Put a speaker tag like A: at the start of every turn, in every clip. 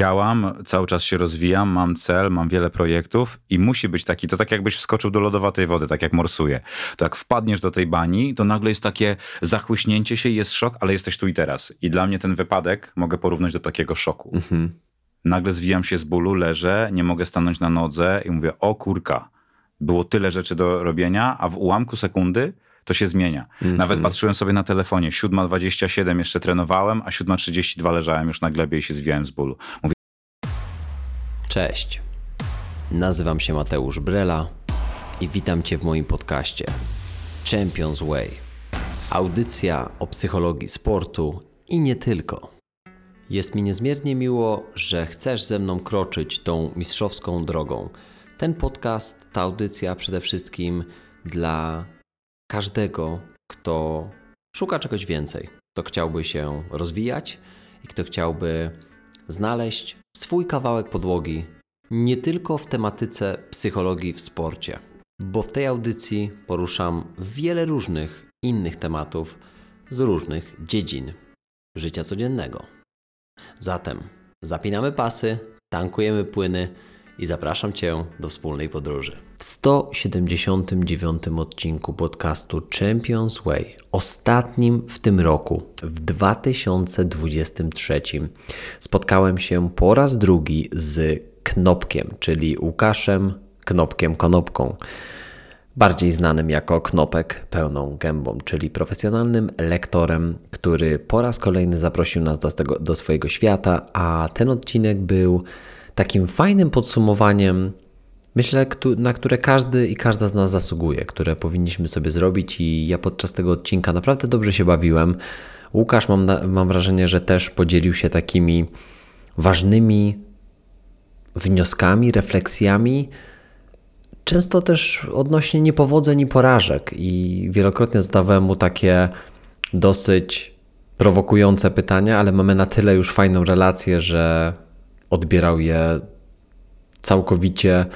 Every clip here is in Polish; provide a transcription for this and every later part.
A: działam, cały czas się rozwijam, mam cel, mam wiele projektów i musi być taki, to tak jakbyś wskoczył do lodowatej wody, tak jak morsuje. To jak wpadniesz do tej bani, to nagle jest takie zachłyśnięcie się, jest szok, ale jesteś tu i teraz. I dla mnie ten wypadek mogę porównać do takiego szoku.
B: Mhm.
A: Nagle zwijam się z bólu, leżę, nie mogę stanąć na nodze i mówię, o kurka, było tyle rzeczy do robienia, a w ułamku sekundy to się zmienia. Nawet patrzyłem sobie na telefonie, 7.27 jeszcze trenowałem, a 7.32 leżałem już na glebie i się zwijałem z bólu. Mówię,
B: Cześć. Nazywam się Mateusz Brela i witam Cię w moim podcaście Champions Way. Audycja o psychologii sportu i nie tylko. Jest mi niezmiernie miło, że chcesz ze mną kroczyć tą mistrzowską drogą. Ten podcast, ta audycja przede wszystkim dla każdego, kto szuka czegoś więcej, kto chciałby się rozwijać i kto chciałby znaleźć swój kawałek podłogi nie tylko w tematyce psychologii w sporcie, bo w tej audycji poruszam wiele różnych innych tematów z różnych dziedzin życia codziennego. Zatem zapinamy pasy, tankujemy płyny i zapraszam Cię do wspólnej podróży. W 179 odcinku podcastu Champions Way, ostatnim w tym roku, w 2023, spotkałem się po raz drugi z Knopkiem, czyli Łukaszem Knopkiem Konopką bardziej znanym jako Knopek pełną gębą, czyli profesjonalnym lektorem, który po raz kolejny zaprosił nas do, tego, do swojego świata, a ten odcinek był takim fajnym podsumowaniem, myślę, na które każdy i każda z nas zasługuje, które powinniśmy sobie zrobić i ja podczas tego odcinka naprawdę dobrze się bawiłem. Łukasz, mam, mam wrażenie, że też podzielił się takimi ważnymi wnioskami, refleksjami, często też odnośnie niepowodzeń i porażek. I wielokrotnie zadawałem mu takie dosyć prowokujące pytania, ale mamy na tyle już fajną relację, że odbierał je całkowicie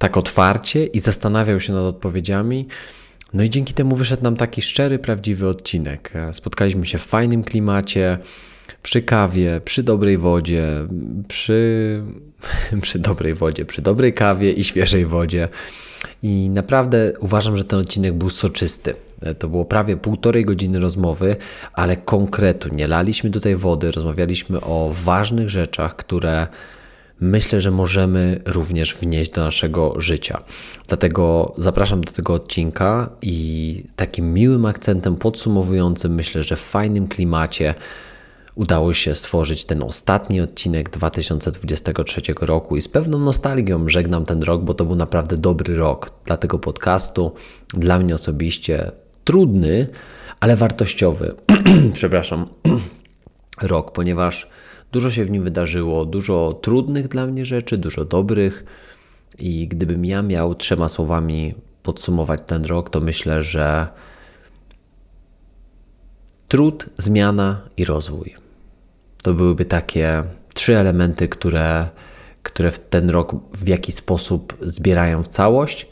B: tak otwarcie i zastanawiał się nad odpowiedziami. No i dzięki temu wyszedł nam taki szczery, prawdziwy odcinek. Spotkaliśmy się w fajnym klimacie, przy kawie, przy dobrej wodzie, przy, przy dobrej wodzie, przy dobrej kawie i świeżej wodzie. I naprawdę uważam, że ten odcinek był soczysty. To było prawie półtorej godziny rozmowy, ale konkretu. Nie laliśmy tutaj wody, rozmawialiśmy o ważnych rzeczach, które myślę, że możemy również wnieść do naszego życia. Dlatego zapraszam do tego odcinka i takim miłym akcentem podsumowującym, myślę, że w fajnym klimacie udało się stworzyć ten ostatni odcinek 2023 roku i z pewną nostalgią żegnam ten rok, bo to był naprawdę dobry rok dla tego podcastu, dla mnie osobiście trudny, ale wartościowy. Przepraszam. rok, ponieważ dużo się w nim wydarzyło, dużo trudnych dla mnie rzeczy, dużo dobrych i gdybym ja miał trzema słowami podsumować ten rok, to myślę, że trud, zmiana i rozwój. To byłyby takie trzy elementy, które, które w ten rok w jakiś sposób zbierają w całość.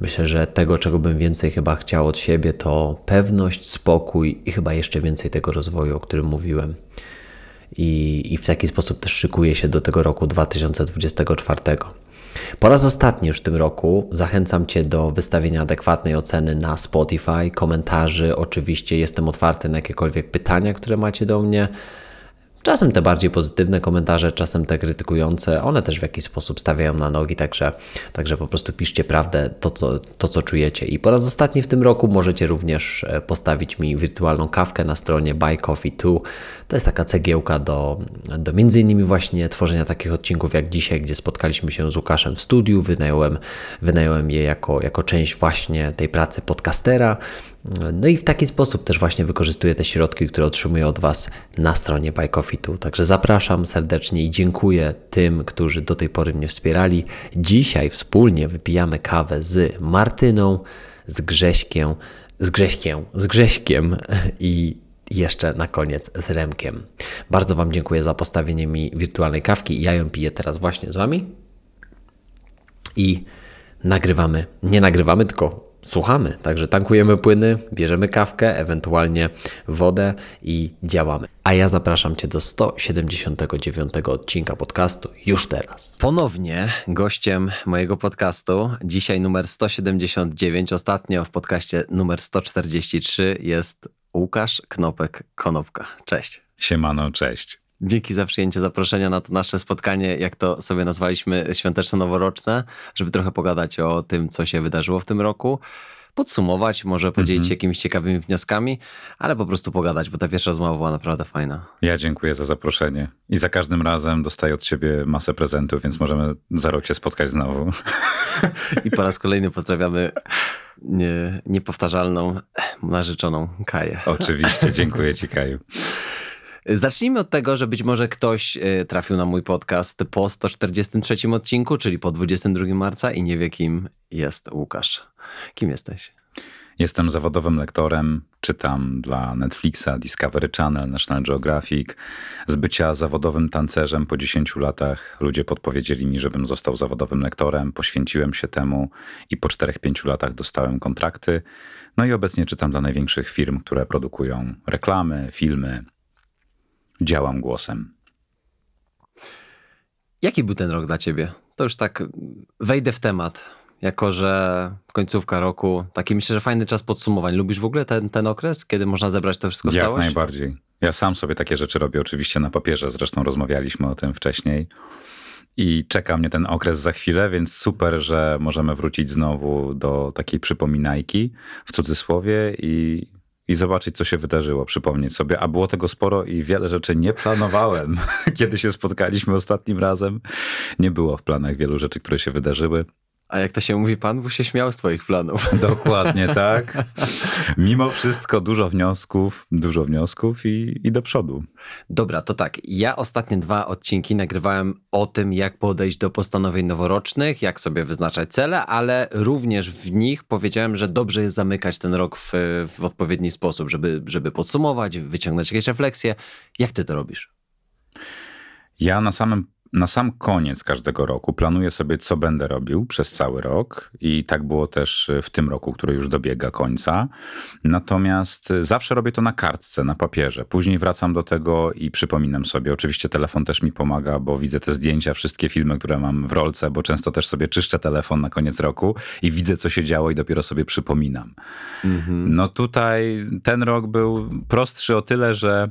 B: Myślę, że tego, czego bym więcej chyba chciał od siebie, to pewność, spokój i chyba jeszcze więcej tego rozwoju, o którym mówiłem. I, i w taki sposób też szykuję się do tego roku 2024. Po raz ostatni już w tym roku zachęcam Cię do wystawienia adekwatnej oceny na Spotify, komentarzy. Oczywiście jestem otwarty na jakiekolwiek pytania, które macie do mnie. Czasem te bardziej pozytywne komentarze, czasem te krytykujące, one też w jakiś sposób stawiają na nogi, także, także po prostu piszcie prawdę, to co, to co czujecie. I po raz ostatni w tym roku możecie również e, postawić mi wirtualną kawkę na stronie Buy Coffee 2. To jest taka cegiełka do, do między innymi właśnie tworzenia takich odcinków jak dzisiaj, gdzie spotkaliśmy się z Łukaszem w studiu, wynająłem, wynająłem je jako, jako część właśnie tej pracy podcastera. No i w taki sposób też właśnie wykorzystuję te środki, które otrzymuję od Was na stronie Bajkofitu. Także zapraszam serdecznie i dziękuję tym, którzy do tej pory mnie wspierali. Dzisiaj wspólnie wypijamy kawę z Martyną, z Grześkiem, z Grześkiem, z Grześkiem i jeszcze na koniec z Remkiem. Bardzo Wam dziękuję za postawienie mi wirtualnej kawki. Ja ją piję teraz właśnie z Wami. I nagrywamy, nie nagrywamy, tylko słuchamy. Także tankujemy płyny, bierzemy kawkę, ewentualnie wodę i działamy. A ja zapraszam Cię do 179 odcinka podcastu już teraz. Ponownie gościem mojego podcastu, dzisiaj numer 179, ostatnio w podcaście numer 143 jest Łukasz Knopek-Konopka. Cześć.
A: Siemano, cześć.
B: Dzięki za przyjęcie zaproszenia na to nasze spotkanie, jak to sobie nazwaliśmy, świąteczno-noworoczne, żeby trochę pogadać o tym, co się wydarzyło w tym roku, podsumować, może podzielić się mm -hmm. jakimiś ciekawymi wnioskami, ale po prostu pogadać, bo ta pierwsza rozmowa była naprawdę fajna.
A: Ja dziękuję za zaproszenie i za każdym razem dostaję od ciebie masę prezentów, więc możemy za rok się spotkać znowu.
B: I po raz kolejny pozdrawiamy nie, niepowtarzalną narzeczoną Kaję.
A: Oczywiście, dziękuję ci Kaju.
B: Zacznijmy od tego, że być może ktoś e, trafił na mój podcast po 143 odcinku, czyli po 22 marca i nie wie, kim jest Łukasz. Kim jesteś?
A: Jestem zawodowym lektorem, czytam dla Netflixa, Discovery Channel, National Geographic. Z bycia zawodowym tancerzem po 10 latach ludzie podpowiedzieli mi, żebym został zawodowym lektorem. Poświęciłem się temu i po 4-5 latach dostałem kontrakty. No i obecnie czytam dla największych firm, które produkują reklamy, filmy, działam głosem.
B: Jaki był ten rok dla ciebie? To już tak wejdę w temat, jako że końcówka roku, taki myślę, że fajny czas podsumowań. Lubisz w ogóle ten, ten okres, kiedy można zebrać to wszystko w
A: Jak
B: całość?
A: Jak najbardziej. Ja sam sobie takie rzeczy robię oczywiście na papierze, zresztą rozmawialiśmy o tym wcześniej. I czeka mnie ten okres za chwilę, więc super, że możemy wrócić znowu do takiej przypominajki w cudzysłowie i i zobaczyć, co się wydarzyło, przypomnieć sobie. A było tego sporo i wiele rzeczy nie planowałem. Kiedy się spotkaliśmy ostatnim razem, nie było w planach wielu rzeczy, które się wydarzyły.
B: A jak to się mówi, Pan Bóg się śmiał z Twoich planów.
A: Dokładnie tak. Mimo wszystko dużo wniosków, dużo wniosków i, i do przodu.
B: Dobra, to tak. Ja ostatnie dwa odcinki nagrywałem o tym, jak podejść do postanowień noworocznych, jak sobie wyznaczać cele, ale również w nich powiedziałem, że dobrze jest zamykać ten rok w, w odpowiedni sposób, żeby, żeby podsumować, wyciągnąć jakieś refleksje. Jak Ty to robisz?
A: Ja na samym na sam koniec każdego roku planuję sobie, co będę robił przez cały rok, i tak było też w tym roku, który już dobiega końca. Natomiast zawsze robię to na kartce, na papierze. Później wracam do tego i przypominam sobie. Oczywiście telefon też mi pomaga, bo widzę te zdjęcia, wszystkie filmy, które mam w rolce, bo często też sobie czyszczę telefon na koniec roku i widzę, co się działo, i dopiero sobie przypominam. Mhm. No tutaj ten rok był prostszy o tyle, że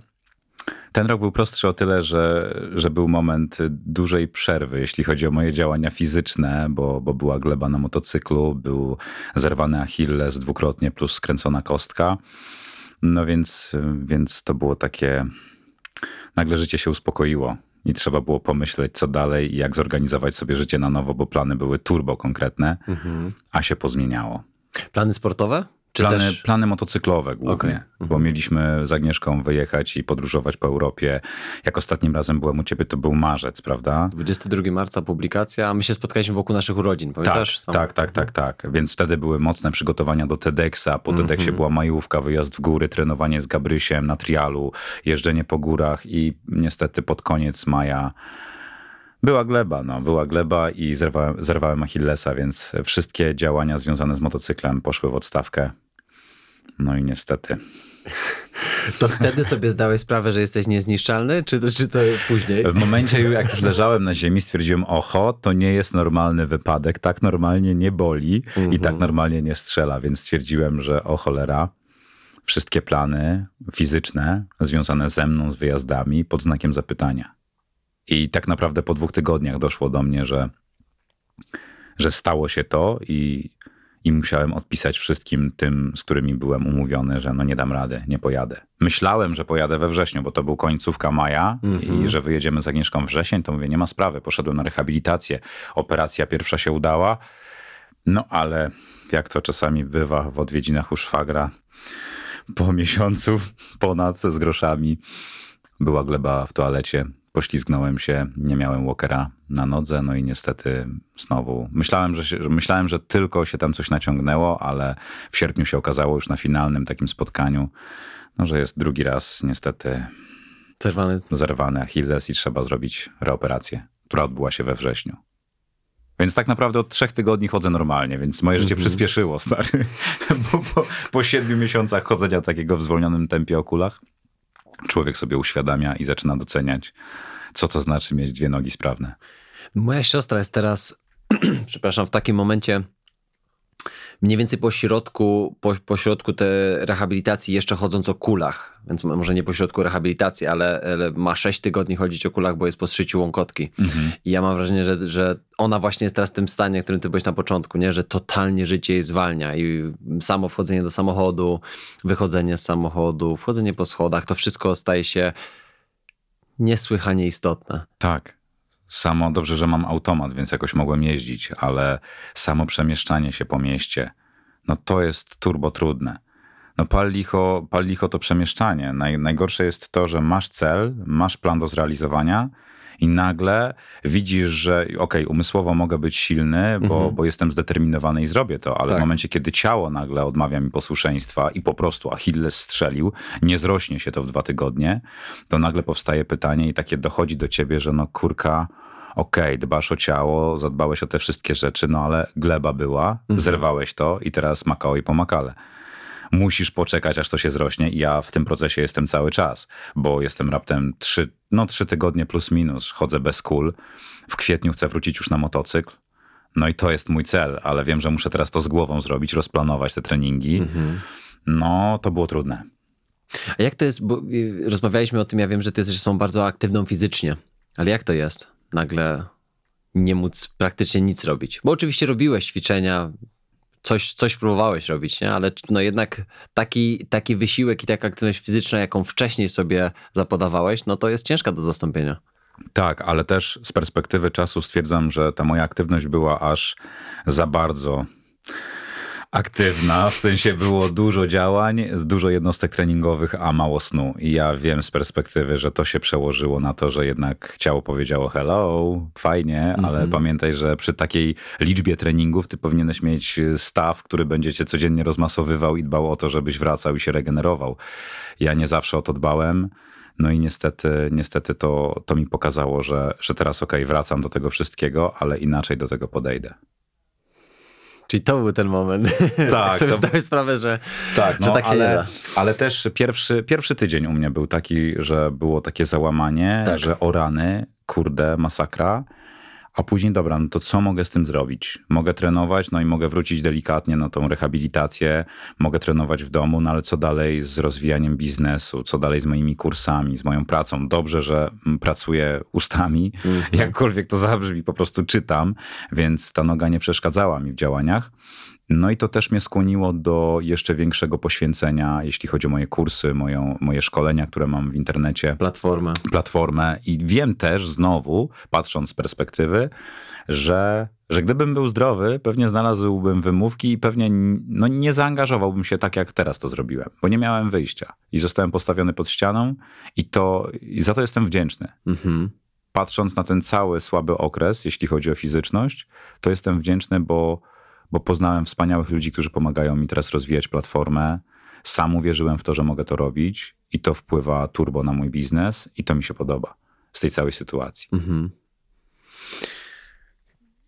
A: ten rok był prostszy o tyle, że, że był moment dużej przerwy, jeśli chodzi o moje działania fizyczne, bo, bo była gleba na motocyklu, był zerwany Achilles dwukrotnie plus skręcona kostka. No więc, więc to było takie. Nagle życie się uspokoiło i trzeba było pomyśleć, co dalej i jak zorganizować sobie życie na nowo, bo plany były turbo konkretne, mhm. a się pozmieniało.
B: Plany sportowe?
A: Plany, też... plany motocyklowe głównie, okay. bo mhm. mieliśmy z Agnieszką wyjechać i podróżować po Europie. Jak ostatnim razem byłem u ciebie, to był marzec, prawda?
B: 22 marca publikacja, a my się spotkaliśmy wokół naszych urodzin, pamiętasz?
A: Tak, tak, tak, tak, tak. Więc wtedy były mocne przygotowania do TEDxa. Po TEDxie mm -hmm. była majówka, wyjazd w góry, trenowanie z Gabrysiem na trialu, jeżdżenie po górach i niestety pod koniec maja była gleba, no, była gleba i zerwałem, zerwałem Achillesa, więc wszystkie działania związane z motocyklem poszły w odstawkę. No i niestety.
B: To wtedy sobie zdałeś sprawę, że jesteś niezniszczalny, czy to, czy to później?
A: W momencie, jak już leżałem na ziemi, stwierdziłem, oho, to nie jest normalny wypadek, tak normalnie nie boli i tak mhm. normalnie nie strzela, więc stwierdziłem, że o cholera, wszystkie plany fizyczne związane ze mną, z wyjazdami, pod znakiem zapytania. I tak naprawdę po dwóch tygodniach doszło do mnie, że, że stało się to i i musiałem odpisać wszystkim tym, z którymi byłem umówiony, że no nie dam rady, nie pojadę. Myślałem, że pojadę we wrześniu, bo to był końcówka maja mm -hmm. i mhm. że wyjedziemy z Agnieszką wrzesień, to mówię, nie ma sprawy, poszedłem na rehabilitację, operacja pierwsza się udała, no ale jak to czasami bywa w odwiedzinach u szwagra, po miesiącu ponad z groszami była gleba w toalecie, poślizgnąłem się, nie miałem walkera na nodze, no i niestety znowu myślałem, że, się, myślałem, że tylko się tam coś naciągnęło, ale w sierpniu się okazało już na finalnym takim spotkaniu, no, że jest drugi raz niestety
B: zerwany,
A: zerwany Achilles i trzeba zrobić reoperację, która odbyła się we wrześniu. Więc tak naprawdę od trzech tygodni chodzę normalnie, więc moje życie mm -hmm. przyspieszyło, stary. bo po, po siedmiu miesiącach chodzenia takiego w zwolnionym tempie o kulach, człowiek sobie uświadamia i zaczyna doceniać, co to znaczy mieć dwie nogi sprawne.
B: Moja siostra jest teraz, przepraszam, w takim momencie mniej więcej po środku, po, po środku tej rehabilitacji, jeszcze chodząc o kulach, więc może nie po środku rehabilitacji, ale, ale ma 6 tygodni chodzić o kulach, bo jest po zszyciu łąkotki. Mhm. I ja mam wrażenie, że, że ona właśnie jest teraz w tym stanie, w którym ty byłeś na początku, nie? że totalnie życie jej zwalnia i samo wchodzenie do samochodu, wychodzenie z samochodu, wchodzenie po schodach, to wszystko staje się niesłychanie istotne.
A: Tak. Samo dobrze, że mam automat, więc jakoś mogłem jeździć, ale samo przemieszczanie się po mieście, no to jest turbo trudne. No pal licho, pal licho to przemieszczanie. Naj, najgorsze jest to, że masz cel, masz plan do zrealizowania i nagle widzisz, że okej, okay, umysłowo mogę być silny, bo, mhm. bo jestem zdeterminowany i zrobię to, ale tak. w momencie, kiedy ciało nagle odmawia mi posłuszeństwa i po prostu Achilles strzelił, nie zrośnie się to w dwa tygodnie, to nagle powstaje pytanie i takie dochodzi do ciebie, że no kurka, okej, okay, dbasz o ciało, zadbałeś o te wszystkie rzeczy, no ale gleba była, mhm. zerwałeś to i teraz makao i pomakale musisz poczekać, aż to się zrośnie. I ja w tym procesie jestem cały czas, bo jestem raptem trzy, no, trzy tygodnie plus minus, chodzę bez kul. W kwietniu chcę wrócić już na motocykl. No i to jest mój cel, ale wiem, że muszę teraz to z głową zrobić, rozplanować te treningi. Mhm. No, to było trudne.
B: A jak to jest, bo y, rozmawialiśmy o tym, ja wiem, że ty jesteś są bardzo aktywną fizycznie, ale jak to jest nagle nie móc praktycznie nic robić? Bo oczywiście robiłeś ćwiczenia, coś, coś próbowałeś robić, nie? ale no jednak taki, taki wysiłek i taka aktywność fizyczna, jaką wcześniej sobie zapodawałeś, no to jest ciężka do zastąpienia.
A: Tak, ale też z perspektywy czasu stwierdzam, że ta moja aktywność była aż za bardzo aktywna, w sensie było dużo działań, dużo jednostek treningowych, a mało snu. I ja wiem z perspektywy, że to się przełożyło na to, że jednak ciało powiedziało hello, fajnie, ale mhm. pamiętaj, że przy takiej liczbie treningów ty powinieneś mieć staw, który będzie cię codziennie rozmasowywał i dbał o to, żebyś wracał i się regenerował. Ja nie zawsze o to dbałem. No i niestety, niestety to, to mi pokazało, że, że teraz okej, okay, wracam do tego wszystkiego, ale inaczej do tego podejdę.
B: Czyli to był ten moment. Tak. sobie to... zdałeś sprawę, że tak, no, że tak się ale,
A: ale też pierwszy, pierwszy tydzień u mnie był taki, że było takie załamanie, tak. że o rany, kurde, masakra. A później, dobra, no to co mogę z tym zrobić? Mogę trenować, no i mogę wrócić delikatnie na tą rehabilitację, mogę trenować w domu, no ale co dalej z rozwijaniem biznesu, co dalej z moimi kursami, z moją pracą? Dobrze, że pracuję ustami, mm -hmm. jakkolwiek to zabrzmi, po prostu czytam, więc ta noga nie przeszkadzała mi w działaniach. No i to też mnie skłoniło do jeszcze większego poświęcenia, jeśli chodzi o moje kursy, moją, moje szkolenia, które mam w internecie.
B: Platformę.
A: Platformę. I wiem też znowu, patrząc z perspektywy, że, że gdybym był zdrowy, pewnie znalazłbym wymówki i pewnie no, nie zaangażowałbym się tak, jak teraz to zrobiłem, bo nie miałem wyjścia. I zostałem postawiony pod ścianą i, to, i za to jestem wdzięczny. Mhm. Patrząc na ten cały słaby okres, jeśli chodzi o fizyczność, to jestem wdzięczny, bo bo poznałem wspaniałych ludzi, którzy pomagają mi teraz rozwijać platformę. Sam uwierzyłem w to, że mogę to robić i to wpływa turbo na mój biznes i to mi się podoba z tej całej sytuacji. Mhm.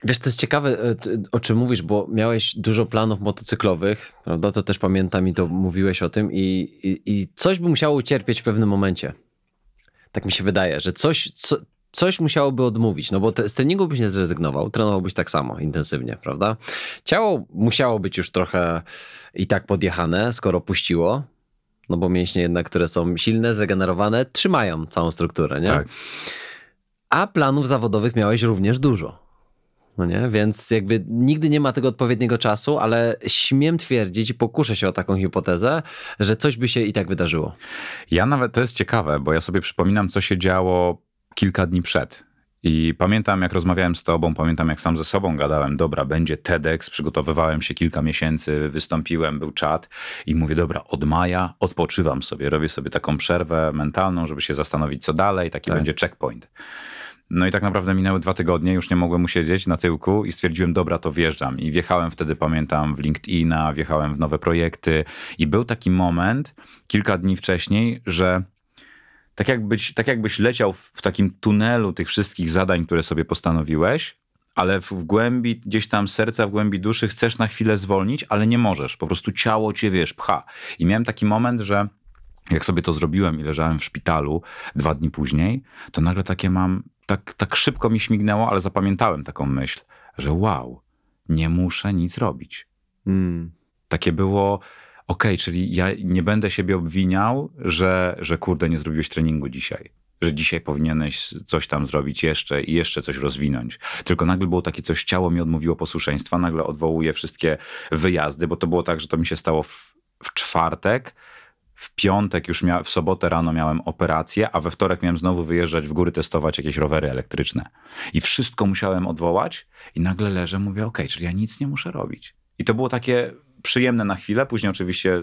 B: Wiesz, to jest ciekawe, e, o czym mówisz, bo miałeś dużo planów motocyklowych, prawda? To też pamiętam i to mówiłeś o tym i, i, i coś by musiało ucierpieć w pewnym momencie. Tak mi się wydaje, że coś, co, coś musiałoby odmówić, no bo te, z treningu byś nie zrezygnował, trenowałbyś tak samo intensywnie, prawda? Ciało musiało być już trochę i tak podjechane, skoro puściło, no bo mięśnie jednak, które są silne, zregenerowane, trzymają całą strukturę, nie? Tak. A planów zawodowych miałeś również dużo. No nie? Więc jakby nigdy nie ma tego odpowiedniego czasu, ale śmiem twierdzić i pokuszę się o taką hipotezę, że coś by się i tak wydarzyło.
A: Ja nawet, to jest ciekawe, bo ja sobie przypominam, co się działo kilka dni przed. I pamiętam, jak rozmawiałem z tobą, pamiętam, jak sam ze sobą gadałem, dobra, będzie TEDx, przygotowywałem się kilka miesięcy, wystąpiłem, był czat i mówię, dobra, od maja odpoczywam sobie, robię sobie taką przerwę mentalną, żeby się zastanowić, co dalej, taki tak. będzie checkpoint. No i tak naprawdę minęły dwa tygodnie, już nie mogłem usiedzieć na tyłku i stwierdziłem, dobra, to wjeżdżam. I wjechałem wtedy, pamiętam, w LinkedIna, wjechałem w nowe projekty i był taki moment, kilka dni wcześniej, że tak jakbyś, tak jakbyś leciał w, w takim tunelu tych wszystkich zadań, które sobie postanowiłeś, ale w głębi, gdzieś tam serca, w głębi duszy chcesz na chwilę zwolnić, ale nie możesz. Po prostu ciało cię, wiesz, pcha. I miałem taki moment, że jak sobie to zrobiłem i leżałem w szpitalu dwa dni później, to nagle takie mam, tak, tak szybko mi śmignęło, ale zapamiętałem taką myśl, że wow, nie muszę nic robić.
B: Mm.
A: Takie było, okej, czyli ja nie będę siebie obwiniał, że, że kurde, nie zrobiłeś treningu dzisiaj. Że dzisiaj powinieneś coś tam zrobić jeszcze i jeszcze coś rozwinąć. Tylko nagle było takie coś, ciało mi odmówiło posłuszeństwa, nagle odwołuję wszystkie wyjazdy, bo to było tak, że to mi się stało w, w czwartek, w piątek już w sobotę rano miałem operację, a we wtorek miałem znowu wyjeżdżać w góry, testować jakieś rowery elektryczne. I wszystko musiałem odwołać i nagle leżę, mówię, okej, czyli ja nic nie muszę robić. I to było takie przyjemne na chwilę, później oczywiście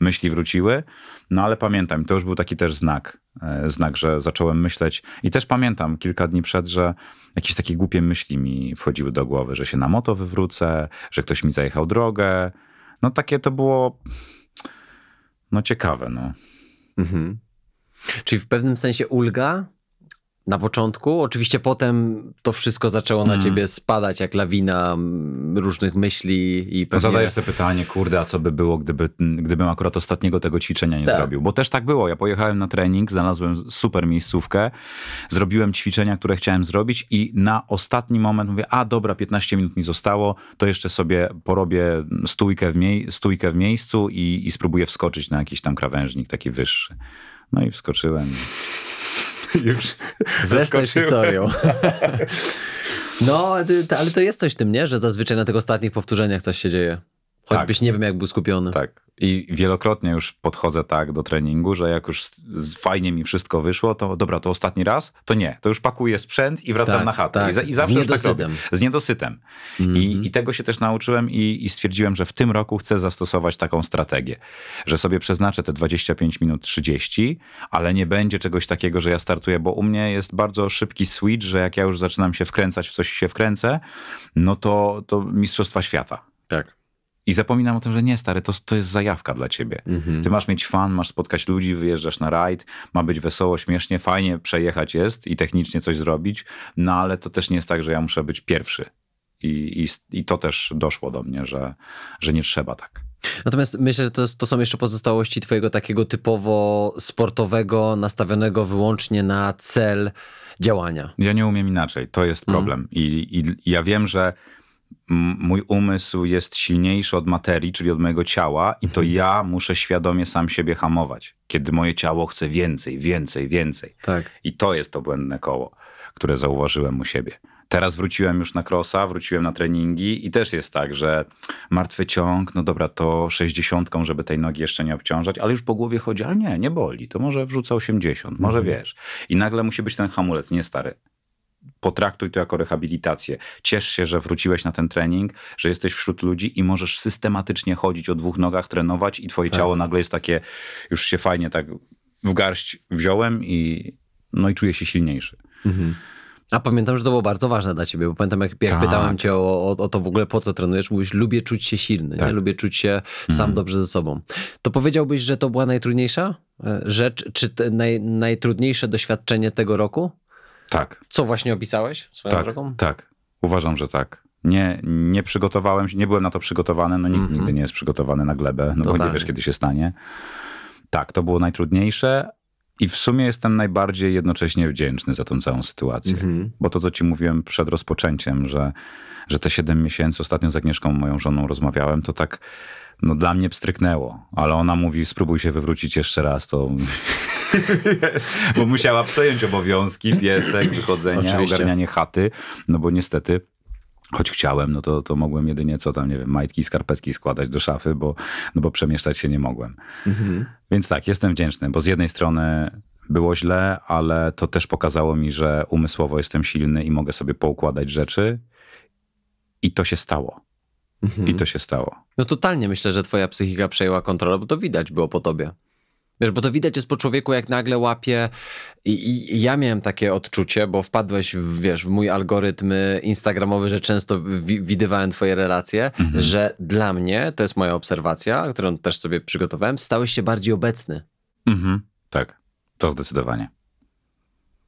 A: myśli wróciły, no ale pamiętam, to już był taki też znak, e, znak, że zacząłem myśleć i też pamiętam kilka dni przed, że jakieś takie głupie myśli mi wchodziły do głowy, że się na moto wywrócę, że ktoś mi zajechał drogę. No takie to było no ciekawe, no.
B: Mhm. Czyli w pewnym sensie ulga na początku. Oczywiście potem to wszystko zaczęło na
A: Mhm.
B: ciebie spadać jak lawina mm, różnych myśli i pewnie...
A: Zadajesz sobie pytanie, kurde, a co by było, gdyby, gdybym akurat ostatniego tego ćwiczenia nie
B: Tak.
A: zrobił? Bo też tak było. Ja pojechałem na trening, znalazłem super miejscówkę, zrobiłem ćwiczenia, które chciałem zrobić i na ostatni moment mówię, a dobra, 15 minut mi zostało, to jeszcze sobie porobię stójkę w, mie- stójkę w miejscu i, i spróbuję wskoczyć na jakiś tam krawężnik taki wyższy. No i wskoczyłem. Już
B: Zresztą historią. No, ale to jest coś w tym, nie? Że zazwyczaj na tych ostatnich powtórzeniach coś się dzieje. Choćbyś nie wiem, jak był skupiony.
A: Tak. I wielokrotnie już podchodzę tak do treningu, że jak już fajnie mi wszystko wyszło, to dobra, to ostatni raz, to nie. To już pakuję sprzęt i wracam
B: Tak,
A: na chatę.
B: tak.
A: I, za, I
B: Z
A: zawsze już tak
B: niedosytem.
A: robię. Z niedosytem.
B: Mhm.
A: I, I tego się też nauczyłem i, i stwierdziłem, że w tym roku chcę zastosować taką strategię, że sobie przeznaczę te 25 minut 30, ale nie będzie czegoś takiego, że ja startuję, bo u mnie jest bardzo szybki switch, że jak ja już zaczynam się wkręcać w coś się wkręcę, no to, to mistrzostwa świata.
B: Tak.
A: I zapominam o tym, że nie, stary, to, to jest zajawka dla ciebie.
B: Mhm.
A: Ty masz mieć fan, masz spotkać ludzi, wyjeżdżasz na rajd, ma być wesoło, śmiesznie, fajnie przejechać jest i technicznie coś zrobić, no ale to też nie jest tak, że ja muszę być pierwszy. I, i, i to też doszło do mnie, że, że nie trzeba tak.
B: Natomiast myślę, że to, to są jeszcze pozostałości twojego takiego typowo sportowego, nastawionego wyłącznie na cel działania.
A: Ja nie umiem inaczej, to jest problem. I, I ja wiem, że mój umysł jest silniejszy od materii, czyli od mojego ciała, i to ja muszę świadomie sam siebie hamować. Kiedy moje ciało chce więcej, więcej, więcej.
B: Tak.
A: I to jest to błędne koło, które zauważyłem u siebie. Teraz wróciłem już na crossa, wróciłem na treningi i też jest tak, że martwy ciąg, no dobra, to 60, żeby tej nogi jeszcze nie obciążać, ale już po głowie chodzi, ale nie, nie boli, to może wrzucę 80, może wiesz. I nagle musi być ten hamulec, nie stary. Potraktuj to jako rehabilitację. Ciesz się, że wróciłeś na ten trening, że jesteś wśród ludzi i możesz systematycznie chodzić o dwóch nogach, trenować i twoje
B: Tak.
A: ciało nagle jest takie, już się fajnie tak w garść wziąłem i no i czuję się silniejszy.
B: Mhm. A pamiętam, że to było bardzo ważne dla ciebie, bo pamiętam, jak, jak
A: Tak.
B: pytałem cię o, o, o to w ogóle, po co trenujesz, mówisz, lubię czuć się silny,
A: Tak.
B: nie? lubię czuć się sam
A: Mhm.
B: dobrze ze sobą. To powiedziałbyś, że to była najtrudniejsza e, rzecz, czy te, naj, najtrudniejsze doświadczenie tego roku?
A: Tak,
B: Co właśnie opisałeś swoją
A: tak,
B: drogą?
A: tak. Uważam, że tak. Nie, nie przygotowałem się, nie byłem na to przygotowany, no nikt
B: Mhm.
A: nigdy nie jest przygotowany na glebę, no bo
B: Totalnie.
A: nie wiesz, kiedy się stanie. Tak, to było najtrudniejsze i w sumie jestem najbardziej jednocześnie wdzięczny za tą całą sytuację.
B: Mhm.
A: Bo to, co ci mówiłem przed rozpoczęciem, że, że te 7 miesięcy, ostatnio z Agnieszką, moją żoną, rozmawiałem, to tak no, dla mnie pstryknęło. Ale ona mówi, spróbuj się wywrócić jeszcze raz, to... bo musiała przejąć obowiązki, piesek, wychodzenie,
B: Oczywiście.
A: ogarnianie chaty, no bo niestety... Choć chciałem, no to, to mogłem jedynie co tam, nie wiem, majtki, skarpetki składać do szafy, bo, no bo przemieszczać się nie mogłem.
B: Mhm.
A: Więc tak, jestem wdzięczny, bo z jednej strony było źle, ale to też pokazało mi, że umysłowo jestem silny i mogę sobie poukładać rzeczy. I to się stało.
B: Mhm.
A: I to się stało.
B: No totalnie myślę, że twoja psychika przejęła kontrolę, bo to widać było po tobie. Wiesz, bo to widać jest po człowieku, jak nagle łapie i, i, ja miałem takie odczucie, bo wpadłeś w, wiesz, w mój algorytm instagramowy, że często wi widywałem twoje relacje,
A: Mhm.
B: że dla mnie, to jest moja obserwacja, którą też sobie przygotowałem, stałeś się bardziej obecny.
A: Mhm. Tak, to zdecydowanie.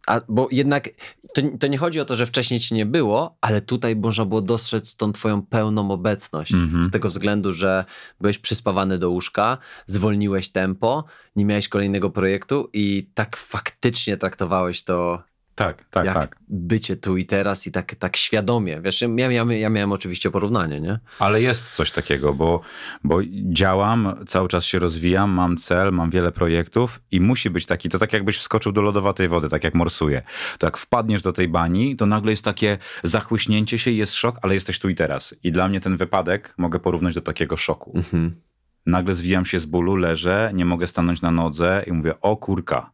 B: A, bo jednak to, to nie chodzi o to, że wcześniej ci nie było, ale tutaj można było dostrzec tą twoją pełną obecność.
A: Mhm.
B: Z tego względu, że byłeś przyspawany do łóżka, zwolniłeś tempo, nie miałeś kolejnego projektu i tak faktycznie traktowałeś to
A: Tak, tak,
B: jak
A: tak.
B: bycie tu i teraz i tak, tak świadomie. Wiesz, ja, ja, ja miałem oczywiście porównanie, nie?
A: Ale jest coś takiego, bo, bo działam, cały czas się rozwijam, mam cel, mam wiele projektów i musi być taki, to tak jakbyś wskoczył do lodowatej wody, tak jak morsuje. To jak wpadniesz do tej bani, to nagle jest takie zachłyśnięcie się, jest szok, ale jesteś tu i teraz. I dla mnie ten wypadek mogę porównać do takiego szoku.
B: Mhm.
A: Nagle zwijam się z bólu, leżę, nie mogę stanąć na nodze i mówię, o kurka,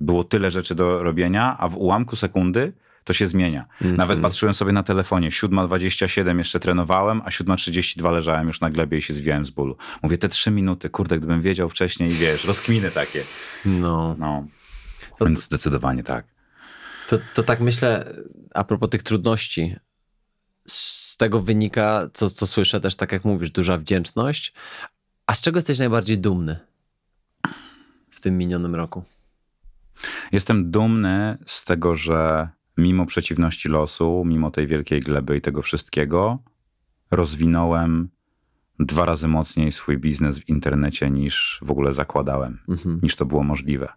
A: było tyle rzeczy do robienia, a w ułamku sekundy to się zmienia. Nawet patrzyłem sobie na telefonie, 7.27 jeszcze trenowałem, a 7.32 leżałem już na glebie i się zwijałem z bólu. Mówię, te trzy minuty, kurde, gdybym wiedział wcześniej, wiesz, rozkminy takie.
B: No.
A: No,
B: To-
A: więc zdecydowanie tak.
B: To, to tak myślę, a propos tych trudności, z tego wynika, co, co słyszę też, tak jak mówisz, duża wdzięczność. A z czego jesteś najbardziej dumny w tym minionym roku?
A: Jestem dumny z tego, że mimo przeciwności losu, mimo tej wielkiej gleby i tego wszystkiego, rozwinąłem dwa razy mocniej swój biznes w internecie niż w ogóle zakładałem,
B: Mhm.
A: niż to było możliwe.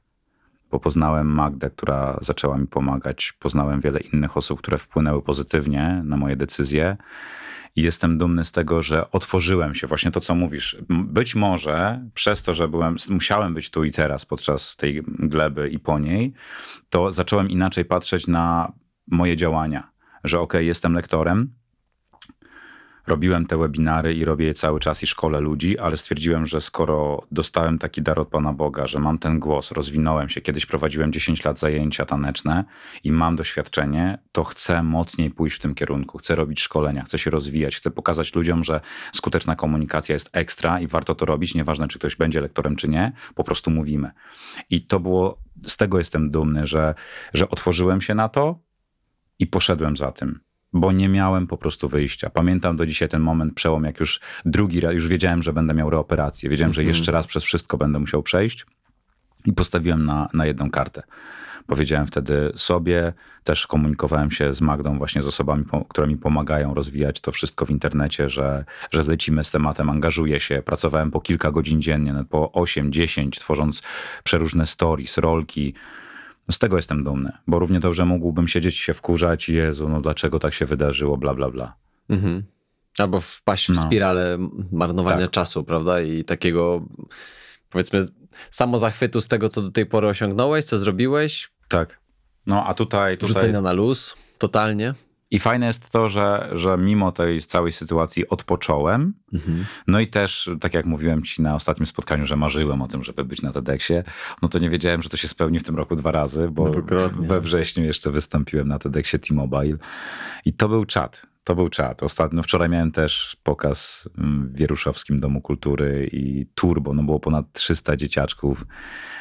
A: Bo poznałem Magdę, która zaczęła mi pomagać, poznałem wiele innych osób, które wpłynęły pozytywnie na moje decyzje. I jestem dumny z tego, że otworzyłem się, właśnie to, co mówisz. Być może przez to, że byłem, musiałem być tu i teraz podczas tej gleby i po niej, to zacząłem inaczej patrzeć na moje działania. Że okej, jestem lektorem, robiłem te webinary i robię je cały czas i szkole ludzi, ale stwierdziłem, że skoro dostałem taki dar od Pana Boga, że mam ten głos, rozwinąłem się, kiedyś prowadziłem 10 lat zajęcia taneczne i mam doświadczenie, to chcę mocniej pójść w tym kierunku. Chcę robić szkolenia, chcę się rozwijać, chcę pokazać ludziom, że skuteczna komunikacja jest ekstra i warto to robić, nieważne czy ktoś będzie lektorem czy nie, po prostu mówimy. I to było, z tego jestem dumny, że, że otworzyłem się na to i poszedłem za tym bo nie miałem po prostu wyjścia. Pamiętam do dzisiaj ten moment, przełom, jak już drugi raz, już wiedziałem, że będę miał reoperację. Wiedziałem, że jeszcze raz przez wszystko będę musiał przejść i postawiłem na, na jedną kartę. Powiedziałem wtedy sobie, też komunikowałem się z Magdą, właśnie z osobami, które mi pomagają rozwijać to wszystko w internecie, że, że lecimy z tematem, angażuję się. Pracowałem po kilka godzin dziennie, po 8-10, tworząc przeróżne stories, rolki. Z tego jestem dumny, bo równie dobrze mógłbym siedzieć i się wkurzać, Jezu, no dlaczego tak się wydarzyło, bla, bla, bla.
B: Mhm. Albo wpaść w
A: No.
B: spiralę marnowania
A: Tak.
B: czasu, prawda? I takiego, powiedzmy, samozachwytu z tego, co do tej pory osiągnąłeś, co zrobiłeś,
A: Tak. No a tutaj, tutaj...
B: rzucenia na luz, totalnie.
A: I fajne jest to, że, że mimo tej całej sytuacji odpocząłem.
B: Mhm.
A: No i też, tak jak mówiłem ci na ostatnim spotkaniu, że marzyłem o tym, żeby być na TEDxie, no to nie wiedziałem, że to się spełni w tym roku dwa razy, bo
B: Dwukrotnie.
A: we wrześniu jeszcze wystąpiłem na TEDxie T-Mobile i to był czat. To był czat. Ostatnio, wczoraj miałem też pokaz mm, w Wieruszowskim Domu Kultury i turbo, no było ponad 300 dzieciaczków.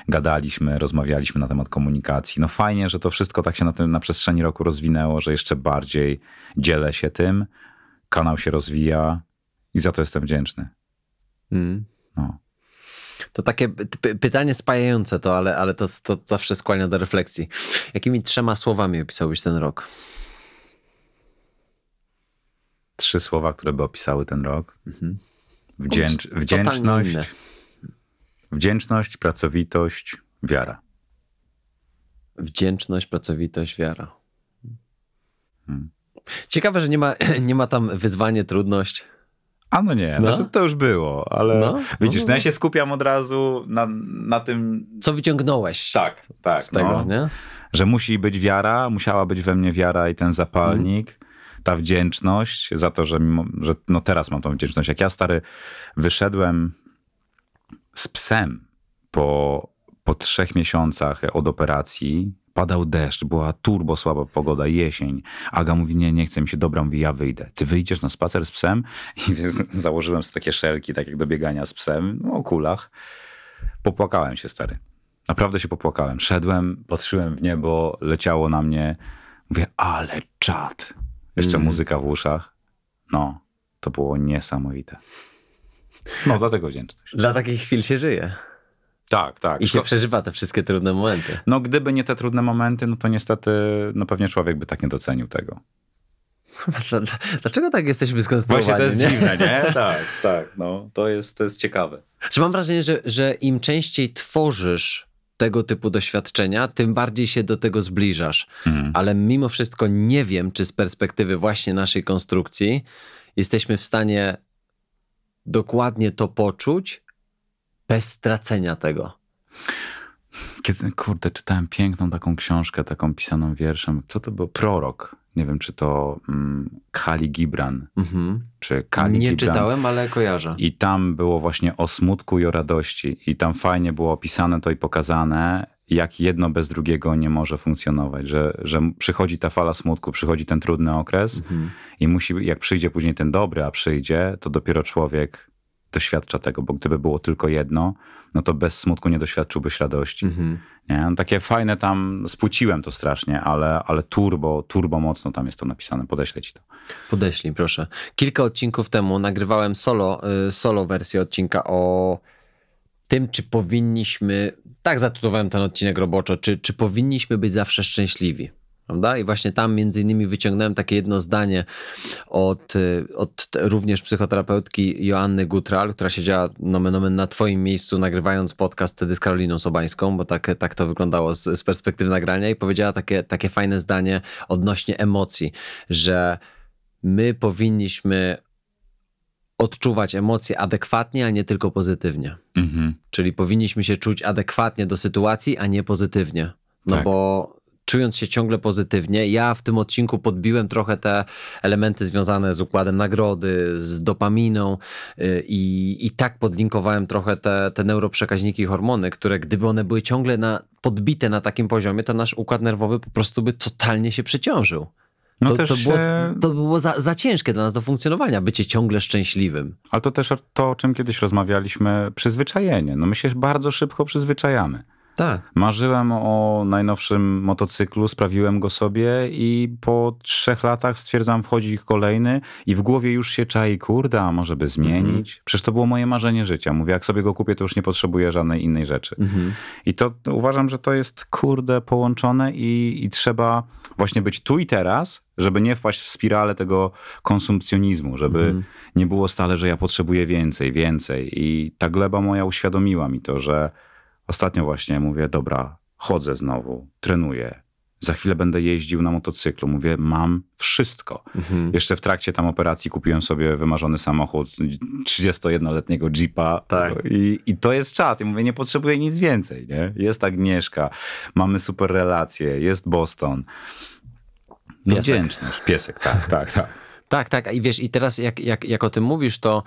A: Gadaliśmy, rozmawialiśmy na temat komunikacji. No fajnie, że to wszystko tak się na, tym, na przestrzeni roku rozwinęło, że jeszcze bardziej dzielę się tym. Kanał się rozwija i za to jestem wdzięczny.
B: Mhm.
A: No.
B: To takie py- pytanie spajające to, ale, ale to, to zawsze skłania do refleksji. Jakimi trzema słowami opisałbyś ten rok?
A: Trzy słowa, które by opisały ten rok. Wdzięcz,
B: Totalnie
A: wdzięczność, wdzięczność, pracowitość, wiara.
B: Wdzięczność, pracowitość, wiara.
A: Hmm.
B: Ciekawe, że nie ma, nie ma tam wyzwanie, trudność.
A: A no nie,
B: No.
A: no. to już było, ale
B: No,
A: widzisz,
B: no,
A: no,
B: no.
A: ja się skupiam od razu na, na tym...
B: Co wyciągnąłeś
A: Tak, tak.
B: z tego,
A: no.
B: nie?
A: Że musi być wiara, musiała być we mnie wiara i ten zapalnik, ta wdzięczność za to, że, mimo, że no teraz mam tą wdzięczność. Jak ja stary wyszedłem z psem po, po trzech miesiącach od operacji, padał deszcz, była turbo słaba pogoda, jesień. Aga mówi, nie, nie chcę mi się, dobra, mówi, ja wyjdę. Ty wyjdziesz na spacer z psem? I założyłem sobie takie szelki, tak jak do biegania z psem, no, o kulach. Popłakałem się, stary. Naprawdę się popłakałem. Szedłem, patrzyłem w niebo, leciało na mnie. Mówię, ale czad. Jeszcze
B: Mm.
A: muzyka w uszach. No, to było niesamowite. No, dlatego wdzięczność.
B: Dla takich chwil się żyje.
A: Tak, tak.
B: I się przeżywa te wszystkie trudne momenty.
A: No gdyby nie te trudne momenty, no to niestety, no pewnie człowiek by tak nie docenił tego.
B: Dlaczego tak jesteśmy skonstruowani?
A: Właśnie to jest
B: nie?
A: dziwne, nie? Tak, tak. No, to jest, to jest ciekawe.
B: Że mam wrażenie, że, że im częściej tworzysz tego typu doświadczenia, tym bardziej się do tego zbliżasz.
A: Mhm.
B: Ale mimo wszystko nie wiem, czy z perspektywy właśnie naszej konstrukcji jesteśmy w stanie dokładnie to poczuć bez stracenia tego.
A: Kiedy, kurde, czytałem piękną taką książkę, taką pisaną wierszem. Co to był? Prorok. Nie wiem, czy to mm, Kali Gibran,
B: Mhm.
A: czy Kali
B: Nie
A: Gibran.
B: czytałem, ale kojarzę.
A: I tam było właśnie o smutku i o radości. I tam fajnie było opisane to i pokazane, jak jedno bez drugiego nie może funkcjonować. Że, że przychodzi ta fala smutku, przychodzi ten trudny okres
B: Mhm.
A: i musi, jak przyjdzie później ten dobry, a przyjdzie, to dopiero człowiek doświadcza tego, bo gdyby było tylko jedno, no to bez smutku nie doświadczyłbyś radości.
B: Mhm.
A: Nie? No, takie fajne tam, spłuciłem to strasznie, ale, ale turbo, turbo mocno tam jest to napisane. Podeślę ci to.
B: Podeślij, proszę. Kilka odcinków temu nagrywałem solo, y, solo wersję odcinka o tym, czy powinniśmy, tak zatytułowałem ten odcinek roboczo, czy, czy powinniśmy być zawsze szczęśliwi. Prawda? I właśnie tam między innymi wyciągnąłem takie jedno zdanie od, y, od również psychoterapeutki Joanny Gutral, która siedziała nomen omen na twoim miejscu nagrywając podcast wtedy z Karoliną Sobańską, bo tak, tak to wyglądało z, z perspektywy nagrania i powiedziała takie, takie fajne zdanie odnośnie emocji, że my powinniśmy odczuwać emocje adekwatnie, a nie tylko pozytywnie.
A: Mhm.
B: Czyli powinniśmy się czuć adekwatnie do sytuacji, a nie pozytywnie. No
A: Tak.
B: bo czując się ciągle pozytywnie, ja w tym odcinku podbiłem trochę te elementy związane z układem nagrody, z dopaminą yy, i, i tak podlinkowałem trochę te, te neuroprzekaźniki i hormony, które gdyby one były ciągle na, podbite na takim poziomie, to nasz układ nerwowy po prostu by totalnie się przeciążył.
A: No
B: to,
A: też
B: to było, to było za, za ciężkie dla nas do funkcjonowania, bycie ciągle szczęśliwym.
A: Ale to też to, o czym kiedyś rozmawialiśmy, przyzwyczajenie. No my się bardzo szybko przyzwyczajamy.
B: Tak.
A: Marzyłem o najnowszym motocyklu, sprawiłem go sobie i po trzech latach stwierdzam, wchodzi kolejny i w głowie już się czai, kurde, a może by zmienić? Przecież to było moje marzenie życia. Mówię, jak sobie go kupię, to już nie potrzebuję żadnej innej rzeczy.
B: Mhm.
A: I to uważam, że to jest kurde połączone i, i trzeba właśnie być tu i teraz, żeby nie wpaść w spiralę tego konsumpcjonizmu, żeby
B: Mhm.
A: nie było stale, że ja potrzebuję więcej, więcej. I ta gleba moja uświadomiła mi to, że ostatnio właśnie mówię, dobra, chodzę znowu, trenuję. Za chwilę będę jeździł na motocyklu. Mówię, mam wszystko.
B: Mhm.
A: Jeszcze w trakcie tam operacji kupiłem sobie wymarzony samochód 31-letniego Jeepa.
B: Tak.
A: I, I to jest czat. I mówię, nie potrzebuję nic więcej. Nie? Jest Agnieszka, mamy super relacje, jest Boston. No
B: Piesek.
A: wdzięczność. Piesek, tak, tak, tak.
B: Tak, tak. I wiesz, i teraz jak, jak, jak o tym mówisz, to,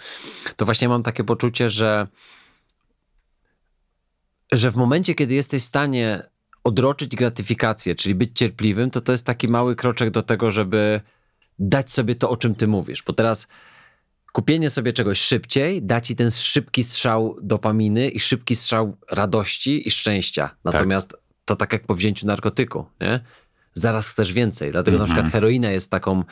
B: to właśnie mam takie poczucie, że, że w momencie, kiedy jesteś w stanie odroczyć gratyfikację, czyli być cierpliwym, to to jest taki mały kroczek do tego, żeby dać sobie to, o czym ty mówisz. Bo teraz kupienie sobie czegoś szybciej da ci ten szybki strzał dopaminy i szybki strzał radości i szczęścia. Natomiast to tak jak po wzięciu narkotyku, nie? Zaraz chcesz więcej. Dlatego na
A: Mhm.
B: przykład heroina jest taką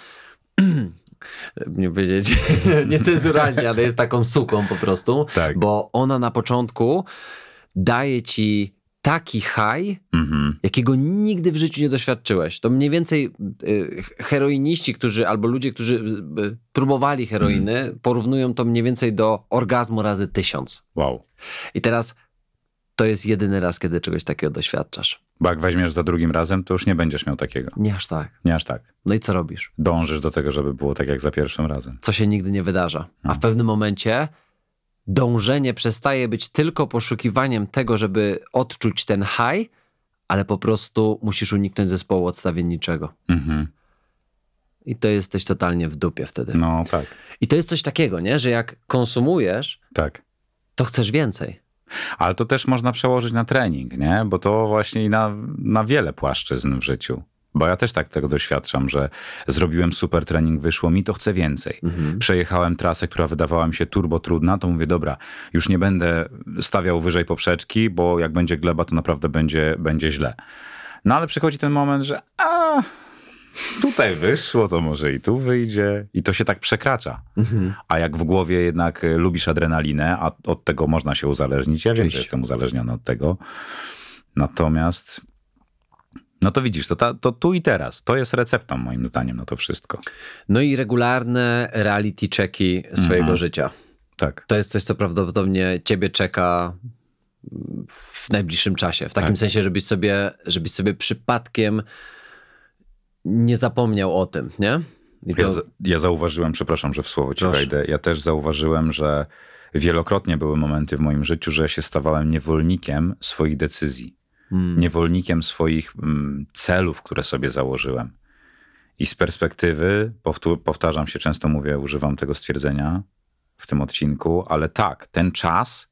B: nie powiedzieć niecenzuralnie, ale jest taką suką po prostu,
A: Tak.
B: bo ona na początku daje ci taki high,
A: Mhm.
B: jakiego nigdy w życiu nie doświadczyłeś. To mniej więcej y, heroiniści, którzy albo ludzie, którzy y, y, próbowali heroiny,
A: Mhm.
B: porównują to mniej więcej do orgazmu razy tysiąc.
A: Wow.
B: I teraz to jest jedyny raz, kiedy czegoś takiego doświadczasz.
A: Bo jak weźmiesz za drugim razem, to już nie będziesz miał takiego.
B: Nie aż tak.
A: Nie aż tak.
B: No i co robisz?
A: Dążysz do tego, żeby było tak jak za pierwszym razem.
B: co się nigdy nie wydarza. A w pewnym momencie dążenie przestaje być tylko poszukiwaniem tego, żeby odczuć ten high, ale po prostu musisz uniknąć zespołu odstawienniczego.
A: Mhm.
B: I to jesteś totalnie w dupie wtedy.
A: No tak,
B: I to jest coś takiego, nie? że jak konsumujesz,
A: tak.
B: to chcesz więcej.
A: Ale to też można przełożyć na trening, nie? Bo to właśnie i na, na wiele płaszczyzn w życiu. Bo ja też tak tego doświadczam, że zrobiłem super trening, wyszło mi, to chcę więcej.
B: Mhm.
A: Przejechałem trasę, która wydawała mi się turbo trudna, to mówię, dobra, już nie będę stawiał wyżej poprzeczki, bo jak będzie gleba, to naprawdę będzie, będzie źle. No ale przychodzi ten moment, że a, tutaj wyszło, to może i tu wyjdzie. I to się tak przekracza. Mhm. A jak w głowie jednak e, lubisz adrenalinę, a od tego można się uzależnić. Ja wiem, że jestem uzależniony od tego. Natomiast no to widzisz, to, ta, to tu i teraz. To jest receptą moim zdaniem na to wszystko.
B: No i regularne reality checki swojego mhm. życia.
A: Tak.
B: To jest coś, co prawdopodobnie ciebie czeka w najbliższym czasie. W takim tak. sensie, żebyś sobie, żebyś sobie przypadkiem nie zapomniał o tym, nie?
A: To... Ja, ja, zauważyłem, przepraszam, że w słowo ci Proszę. wejdę, ja też zauważyłem, że wielokrotnie były momenty w moim życiu, że się stawałem niewolnikiem swoich decyzji. Hmm. Niewolnikiem swoich mm, celów, które sobie założyłem. I z perspektywy, powtarzam się, często mówię, używam tego stwierdzenia w tym odcinku, ale tak, ten czas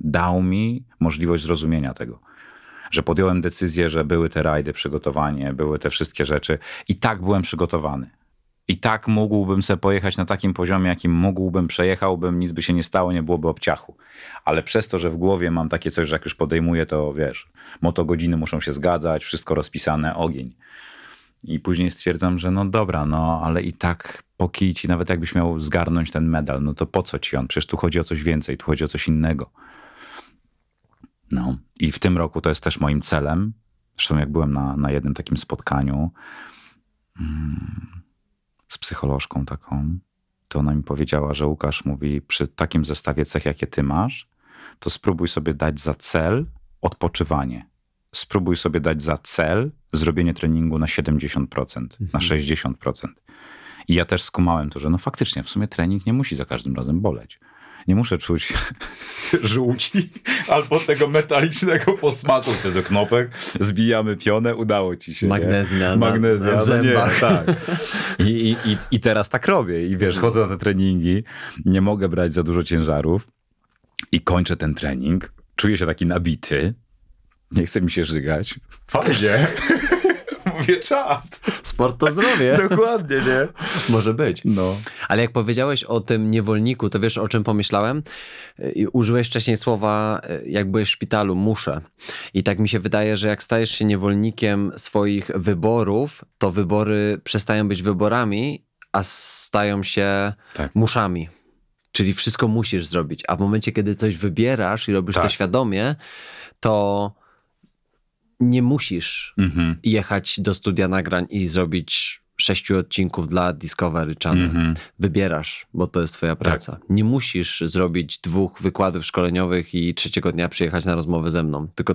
A: dał mi możliwość zrozumienia tego. Że podjąłem decyzję, że były te rajdy, przygotowanie, były te wszystkie rzeczy i tak byłem przygotowany. I tak mógłbym sobie pojechać na takim poziomie, jakim mógłbym, przejechałbym, nic by się nie stało, nie byłoby obciachu. Ale przez to, że w głowie mam takie coś, że jak już podejmuję, to wiesz, motogodziny muszą się zgadzać, wszystko rozpisane, ogień. I później stwierdzam, że no dobra, no ale i tak po kici, nawet jakbyś miał zgarnąć ten medal, no to po co ci on? Przecież tu chodzi o coś więcej, tu chodzi o coś innego. No i w tym roku to jest też moim celem. Zresztą jak byłem na, na jednym takim spotkaniu hmm, z psycholożką taką, to ona mi powiedziała, że Łukasz mówi, przy takim zestawie cech, jakie ty masz, to spróbuj sobie dać za cel odpoczywanie. Spróbuj sobie dać za cel zrobienie treningu na 70%, mhm. na 60%. I ja też skumałem to, że no faktycznie w sumie trening nie musi za każdym razem boleć. Nie muszę czuć żółci albo tego metalicznego posmaku wtedy knopek. Zbijamy pionę, udało ci się.
B: Magnezja.
A: Magnezja, na no nie, tak. I, i, I teraz tak robię. I wiesz, chodzę na te treningi, nie mogę brać za dużo ciężarów i kończę ten trening. Czuję się taki nabity. Nie chce mi się żygać. Fajnie. Mówię, czad.
B: Sport to zdrowie.
A: Dokładnie, nie?
B: Może być.
A: No.
B: Ale jak powiedziałeś o tym niewolniku, to wiesz o czym pomyślałem? Użyłeś wcześniej słowa, jak byłeś w szpitalu, muszę. I tak mi się wydaje, że jak stajesz się niewolnikiem swoich wyborów, to wybory przestają być wyborami, a stają się tak. muszami. Czyli wszystko musisz zrobić. A w momencie, kiedy coś wybierasz i robisz tak. to świadomie, to nie musisz mhm. jechać do studia nagrań i zrobić sześciu odcinków dla Discovery Channel. Mhm. Wybierasz, bo to jest twoja praca. Tak. Nie musisz zrobić dwóch wykładów szkoleniowych i trzeciego dnia przyjechać na rozmowę ze mną, tylko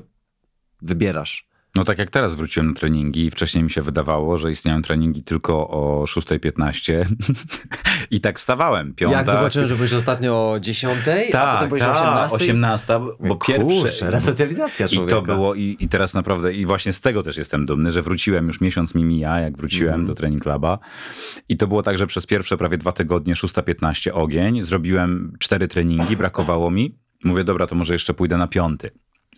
B: wybierasz.
A: No tak jak teraz wróciłem na treningi, wcześniej mi się wydawało, że istnieją treningi tylko o 6.15 i tak wstawałem. Piąta.
B: Jak zobaczyłem, że byłeś ostatnio o 10,
A: tak, a potem byłeś ta, o 18? 18, bo pierwsze...
B: resocjalizacja człowieka.
A: I to było, i, i teraz naprawdę, i właśnie z tego też jestem dumny, że wróciłem, już miesiąc mi mija, jak wróciłem mm. do Training Cluba i to było tak, że przez pierwsze prawie dwa tygodnie 6.15 ogień, zrobiłem cztery treningi, brakowało mi, mówię, dobra, to może jeszcze pójdę na piąty.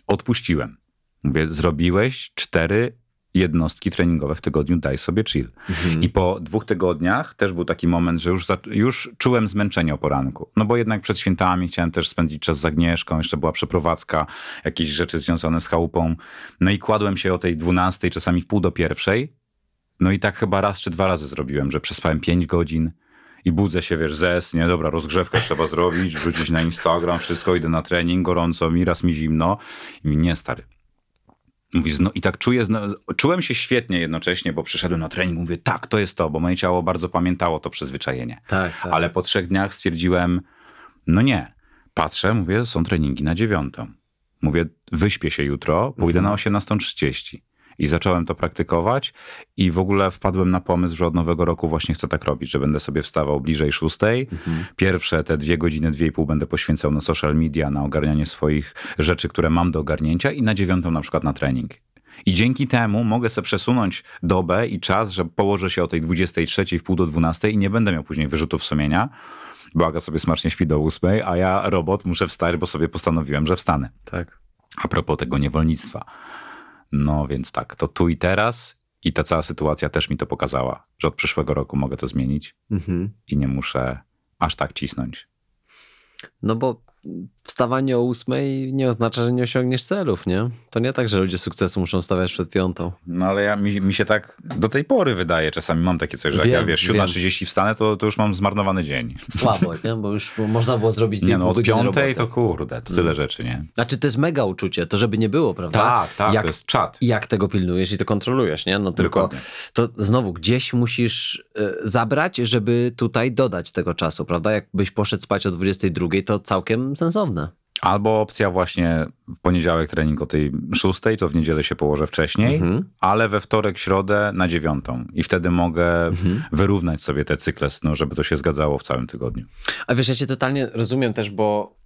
A: Odpuściłem Mówię, zrobiłeś cztery jednostki treningowe w tygodniu, daj sobie chill. Mhm. I po dwóch tygodniach też był taki moment, że już, za, już czułem zmęczenie o poranku. No bo jednak przed świętami chciałem też spędzić czas z Agnieszką, jeszcze była przeprowadzka, jakieś rzeczy związane z chałupą. No i kładłem się o tej dwunastej, czasami w pół do pierwszej. No i tak chyba raz czy dwa razy zrobiłem, że przespałem pięć godzin i budzę się, wiesz, zes, nie, dobra, rozgrzewkę trzeba zrobić, wrzucić na Instagram, wszystko, idę na trening, gorąco mi, raz mi zimno. I mi, nie, stary, Mówisz, no i tak czuję, czułem się świetnie jednocześnie, bo przyszedłem na trening, mówię, tak, to jest to, bo moje ciało bardzo pamiętało to przyzwyczajenie.
B: Tak, tak.
A: Ale po trzech dniach stwierdziłem, no nie. Patrzę, mówię, są treningi na dziewiątą. Mówię, wyśpię się jutro, pójdę mhm. na 18.30. I zacząłem to praktykować i w ogóle wpadłem na pomysł, że od nowego roku właśnie chcę tak robić, że będę sobie wstawał bliżej szóstej. Mhm. Pierwsze te dwie godziny, dwie i pół będę poświęcał na social media, na ogarnianie swoich rzeczy, które mam do ogarnięcia i na dziewiątą na przykład na trening. I dzięki temu mogę sobie przesunąć dobę i czas, że położę się o tej 23 w pół do 12 i nie będę miał później wyrzutów sumienia, bo Aga sobie smacznie śpi do 8, a ja robot muszę wstać, bo sobie postanowiłem, że wstanę.
B: Tak.
A: A propos tego niewolnictwa. No więc tak, to tu i teraz i ta cała sytuacja też mi to pokazała, że od przyszłego roku mogę to zmienić mhm. i nie muszę aż tak cisnąć.
B: No bo wstawanie o ósmej nie oznacza, że nie osiągniesz celów, nie? To nie tak, że ludzie sukcesu muszą stawiać przed piątą.
A: No ale ja, mi, mi się tak do tej pory wydaje, czasami mam takie coś, że jak
B: Wiem,
A: ja wiesz,
B: wiem.
A: 7.30 wstanę, to, to już mam zmarnowany dzień.
B: Słabo, nie? Bo już bo można było zrobić
A: Nie no, od piątej to kurde, to tyle rzeczy, nie?
B: Znaczy to jest mega uczucie, to żeby nie było, prawda?
A: Tak, tak,
B: Jak,
A: to jest czat.
B: jak tego pilnujesz i to kontrolujesz, nie? No tylko
A: Dokładnie.
B: to znowu gdzieś musisz e, zabrać, żeby tutaj dodać tego czasu, prawda? Jakbyś poszedł spać o 22, to całkiem sensowne.
A: Albo opcja właśnie w poniedziałek trening o tej szóstej, to w niedzielę się położę wcześniej,
B: Mhm.
A: ale we wtorek, środę na dziewiątą. I wtedy mogę
B: Mhm.
A: wyrównać sobie te cykle snu, żeby to się zgadzało w całym tygodniu.
B: A wiesz, ja cię totalnie rozumiem też, bo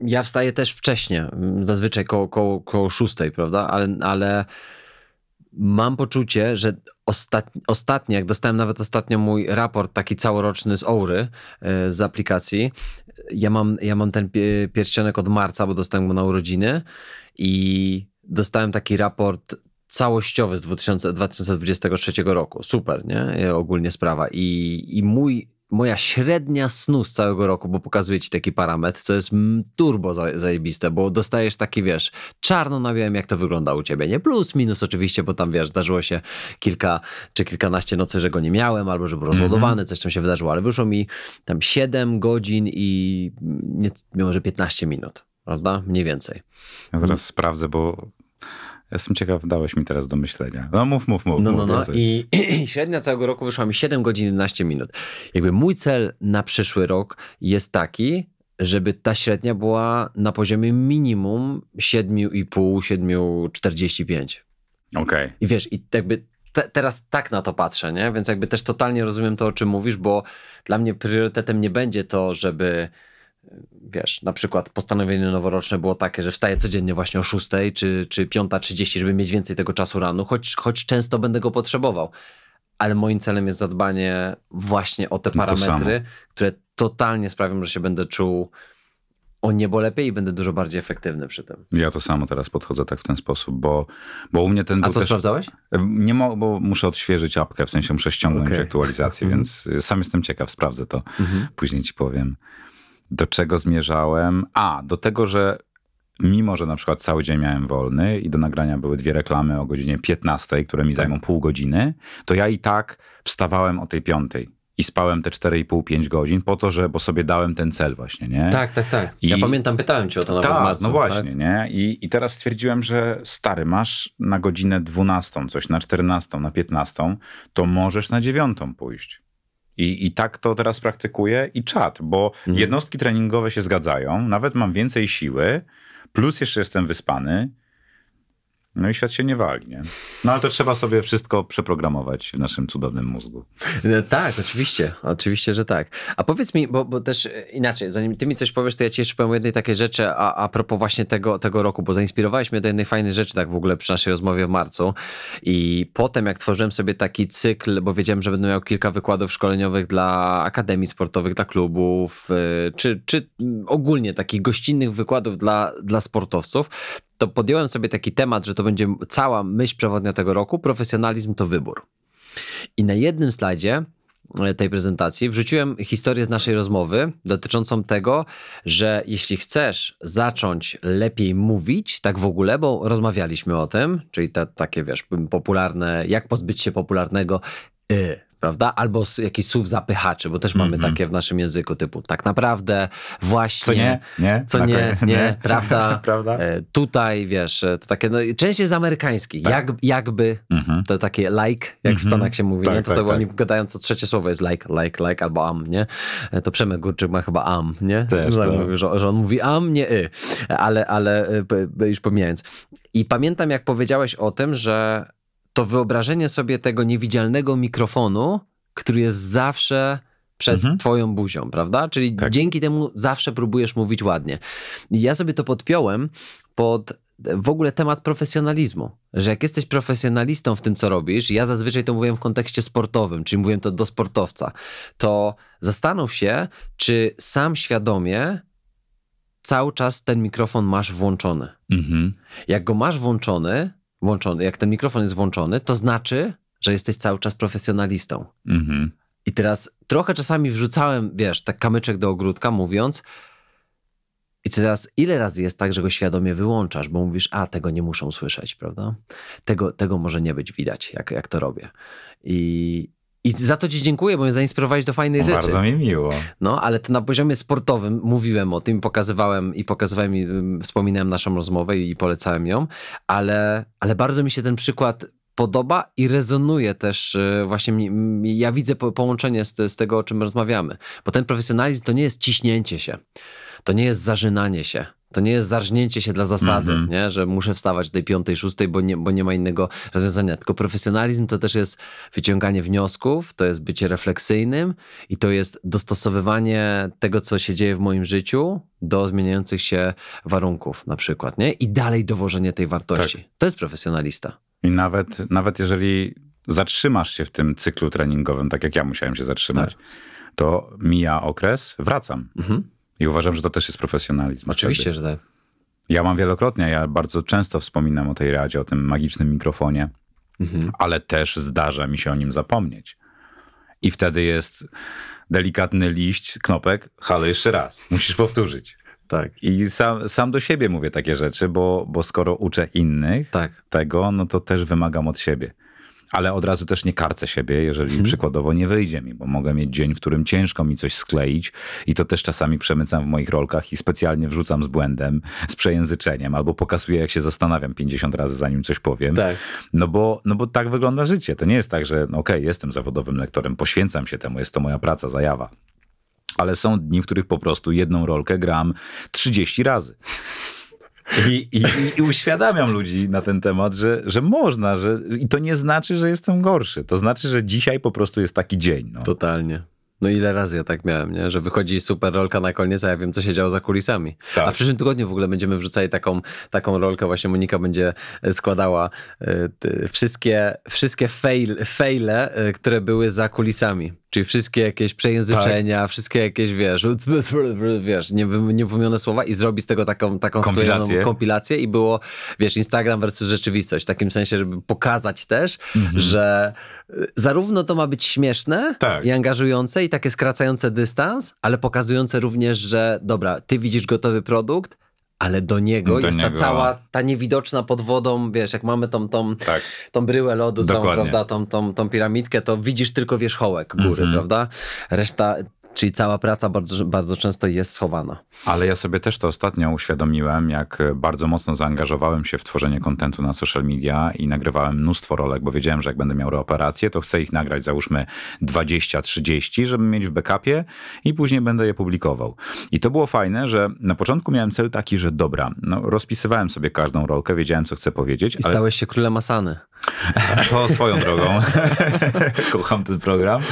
B: ja wstaję też wcześnie, mm, zazwyczaj koło, koło, koło szóstej, prawda? Ale, ale mam poczucie, że ostat, ostatnio, jak dostałem nawet ostatnio mój raport taki całoroczny z Oury e, z aplikacji, ja mam, ja mam ten pie- pierścionek od marca, bo dostałem go na urodziny i dostałem taki raport całościowy z 2000, 2023 roku. Super, nie? E, Ogólnie sprawa. I, i mój, moja średnia snu z całego roku, bo pokazuje ci taki parametr, co jest mm, turbo za- zajebiste, bo dostajesz taki, wiesz, czarno na białym, jak to wygląda u ciebie, nie? Plus, minus oczywiście, bo tam, wiesz, zdarzyło się kilka czy kilkanaście nocy, że go nie miałem, albo że był rozładowany, coś tam się wydarzyło, ale wyszło mi tam 7 godzin i nie, może 15 minut, prawda? Mniej więcej.
A: Ja teraz sprawdzę, bo jestem ciekaw, dałeś mi teraz do myślenia. No mów, mów, mów.
B: No,
A: mów
B: no, no. I, I średnia całego roku wyszła mi 7 godzin 11 minut. Jakby mój cel na przyszły rok jest taki, żeby ta średnia była na poziomie minimum 7,5, 7,45.
A: Okej.
B: I wiesz, i jakby te, teraz tak na to patrzę, nie? Więc jakby też totalnie rozumiem to, o czym mówisz, bo dla mnie priorytetem nie będzie to, żeby wiesz, na przykład postanowienie noworoczne było takie, że wstaję codziennie właśnie o 6 czy, czy 5.30, żeby mieć więcej tego czasu rano, choć, choć często będę go potrzebował. Ale moim celem jest zadbanie właśnie o te
A: No to
B: parametry, które totalnie sprawią, że się będę czuł o niebo lepiej i będę dużo bardziej efektywny przy tym.
A: Ja to samo teraz podchodzę tak w ten sposób, bo, bo u mnie ten
B: A co
A: też...
B: sprawdzałeś?
A: Nie mo, bo muszę odświeżyć apkę, w sensie muszę ściągnąć
B: Okej.
A: aktualizację, więc sam jestem ciekaw, sprawdzę to.
B: Mhm.
A: Później ci powiem, do czego zmierzałem. A, do tego, że mimo, że na przykład cały dzień miałem wolny i do nagrania były dwie reklamy o godzinie 15, które
B: Tak.
A: mi zajmą pół godziny, to ja i tak wstawałem o tej piątej i spałem te 4,5-5 godzin po to, że, bo sobie dałem ten cel właśnie, nie?
B: Tak, tak, tak. Ja
A: I-
B: pamiętam, pytałem cię o to nawet
A: Tak,
B: marcu.
A: no właśnie,
B: Tak?
A: nie? I, I teraz stwierdziłem, że stary, masz na godzinę 12 coś, na 14, na 15, to możesz na 9 pójść. I, I tak to teraz praktykuję i czat, bo
B: Mhm.
A: jednostki treningowe się zgadzają, nawet mam więcej siły, plus jeszcze jestem wyspany, no i świat się nie wali, nie? No ale to trzeba sobie wszystko przeprogramować w naszym cudownym mózgu.
B: E, Tak, oczywiście, oczywiście, że tak. A powiedz mi, bo, bo też e, inaczej, zanim ty mi coś powiesz, to ja ci jeszcze powiem jednej takiej rzeczy, a, a propos właśnie tego, tego roku, bo zainspirowałeś mnie do jednej fajnej rzeczy tak w ogóle przy naszej rozmowie w marcu i potem jak tworzyłem sobie taki cykl, bo wiedziałem, że będę miał kilka wykładów szkoleniowych dla akademii sportowych, dla klubów, e, czy, czy ogólnie takich gościnnych wykładów dla, dla sportowców, to podjąłem sobie taki temat, że to będzie cała myśl przewodnia tego roku, profesjonalizm to wybór. I na jednym slajdzie e, tej prezentacji wrzuciłem historię z naszej rozmowy dotyczącą tego, że jeśli chcesz zacząć lepiej mówić, tak w ogóle, bo rozmawialiśmy o tym, czyli te takie, wiesz, popularne, jak pozbyć się popularnego y, prawda? Albo jakiś słów zapychaczy, bo też mamy
A: Mhm.
B: takie w naszym języku typu tak naprawdę, właśnie,
A: Co nie? Nie?
B: co nie,
A: koniec-
B: nie, prawda?
A: Prawda?
B: E, tutaj, wiesz, e, to takie, no, część jest amerykański,
A: Tak.
B: jak, jakby,
A: Mhm.
B: to takie like, jak w
A: Mhm.
B: Stanach się mówi,
A: Tak,
B: nie? To,
A: tak,
B: to
A: tak.
B: oni gadają, co trzecie słowo jest like, like, like albo am, nie? E, To Przemek Górczyk ma chyba am, nie?
A: Też,
B: tak
A: tak.
B: mówi, że, że on mówi am, nie y, ale, ale już pomijając. I pamiętam, jak powiedziałeś o tym, że to wyobrażenie sobie tego niewidzialnego mikrofonu, który jest zawsze przed
A: Mhm.
B: twoją buzią, prawda? Czyli
A: Tak.
B: dzięki temu zawsze próbujesz mówić ładnie. I ja sobie to podpiąłem pod w ogóle temat profesjonalizmu. Że jak jesteś profesjonalistą w tym, co robisz, ja zazwyczaj to mówiłem w kontekście sportowym, czyli mówiłem to do sportowca, to zastanów się, czy sam świadomie cały czas ten mikrofon masz włączony.
A: Mhm.
B: Jak go masz włączony, włączony, jak ten mikrofon jest włączony, to znaczy, że jesteś cały czas profesjonalistą.
A: Mhm.
B: I teraz trochę czasami wrzucałem, wiesz, tak kamyczek do ogródka, mówiąc, I teraz ile razy jest tak, że go świadomie wyłączasz, bo mówisz, a tego nie muszą słyszeć, prawda? Tego, tego może nie być widać, jak, jak to robię. I, i za to Ci dziękuję, bo mnie zainspirowałeś do fajnej rzeczy.
A: Bardzo mi miło.
B: No, ale to na poziomie sportowym mówiłem o tym, pokazywałem i pokazywałem i wspominałem naszą rozmowę i polecałem ją, ale, ale bardzo mi się ten przykład podoba i rezonuje też y, właśnie, ja widzę po- połączenie z, z tego, o czym rozmawiamy, bo ten profesjonalizm to nie jest ciśnięcie się, to nie jest zażynanie się, to nie jest zarżnięcie się dla zasady,
A: Mhm.
B: nie? że muszę wstawać do tej piątej, szóstej, bo nie, bo nie ma innego rozwiązania. Tylko profesjonalizm to też jest wyciąganie wniosków, to jest bycie refleksyjnym i to jest dostosowywanie tego, co się dzieje w moim życiu do zmieniających się warunków na przykład, nie? I dalej dowożenie tej wartości. To jest profesjonalista.
A: I nawet, nawet jeżeli zatrzymasz się w tym cyklu treningowym, tak jak ja musiałem się zatrzymać, to mija okres, wracam.
B: Mhm.
A: I uważam, że to też jest profesjonalizm.
B: Oczywiście,
A: wtedy.
B: że tak.
A: Ja mam wielokrotnie, ja bardzo często wspominam o tej radzie, o tym magicznym mikrofonie,
B: Mhm.
A: ale też zdarza mi się o nim zapomnieć. I wtedy jest delikatny liść, knopek, halo jeszcze raz, musisz powtórzyć.
B: Tak.
A: I sam, sam do siebie mówię takie rzeczy, bo, bo skoro uczę innych
B: Tak.
A: tego, no to też wymagam od siebie. Ale od razu też nie karcę siebie, jeżeli
B: Mhm.
A: przykładowo nie wyjdzie mi, bo mogę mieć dzień, w którym ciężko mi coś skleić i to też czasami przemycam w moich rolkach i specjalnie wrzucam z błędem, z przejęzyczeniem, albo pokazuję, jak się zastanawiam 50 razy, zanim coś powiem.
B: Tak.
A: No bo, no bo tak wygląda życie. To nie jest tak, że no okej, jestem zawodowym lektorem, poświęcam się temu, jest to moja praca, zajawa. Ale są dni, w których po prostu jedną rolkę gram 30 razy. I, i, I uświadamiam ludzi na ten temat, że, że można, że i to nie znaczy, że jestem gorszy. To znaczy, że dzisiaj po prostu jest taki dzień. No.
B: Totalnie. No ile razy ja tak miałem, nie? że wychodzi super rolka na koniec, a ja wiem, co się działo za kulisami.
A: Tak.
B: A w przyszłym tygodniu w ogóle będziemy wrzucali taką, taką rolkę, właśnie Monika będzie e, składała e, ty- wszystkie, wszystkie fail, faile, e, które były za kulisami. Czyli wszystkie jakieś przejęzyczenia,
A: Tak.
B: wszystkie jakieś, wiesz, wiesz, niewy- niewymienione słowa i zrobi z tego taką, taką
A: Kompilację.
B: kompilację i było, wiesz, Instagram versus rzeczywistość. W takim sensie, żeby pokazać też, że y, zarówno to ma być śmieszne
A: Tak.
B: i angażujące i takie skracające dystans, ale pokazujące również, że dobra, ty widzisz gotowy produkt, ale do niego
A: Do
B: jest ta
A: niego-
B: cała, ta niewidoczna pod wodą, wiesz, jak mamy tą, tą,
A: Tak.
B: tą bryłę lodu, całą, prawda, tą, tą, tą piramidkę, to widzisz tylko wierzchołek góry,
A: Mhm.
B: prawda? Reszta, czyli cała praca bardzo, bardzo często jest schowana.
A: Ale ja sobie też to ostatnio uświadomiłem, jak bardzo mocno zaangażowałem się w tworzenie kontentu na social media i nagrywałem mnóstwo rolek, bo wiedziałem, że jak będę miał reoperację, to chcę ich nagrać załóżmy 20-30, żeby mieć w backupie i później będę je publikował. I to było fajne, że na początku miałem cel taki, że dobra, no, rozpisywałem sobie każdą rolkę, wiedziałem, co chcę powiedzieć,
B: I
A: ale
B: stałeś się królem Asany.
A: to swoją drogą. Kocham ten program.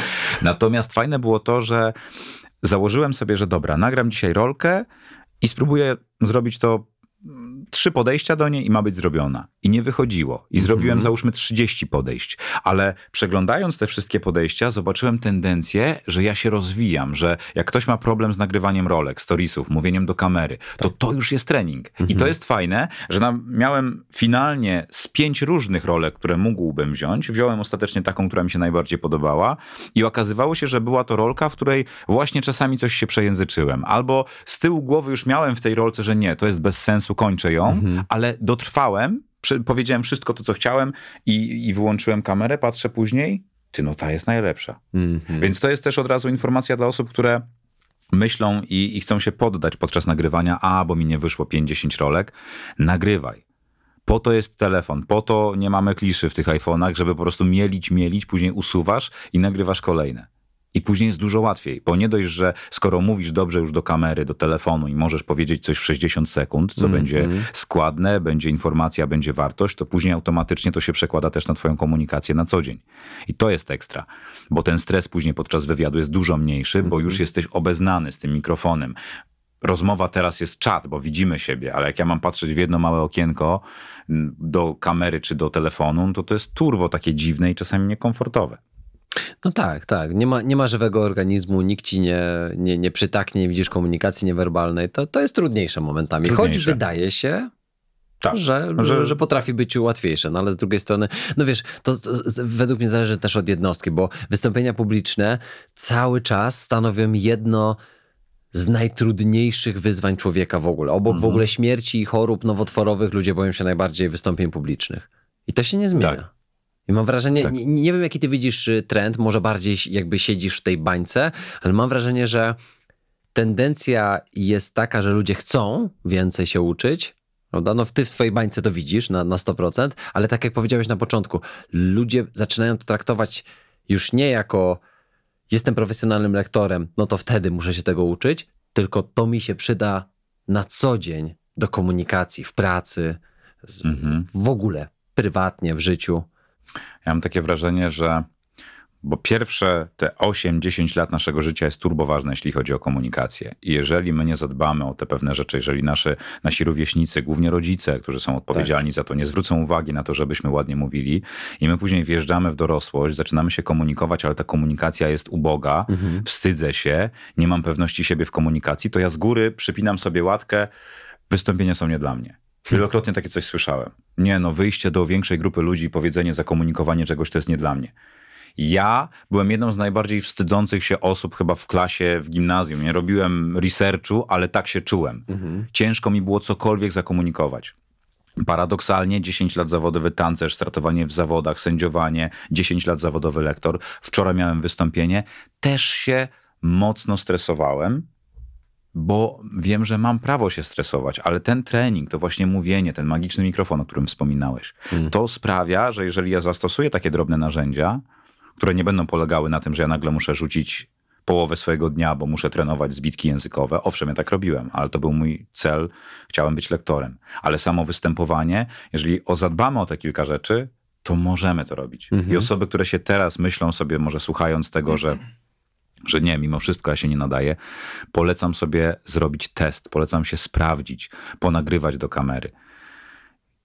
A: Natomiast fajne było to, że założyłem sobie, że dobra, nagram dzisiaj rolkę i spróbuję zrobić to trzy podejścia do niej i ma być zrobiona. I nie wychodziło. I zrobiłem załóżmy 30 podejść. Ale przeglądając te wszystkie podejścia, zobaczyłem tendencję, że ja się rozwijam, że jak ktoś ma problem z nagrywaniem rolek, storiesów, mówieniem do kamery, to to już jest trening. I to jest fajne, że nam, miałem finalnie z pięć różnych rolek, które mógłbym wziąć. Wziąłem ostatecznie taką, która mi się najbardziej podobała i okazywało się, że była to rolka, w której właśnie czasami coś się przejęzyczyłem. Albo z tyłu głowy już miałem w tej rolce, że nie, to jest bez sensu, kończę ją, ale dotrwałem, powiedziałem wszystko to, co chciałem i, i wyłączyłem kamerę, patrzę później, ty no ta jest najlepsza.
B: Mhm.
A: Więc to jest też od razu informacja dla osób, które myślą i, i chcą się poddać podczas nagrywania, a bo mi nie wyszło 50 rolek, nagrywaj. Po to jest telefon, po to nie mamy kliszy w tych iPhone'ach, żeby po prostu mielić, mielić, później usuwasz i nagrywasz kolejne. I później jest dużo łatwiej, bo nie dość, że skoro mówisz dobrze już do kamery, do telefonu i możesz powiedzieć coś w 60 sekund, co będzie składne, będzie informacja, będzie wartość, to później automatycznie to się przekłada też na twoją komunikację na co dzień. I to jest ekstra, bo ten stres później podczas wywiadu jest dużo mniejszy, bo już jesteś obeznany z tym mikrofonem. Rozmowa teraz jest czat, bo widzimy siebie, ale jak ja mam patrzeć w jedno małe okienko m, do kamery czy do telefonu, no to to jest turbo takie dziwne i czasami niekomfortowe.
B: No tak, tak. Nie ma, nie ma żywego organizmu, nikt ci nie, nie, nie przytaknie, nie widzisz komunikacji niewerbalnej. To, to jest trudniejsze momentami. Choć
A: Trudniejsze.
B: wydaje się,
A: Tak,
B: że,
A: że-
B: że, potrafi być łatwiejsze, no ale z drugiej strony, no wiesz, to, to według mnie zależy też od jednostki, bo wystąpienia publiczne cały czas stanowią jedno z najtrudniejszych wyzwań człowieka w ogóle. Obok w ogóle śmierci i chorób nowotworowych ludzie boją się najbardziej wystąpień publicznych. I to się nie zmienia.
A: Tak.
B: I mam wrażenie,
A: Tak.
B: nie, nie wiem jaki ty widzisz y, trend, może bardziej jakby siedzisz w tej bańce, ale mam wrażenie, że tendencja jest taka, że ludzie chcą więcej się uczyć, prawda? No ty w twojej bańce to widzisz na, na 100%, ale tak jak powiedziałeś na początku, ludzie zaczynają to traktować już nie jako jestem profesjonalnym lektorem, no to wtedy muszę się tego uczyć, tylko to mi się przyda na co dzień do komunikacji, w pracy, z,
A: Mhm.
B: w ogóle, prywatnie, w życiu.
A: Ja mam takie wrażenie, że bo pierwsze te 8-10 lat naszego życia jest turbo ważne, jeśli chodzi o komunikację. I jeżeli my nie zadbamy o te pewne rzeczy, jeżeli nasze, nasi rówieśnicy, głównie rodzice, którzy są odpowiedzialni za to, nie zwrócą uwagi na to, żebyśmy ładnie mówili, i my później wjeżdżamy w dorosłość, zaczynamy się komunikować, ale ta komunikacja jest uboga, wstydzę się, nie mam pewności siebie w komunikacji, to ja z góry przypinam sobie łatkę, wystąpienia są nie dla mnie. Wielokrotnie takie coś słyszałem. Nie, no wyjście do większej grupy ludzi i powiedzenie, zakomunikowanie czegoś to jest nie dla mnie. Ja byłem jedną z najbardziej wstydzących się osób chyba w klasie, w gimnazjum. Nie robiłem researchu, ale tak się czułem. Ciężko mi było cokolwiek zakomunikować. Paradoksalnie 10 lat zawodowy tancerz, startowanie w zawodach, sędziowanie, 10 lat zawodowy lektor. Wczoraj miałem wystąpienie. Też się mocno stresowałem, bo wiem, że mam prawo się stresować, ale ten trening, to właśnie mówienie, ten magiczny mikrofon, o którym wspominałeś, to sprawia, że jeżeli ja zastosuję takie drobne narzędzia, które nie będą polegały na tym, że ja nagle muszę rzucić połowę swojego dnia, bo muszę trenować zbitki językowe. Owszem, ja tak robiłem, ale to był mój cel. Chciałem być lektorem. Ale samo występowanie, jeżeli o zadbamy o te kilka rzeczy, to możemy to robić. I osoby, które się teraz myślą sobie, może słuchając tego, że że nie, mimo wszystko ja się nie nadaję, polecam sobie zrobić test, polecam się sprawdzić, ponagrywać do kamery.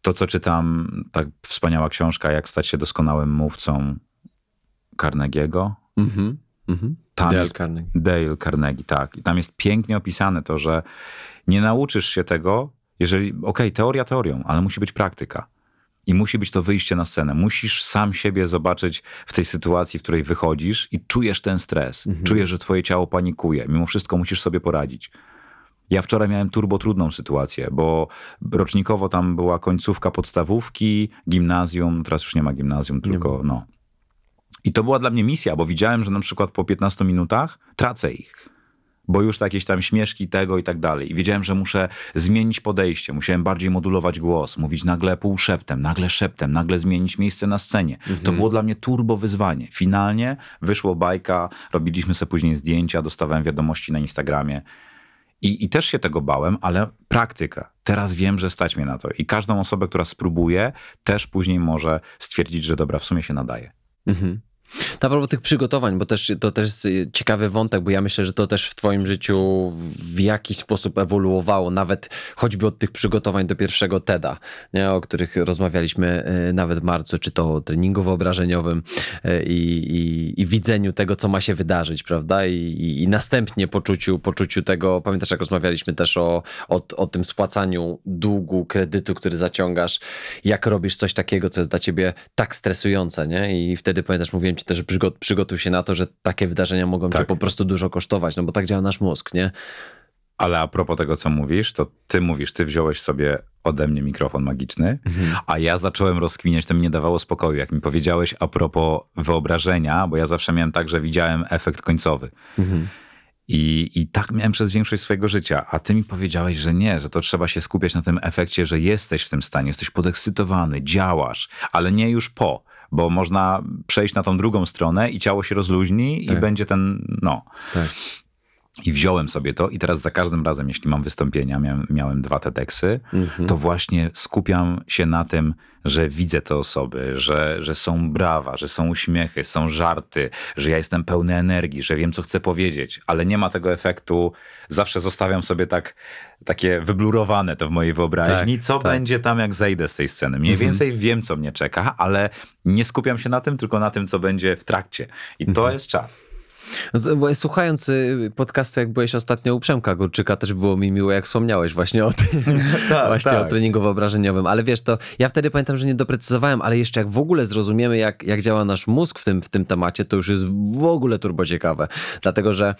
A: To, co czytam, tak wspaniała książka, jak stać się doskonałym mówcą Carnegiego.
B: Mhm. Mhm.
A: Tam
B: Dale
A: jest
B: Carnegie.
A: Dale Carnegie, tak. I tam jest pięknie opisane to, że nie nauczysz się tego, jeżeli, okej, teoria teorią, ale musi być praktyka. I musi być to wyjście na scenę. Musisz sam siebie zobaczyć w tej sytuacji, w której wychodzisz i czujesz ten stres. Czujesz, że twoje ciało panikuje. Mimo wszystko musisz sobie poradzić. Ja wczoraj miałem turbo trudną sytuację, bo rocznikowo tam była końcówka podstawówki, gimnazjum, teraz już nie ma gimnazjum, tylko no. I to była dla mnie misja, bo widziałem, że na przykład po 15 minutach tracę ich. Bo już jakieś tam śmieszki tego i tak dalej. I wiedziałem, że muszę zmienić podejście, musiałem bardziej modulować głos, mówić nagle półszeptem, nagle szeptem, nagle zmienić miejsce na scenie. To było dla mnie turbo wyzwanie. Finalnie wyszło bajka, robiliśmy sobie później zdjęcia, dostawałem wiadomości na Instagramie. I, I też się tego bałem, ale praktyka. Teraz wiem, że stać mnie na to. I każdą osobę, która spróbuje, też później może stwierdzić, że dobra, w sumie się nadaje.
B: Mhm. Na propos tych przygotowań, bo też, to też jest y, ciekawy wątek, bo ja myślę, że to też w twoim życiu w jakiś sposób ewoluowało, nawet choćby od tych przygotowań do pierwszego TEDa, nie, o których rozmawialiśmy y, nawet w marcu, czy to o treningu wyobrażeniowym y, i, i, i widzeniu tego, co ma się wydarzyć, prawda? I, i, i następnie poczuciu, poczuciu tego, pamiętasz jak rozmawialiśmy też o, o, o tym spłacaniu długu, kredytu, który zaciągasz, jak robisz coś takiego, co jest dla ciebie tak stresujące, nie? I wtedy pamiętasz, mówiłem ci też, że przygo- przygotuj się na to, że takie wydarzenia mogą cię
A: Tak.
B: po prostu dużo kosztować, no bo tak działa nasz mózg, nie?
A: Ale a propos tego, co mówisz, to ty mówisz, ty wziąłeś sobie ode mnie mikrofon magiczny, a ja zacząłem rozkminiać, to mi nie dawało spokoju, jak mi powiedziałeś a propos wyobrażenia, bo ja zawsze miałem tak, że widziałem efekt końcowy. I, I tak miałem przez większość swojego życia, a ty mi powiedziałeś, że nie, że to trzeba się skupiać na tym efekcie, że jesteś w tym stanie, jesteś podekscytowany, działasz, ale nie już po, bo można przejść na tą drugą stronę i ciało się rozluźni
B: Tak.
A: i będzie ten, no.
B: Tak.
A: I wziąłem sobie to i teraz za każdym razem, jeśli mam wystąpienia, miałem, miałem dwa TEDxy, to właśnie skupiam się na tym, że widzę te osoby, że, że są brawa, że są uśmiechy, są żarty, że ja jestem pełny energii, że wiem, co chcę powiedzieć, ale nie ma tego efektu. Zawsze zostawiam sobie tak, takie wyblurowane to w mojej wyobraźni,
B: Tak,
A: co
B: tak.
A: będzie tam, jak zejdę z tej sceny. Mniej więcej wiem, co mnie czeka, ale nie skupiam się na tym, tylko na tym, co będzie w trakcie. I to jest czat.
B: No słuchając y, podcastu, jak byłeś ostatnio u Przemka Górczyka, też było mi miło, jak wspomniałeś właśnie o tym,
A: Tak,
B: właśnie
A: tak.
B: o treningu wyobrażeniowym. Ale wiesz, to ja wtedy pamiętam, że nie doprecyzowałem, ale jeszcze jak w ogóle zrozumiemy, jak, jak działa nasz mózg w tym, w tym temacie, to już jest w ogóle turbo ciekawe. Dlatego, że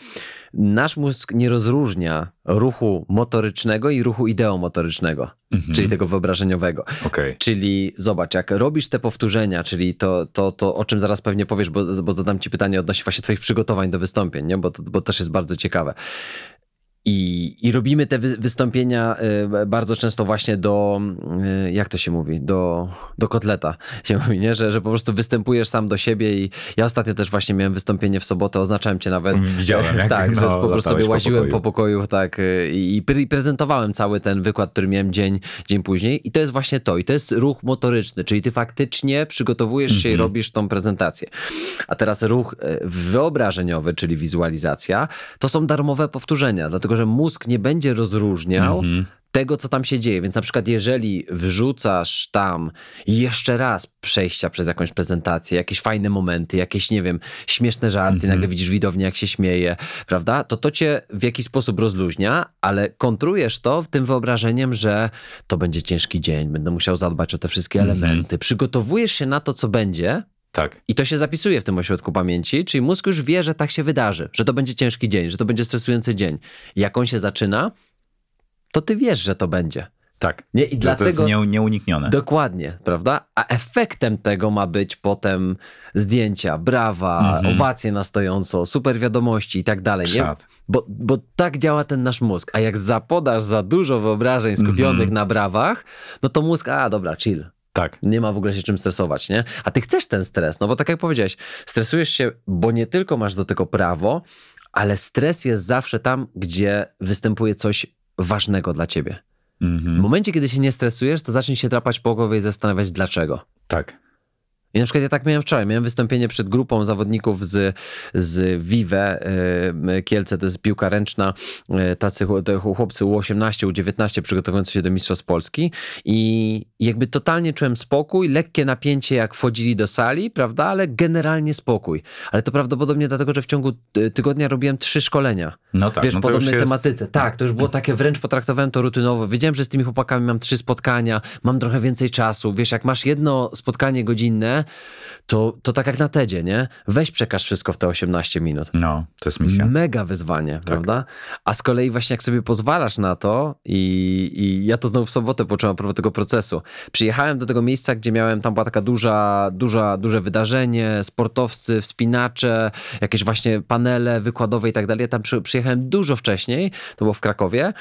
B: nasz mózg nie rozróżnia ruchu motorycznego i ruchu ideomotorycznego,
A: Mhm.
B: czyli tego wyobrażeniowego.
A: Okej.
B: Czyli zobacz, jak robisz te powtórzenia, czyli to, to, to o czym zaraz pewnie powiesz, bo, bo zadam ci pytanie odnośnie właśnie twoich przygotowań do wystąpień, nie? Bo, bo też jest bardzo ciekawe. I, I robimy te wy, wystąpienia y, bardzo często właśnie do, y, jak to się mówi, do, do kotleta się mówi, nie? Że, że po prostu występujesz sam do siebie i ja ostatnio też właśnie miałem wystąpienie w sobotę, oznaczałem cię nawet.
A: Widziałem, jak
B: tak,
A: no,
B: że po prostu sobie
A: po
B: łaziłem
A: pokoju.
B: po pokoju, tak, y, i, i pre- prezentowałem cały ten wykład, który miałem dzień, dzień później i to jest właśnie to. I to jest ruch motoryczny, czyli ty faktycznie przygotowujesz się i
A: Mhm.
B: robisz tą prezentację. A teraz ruch e, wyobrażeniowy, czyli wizualizacja, to są darmowe powtórzenia, dlatego że mózg nie będzie rozróżniał
A: Mhm.
B: tego, co tam się dzieje. Więc na przykład, jeżeli wrzucasz tam jeszcze raz przejścia przez jakąś prezentację, jakieś fajne momenty, jakieś, nie wiem, śmieszne żarty,
A: Mhm.
B: nagle widzisz widownię, jak się śmieje, prawda? To to cię w jakiś sposób rozluźnia, ale kontrujesz to tym wyobrażeniem, że to będzie ciężki dzień, będę musiał zadbać o te wszystkie
A: Mhm.
B: elementy. Przygotowujesz się na to, co będzie,
A: Tak.
B: i to się zapisuje w tym ośrodku pamięci, czyli mózg już wie, że tak się wydarzy, że to będzie ciężki dzień, że to będzie stresujący dzień. Jak on się zaczyna, to ty wiesz, że to będzie.
A: Tak.
B: Nie? I dlatego.
A: To jest nie, nieuniknione.
B: Dokładnie, prawda? A efektem tego ma być potem zdjęcia, brawa,
A: Mhm.
B: owacje na stojąco, super wiadomości i tak dalej. Nie? Bo, bo tak działa ten nasz mózg. A jak zapodasz za dużo wyobrażeń skupionych
A: Mhm.
B: na brawach, no to mózg, a dobra, chill.
A: Tak.
B: Nie ma w ogóle się czym stresować, nie? A ty chcesz ten stres, no bo tak jak powiedziałeś, stresujesz się, bo nie tylko masz do tego prawo, ale stres jest zawsze tam, gdzie występuje coś ważnego dla ciebie. W
A: Mhm.
B: momencie, kiedy się nie stresujesz, to zaczniesz się drapać po głowie i zastanawiać dlaczego.
A: Tak.
B: I na przykład ja tak miałem wczoraj, miałem wystąpienie przed grupą zawodników z, z Vive y, Kielce, to jest piłka ręczna, y, tacy chłopcy U18, U19 przygotowujący się do Mistrzostw Polski i jakby totalnie czułem spokój, lekkie napięcie jak wchodzili do sali, prawda, ale generalnie spokój. Ale to prawdopodobnie dlatego, że w ciągu y, tygodnia robiłem trzy szkolenia.
A: No tak.
B: Wiesz,
A: no
B: podobnej
A: jest...
B: tematyce. Tak, to już było takie, wręcz potraktowałem to rutynowo. Wiedziałem, że z tymi chłopakami mam trzy spotkania, mam trochę więcej czasu. Wiesz, jak masz jedno spotkanie godzinne, to, to tak jak na TEDzie, nie? Weź przekaż wszystko w te 18 minut.
A: No, to jest misja.
B: Mega wyzwanie, prawda? A z kolei właśnie jak sobie pozwalasz na to i, i ja to znowu w sobotę poczułem a propos tego procesu. Przyjechałem do tego miejsca, gdzie miałem, tam była taka duża, duża, duże wydarzenie, sportowcy, wspinacze, jakieś właśnie panele wykładowe i tak dalej. Ja tam przy, przyjechałem dużo wcześniej, to było w Krakowie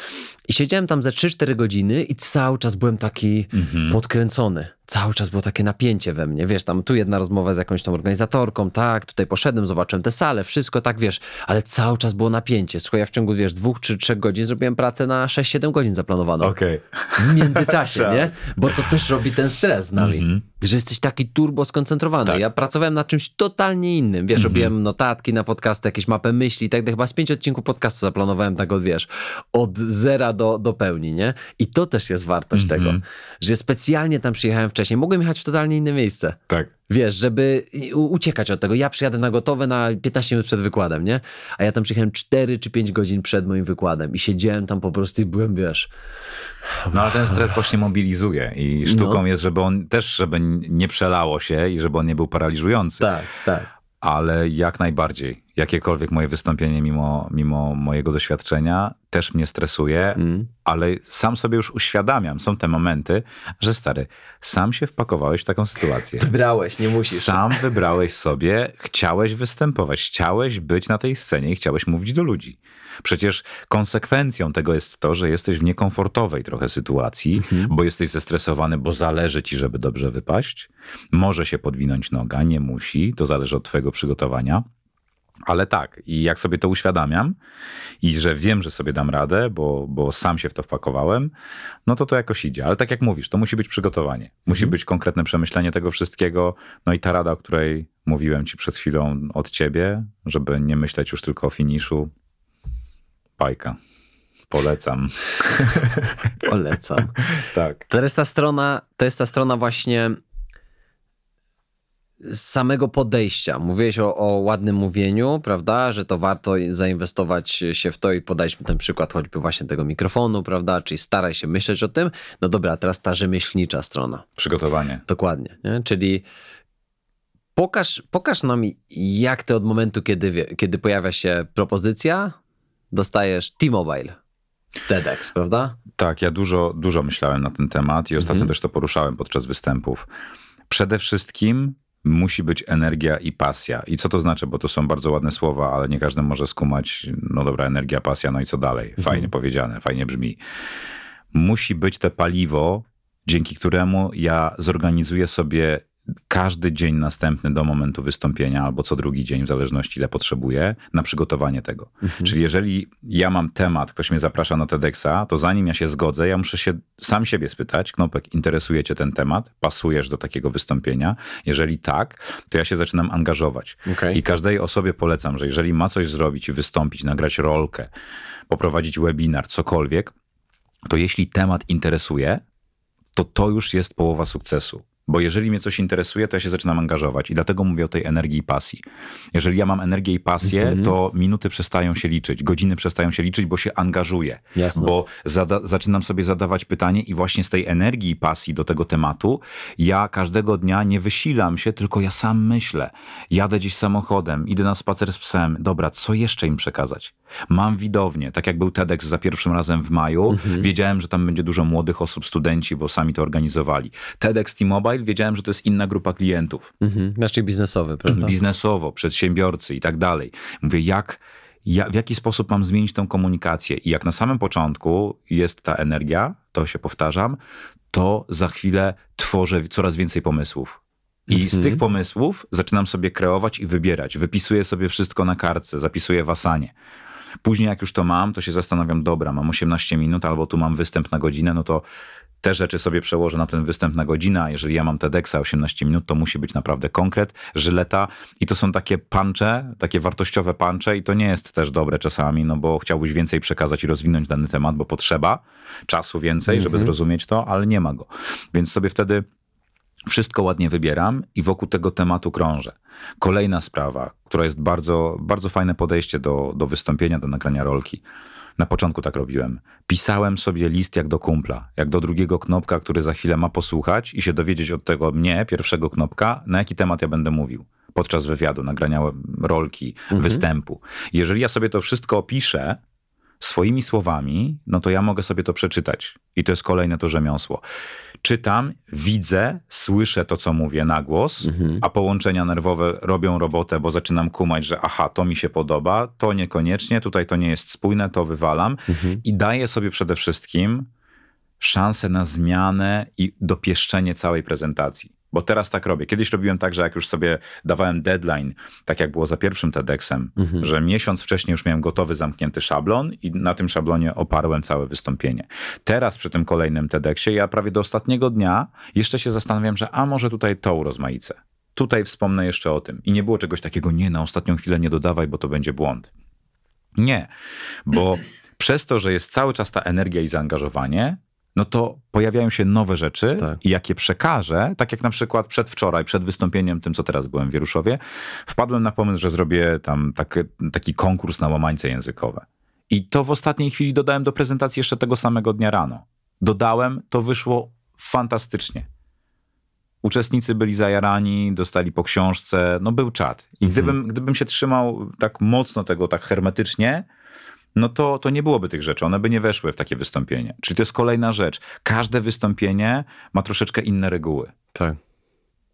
B: i siedziałem tam ze 3-4 godziny i cały czas byłem taki
A: Mhm.
B: podkręcony. Cały czas było takie napięcie we mnie, wiesz, tam tu jedna rozmowa z jakąś tą organizatorką, tak, tutaj poszedłem, zobaczyłem tę salę, wszystko tak, wiesz, ale cały czas było napięcie. Słuchaj, ja w ciągu, wiesz, dwóch czy trzech godzin zrobiłem pracę na 6-7 godzin zaplanowaną.
A: Okej.
B: W międzyczasie,
A: Tak.
B: nie? Bo to też robi ten stres z nami.
A: Mhm.
B: Że jesteś taki turbo skoncentrowany.
A: Tak.
B: Ja pracowałem nad czymś totalnie innym. Wiesz,
A: Mhm.
B: robiłem notatki na podcasty, jakieś mapę myśli i tak. Chyba z pięć odcinków podcastu zaplanowałem tak od, wiesz, od zera do, do pełni, nie? I to też jest wartość
A: Mhm.
B: tego, że specjalnie tam przyjechałem wcześniej. Mogłem jechać w totalnie inne miejsce.
A: Tak.
B: Wiesz, żeby uciekać od tego. Ja przyjadę na gotowe na 15 minut przed wykładem, nie? A ja tam przyjechałem 4 czy 5 godzin przed moim wykładem i siedziałem tam po prostu i byłem, wiesz,
A: No ale ten stres właśnie mobilizuje i sztuką
B: No.
A: jest, żeby on też, żeby nie przelało się i żeby on nie był paraliżujący.
B: tak, tak.
A: Ale jak najbardziej. Jakiekolwiek moje wystąpienie mimo, mimo mojego doświadczenia też mnie stresuje,
B: Mm.
A: ale sam sobie już uświadamiam, są te momenty, że stary, sam się wpakowałeś w taką sytuację.
B: Wybrałeś, nie musisz.
A: Sam wybrałeś sobie, chciałeś występować, chciałeś być na tej scenie i chciałeś mówić do ludzi. Przecież konsekwencją tego jest to, że jesteś w niekomfortowej trochę sytuacji, bo jesteś zestresowany, bo zależy ci, żeby dobrze wypaść. Może się podwinąć noga, nie musi, to zależy od twojego przygotowania. Ale tak, i jak sobie to uświadamiam i że wiem, że sobie dam radę, bo, bo sam się w to wpakowałem, no to to jakoś idzie. Ale tak jak mówisz, to musi być przygotowanie. Musi być konkretne przemyślenie tego wszystkiego. No i ta rada, o której mówiłem ci przed chwilą od ciebie, żeby nie myśleć już tylko o finiszu. Bajka. Polecam.
B: Polecam.
A: Tak.
B: To jest ta strona, to jest ta strona właśnie z samego podejścia. Mówiłeś o, o, ładnym mówieniu, prawda, że to warto zainwestować się w to i podaliśmy ten przykład choćby właśnie tego mikrofonu, prawda, czyli staraj się myśleć o tym. No dobra, teraz ta rzemieślnicza strona.
A: Przygotowanie.
B: Dokładnie, nie? czyli pokaż, pokaż nam jak ty od momentu, kiedy, kiedy pojawia się propozycja, dostajesz T-Mobile. TEDx, prawda?
A: Tak, ja dużo, dużo myślałem na ten temat i ostatnio mhm. też to poruszałem podczas występów. Przede wszystkim musi być energia i pasja. I co to znaczy? Bo to są bardzo ładne słowa, ale nie każdy może skumać, no dobra, energia, pasja, no i co dalej? Mhm. Fajnie mhm. powiedziane, fajnie brzmi. Musi być to paliwo, dzięki któremu ja zorganizuję sobie każdy dzień następny do momentu wystąpienia, albo co drugi dzień, w zależności ile potrzebuję, na przygotowanie tego. Mhm. Czyli jeżeli ja mam temat, ktoś mnie zaprasza na TEDxa, to zanim ja się zgodzę, ja muszę się sam siebie spytać, Knopek, interesuje cię ten temat? Pasujesz do takiego wystąpienia? Jeżeli tak, to ja się zaczynam angażować. Okay. I każdej osobie polecam, że jeżeli ma coś zrobić, wystąpić, nagrać rolkę, poprowadzić webinar, cokolwiek, to jeśli temat interesuje, to to już jest połowa sukcesu. Bo jeżeli mnie coś interesuje, to ja się zaczynam angażować i dlatego mówię o tej energii i pasji. Jeżeli ja mam energię i pasję, -hmm. to minuty przestają się liczyć, godziny przestają się liczyć, bo się angażuję. Jasne. Bo zaczynam sobie zadawać pytanie i właśnie z tej energii i pasji do tego tematu ja każdego dnia nie wysilam się, tylko ja sam myślę. Jadę gdzieś samochodem, idę na spacer z psem. Dobra, co jeszcze im przekazać? Mam widownię, tak jak był TEDx za pierwszym razem w maju. -hmm. Wiedziałem, że tam będzie dużo młodych osób, studenci, bo sami to organizowali. TEDx T-Mobile mobile, wiedziałem, że to jest inna grupa klientów.
B: Mhm, biznesowy, prawda?
A: Biznesowo, przedsiębiorcy i tak dalej. Mówię, jak, ja, w jaki sposób mam zmienić tę komunikację? I jak na samym początku jest ta energia, to się powtarzam, to za chwilę tworzę coraz więcej pomysłów. I mhm. z tych pomysłów zaczynam sobie kreować i wybierać. Wypisuję sobie wszystko na kartce, zapisuję w asanie. Później jak już to mam, to się zastanawiam, dobra, mam 18 minut albo tu mam występ na godzinę, no to te rzeczy sobie przełożę na ten występ na godzinę, jeżeli ja mam TEDxa 18 minut, to musi być naprawdę konkret, żyleta i to są takie pancze, takie wartościowe pancze i to nie jest też dobre czasami, no bo chciałbyś więcej przekazać i rozwinąć dany temat, bo potrzeba czasu więcej, żeby mhm. zrozumieć to, ale nie ma go. Więc sobie wtedy wszystko ładnie wybieram i wokół tego tematu krążę. Kolejna sprawa, która jest bardzo, bardzo fajne podejście do, do wystąpienia, do nagrania rolki. Na początku tak robiłem. Pisałem sobie list jak do kumpla, jak do drugiego knopka, który za chwilę ma posłuchać i się dowiedzieć od tego mnie, pierwszego knopka, na jaki temat ja będę mówił podczas wywiadu, nagrania rolki, mhm. występu. Jeżeli ja sobie to wszystko opiszę, swoimi słowami, no to ja mogę sobie to przeczytać. I to jest kolejne to rzemiosło. Czytam, widzę, słyszę to, co mówię na głos, mhm. a połączenia nerwowe robią robotę, bo zaczynam kumać, że aha, to mi się podoba, to niekoniecznie, tutaj to nie jest spójne, to wywalam. Mhm. I daję sobie przede wszystkim szansę na zmianę i dopieszczenie całej prezentacji. Bo teraz tak robię. Kiedyś robiłem tak, że jak już sobie dawałem deadline, tak jak było za pierwszym TEDxem, mhm. że miesiąc wcześniej już miałem gotowy, zamknięty szablon i na tym szablonie oparłem całe wystąpienie. Teraz przy tym kolejnym TEDxie ja prawie do ostatniego dnia jeszcze się zastanawiam, że a może tutaj to urozmaicę. Tutaj wspomnę jeszcze o tym. I nie było czegoś takiego, nie, na ostatnią chwilę nie dodawaj, bo to będzie błąd. Nie, bo przez to, że jest cały czas ta energia i zaangażowanie, no to pojawiają się nowe rzeczy tak. i jak je przekażę, tak jak na przykład przedwczoraj, przed wystąpieniem, tym co teraz byłem w Wieruszowie, wpadłem na pomysł, że zrobię tam taki, taki konkurs na łamańce językowe. I to w ostatniej chwili dodałem do prezentacji jeszcze tego samego dnia rano. Dodałem, to wyszło fantastycznie. Uczestnicy byli zajarani, dostali po książce, no był czat. I mhm. gdybym, gdybym się trzymał tak mocno tego, tak hermetycznie, no to, to nie byłoby tych rzeczy, one by nie weszły w takie wystąpienie. Czyli to jest kolejna rzecz. Każde wystąpienie ma troszeczkę inne reguły.
B: Tak.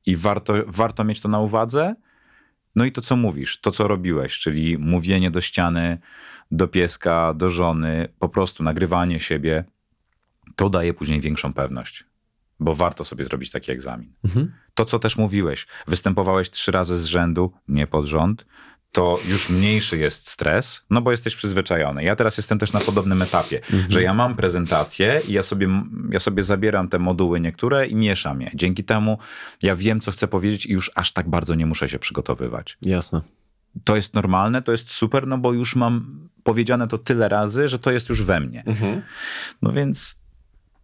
A: I warto, warto mieć to na uwadze. No i to, co mówisz, to, co robiłeś, czyli mówienie do ściany, do pieska, do żony, po prostu nagrywanie siebie, to daje później większą pewność bo warto sobie zrobić taki egzamin. Mhm. To, co też mówiłeś, występowałeś trzy razy z rzędu, nie pod rząd, to już mniejszy jest stres, no bo jesteś przyzwyczajony. Ja teraz jestem też na podobnym etapie, mhm. że ja mam prezentację i ja sobie, ja sobie zabieram te moduły niektóre i mieszam je. Dzięki temu ja wiem, co chcę powiedzieć i już aż tak bardzo nie muszę się przygotowywać.
B: Jasne.
A: To jest normalne, to jest super, no bo już mam powiedziane to tyle razy, że to jest już we mnie. Mhm. No więc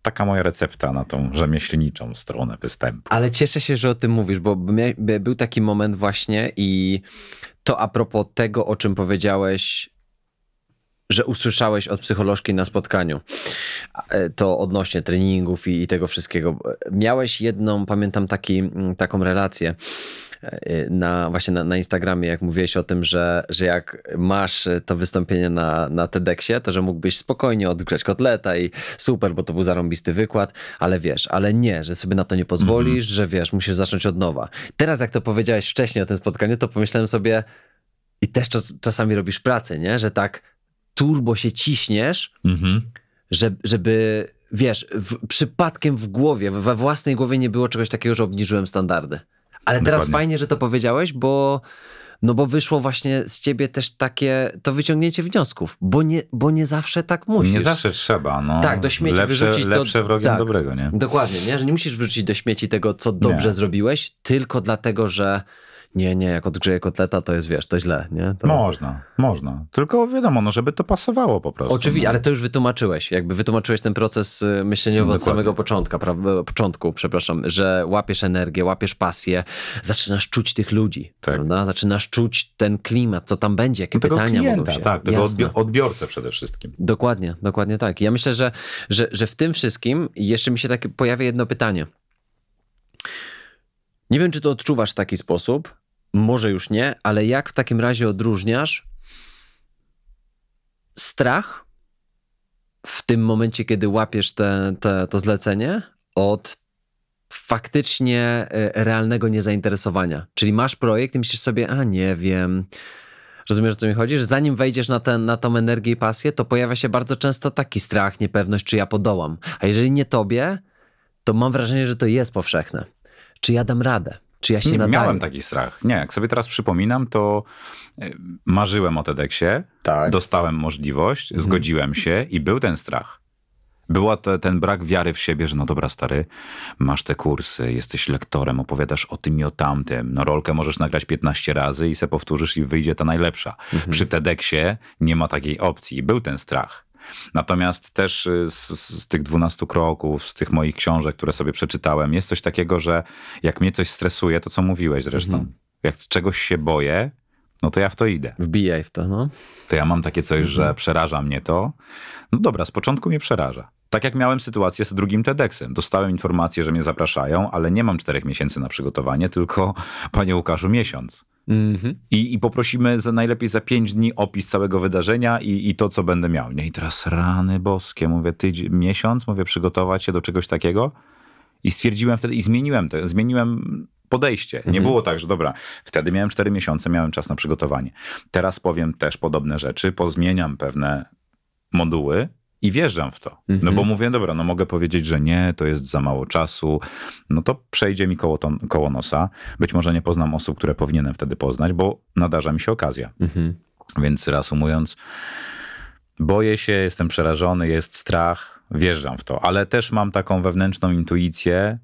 A: taka moja recepta na tą rzemieślniczą stronę występu.
B: Ale cieszę się, że o tym mówisz, bo był taki moment właśnie i to a propos tego, o czym powiedziałeś, że usłyszałeś od psycholożki na spotkaniu, e, to odnośnie treningów i, i tego wszystkiego. Miałeś jedną, pamiętam taki, taką relację na, właśnie na, na Instagramie, jak mówiłeś o tym, że, że jak masz to wystąpienie na, na TEDxie, to że mógłbyś spokojnie odgrzać kotleta i super, bo to był zarąbisty wykład, ale wiesz, ale nie, że sobie na to nie pozwolisz, że wiesz, musisz zacząć od nowa. Teraz jak to powiedziałeś wcześniej o tym spotkaniu, to pomyślałem sobie i też czas, czasami robisz pracę, nie? Że tak turbo się ciśniesz,
A: Mhm.
B: że, żeby, wiesz, w, przypadkiem w głowie, we własnej głowie nie było czegoś takiego, że obniżyłem standardy. Ale teraz
A: Dokładnie.
B: fajnie, że to powiedziałeś, bo, no bo wyszło właśnie z ciebie też takie, to wyciągnięcie wniosków, bo nie, bo nie zawsze tak musisz.
A: Nie zawsze trzeba. No.
B: Tak, do śmieci
A: lepsze,
B: wyrzucić
A: Lepsze wrogiem
B: tak.
A: dobrego, nie?
B: Dokładnie, nie? że nie musisz wrzucić do śmieci tego, co dobrze
A: Nie.
B: zrobiłeś, tylko dlatego, że nie, nie, jak odgrzeję kotleta, to jest, wiesz, to źle, nie? To...
A: Można, można. Tylko wiadomo, no, żeby to pasowało po prostu.
B: Oczywiście,
A: no.
B: ale to już wytłumaczyłeś. Jakby wytłumaczyłeś ten proces y, myśleniowy od samego początka, pra- początku, przepraszam, że łapiesz energię, łapiesz pasję, zaczynasz czuć tych ludzi,
A: Tak.
B: prawda? Zaczynasz czuć ten klimat, co tam będzie, jakie
A: No, tego
B: pytania mogą
A: klienta,
B: się.
A: tak, tego
B: Jasne.
A: odbi- odbiorcę przede wszystkim.
B: Dokładnie, dokładnie tak. Ja myślę, że, że, że w tym wszystkim jeszcze mi się takie pojawia jedno pytanie. Nie wiem, czy to odczuwasz w taki sposób, może już nie, ale jak w takim razie odróżniasz strach w tym momencie, kiedy łapiesz te, te, to zlecenie, od faktycznie e, realnego niezainteresowania? Czyli masz projekt i myślisz sobie, a nie wiem, Rozumiesz, o co mi chodzi? Że zanim wejdziesz na, ten, na tą energię i pasję, to pojawia się bardzo często taki strach, niepewność, czy ja podołam. A jeżeli nie tobie, to mam wrażenie, że to jest powszechne. Czy ja dam radę? Czy ja się
A: Nie,
B: nadaję?
A: miałem taki strach. Nie, jak sobie teraz przypominam, to y, marzyłem o TEDxie,
B: Tak.
A: dostałem możliwość,
B: Mhm.
A: zgodziłem się i był ten strach. Była te, ten brak wiary w siebie, że no dobra stary, masz te kursy, jesteś lektorem, opowiadasz o tym i o tamtym. No rolkę możesz nagrać 15 razy i se powtórzysz i wyjdzie ta najlepsza.
B: Mhm.
A: Przy TEDxie nie ma takiej opcji. Był ten strach. Natomiast też y, z, z, z tych 12 kroków, z tych moich książek, które sobie przeczytałem, jest coś takiego, że jak mnie coś stresuje, to co mówiłeś zresztą,
B: Mhm.
A: jak czegoś się boję, no to ja w to idę
B: Wbijaj w to, no.
A: to ja mam takie coś,
B: Mhm.
A: że przeraża mnie to. No dobra, z początku mnie przeraża. Tak jak miałem sytuację z drugim TEDxem. Dostałem informację, że mnie zapraszają, ale nie mam czterech miesięcy na przygotowanie, tylko panie Łukaszu miesiąc.
B: Mhm.
A: I, I poprosimy za, najlepiej za pięć dni opis całego wydarzenia i, i to, co będę miał. Nie? I teraz rany boskie, mówię, tydzień, miesiąc, mówię, przygotować się do czegoś takiego. I stwierdziłem wtedy, i zmieniłem to, zmieniłem podejście. Nie było tak, że dobra, wtedy miałem cztery miesiące, miałem czas na przygotowanie. Teraz powiem też podobne rzeczy, pozmieniam pewne moduły i wjeżdżam w to. No
B: Mhm.
A: bo mówię, dobra, no mogę powiedzieć, że nie, to jest za mało czasu, no to przejdzie mi koło, koło nosa. Być może nie poznam osób, które powinienem wtedy poznać, bo nadarza mi się okazja.
B: Mhm.
A: Więc reasumując, boję się, jestem przerażony, jest strach, wjeżdżam w to, ale też mam taką wewnętrzną intuicję,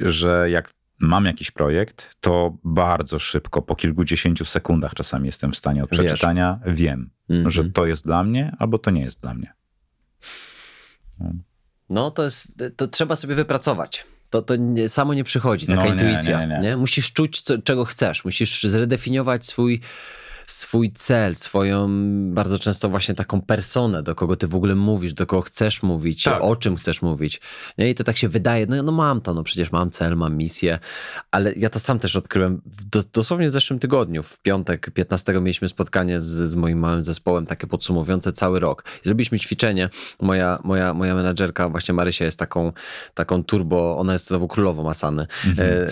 A: że jak mam jakiś projekt, to bardzo szybko, po kilkudziesięciu sekundach czasami jestem w stanie od
B: Wiesz.
A: przeczytania, wiem,
B: Mhm.
A: że to jest dla mnie albo to nie jest dla mnie.
B: No to jest, to trzeba sobie wypracować. To, to nie, samo nie przychodzi, taka
A: No
B: intuicja.
A: nie,
B: Nie,
A: nie.
B: Musisz czuć, co, czego chcesz. Musisz zredefiniować swój, swój cel, swoją bardzo często właśnie taką personę, do kogo ty w ogóle mówisz, do kogo chcesz mówić,
A: Tak.
B: o czym chcesz mówić. Nie? I to tak się wydaje, no, no mam to, no przecież mam cel, mam misję, ale ja to sam też odkryłem do, dosłownie w zeszłym tygodniu, w piątek 15 mieliśmy spotkanie z, z moim małym zespołem, takie podsumowujące cały rok. Zrobiliśmy ćwiczenie, moja, moja, moja menadżerka, właśnie Marysia jest taką, taką turbo, ona jest znowu królową Asany E,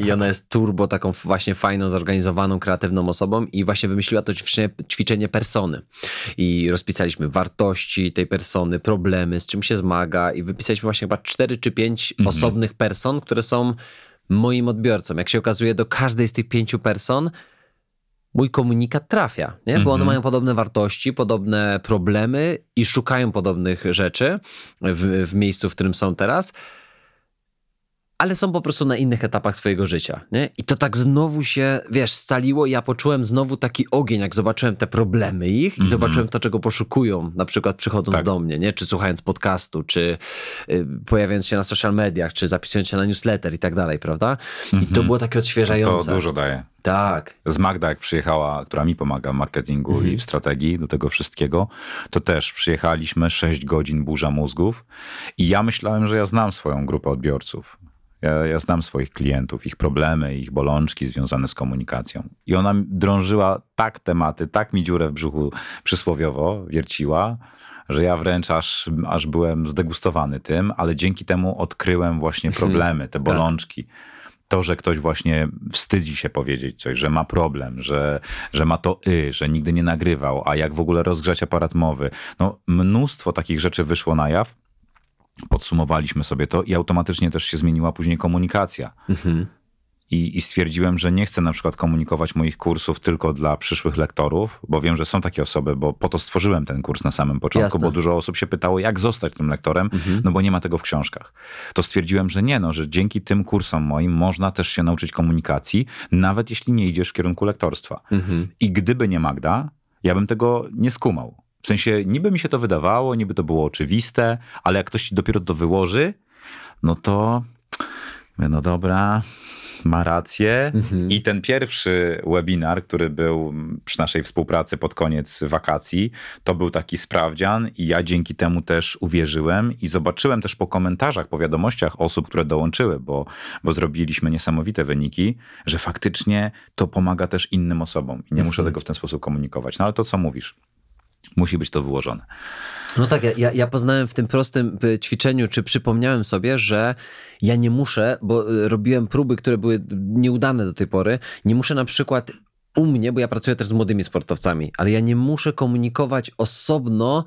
B: I, i ona jest turbo taką właśnie fajną, zorganizowaną, kreatywną osobą i właśnie wymyśliła to ćwiczenie, persony. I rozpisaliśmy wartości tej persony, problemy, z czym się zmaga i wypisaliśmy właśnie chyba cztery czy pięć osobnych person, które są moim odbiorcą. Jak się okazuje, do każdej z tych pięciu person mój komunikat trafia, nie? bo one
A: Mhm.
B: mają podobne wartości, podobne problemy i szukają podobnych rzeczy w, w miejscu, w którym są teraz. Ale są po prostu na innych etapach swojego życia. Nie? I to tak znowu się, wiesz, scaliło i ja poczułem znowu taki ogień, jak zobaczyłem te problemy ich i
A: Mhm.
B: zobaczyłem to, czego poszukują, na przykład przychodząc
A: Tak.
B: do mnie, nie? czy słuchając podcastu, czy y, pojawiając się na social mediach, czy zapisując się na newsletter i tak dalej, prawda? I to było takie
A: To
B: odświeżające.
A: dużo daje.
B: Tak.
A: Z Magda, jak przyjechała, która mi pomaga w marketingu
B: Mhm.
A: i w strategii do tego wszystkiego, to też przyjechaliśmy 6 godzin burza mózgów i ja myślałem, że ja znam swoją grupę odbiorców. Ja, ja znam swoich klientów, ich problemy, ich bolączki związane z komunikacją. I ona drążyła tak tematy, tak mi dziurę w brzuchu przysłowiowo wierciła, że ja wręcz aż, aż byłem zdegustowany tym, ale dzięki temu odkryłem właśnie problemy, te bolączki to, że ktoś właśnie wstydzi się powiedzieć coś, że ma problem, że, że ma to y, że nigdy nie nagrywał, a jak w ogóle rozgrzać aparat mowy. No, mnóstwo takich rzeczy wyszło na jaw. Podsumowaliśmy sobie to i automatycznie też się zmieniła później komunikacja.
B: Mhm.
A: I, I stwierdziłem, że nie chcę na przykład komunikować moich kursów tylko dla przyszłych lektorów, bo wiem, że są takie osoby, bo po to stworzyłem ten kurs na samym początku,
B: Jasne.
A: bo dużo osób się pytało, jak zostać tym lektorem,
B: Mhm.
A: no bo nie ma tego w książkach. To stwierdziłem, że nie, no, że dzięki tym kursom moim można też się nauczyć komunikacji, nawet jeśli nie idziesz w kierunku lektorstwa.
B: Mhm.
A: I gdyby nie Magda, ja bym tego nie skumał. W sensie, niby mi się to wydawało, niby to było oczywiste, ale jak ktoś ci dopiero to wyłoży, no to no dobra, ma rację.
B: Mhm.
A: I ten pierwszy webinar, który był przy naszej współpracy pod koniec wakacji, to był taki sprawdzian i ja dzięki temu też uwierzyłem i zobaczyłem też po komentarzach, po wiadomościach osób, które dołączyły, bo, bo zrobiliśmy niesamowite wyniki, że faktycznie to pomaga też innym osobom i nie muszę tego w ten sposób komunikować. No ale to co mówisz? Musi być to wyłożone.
B: No tak, ja- ja, poznałem w tym prostym y, ćwiczeniu, czy przypomniałem sobie, że ja nie muszę, bo y, robiłem próby, które były nieudane do tej pory, nie muszę na przykład u mnie, bo ja pracuję też z młodymi sportowcami, ale ja nie muszę komunikować osobno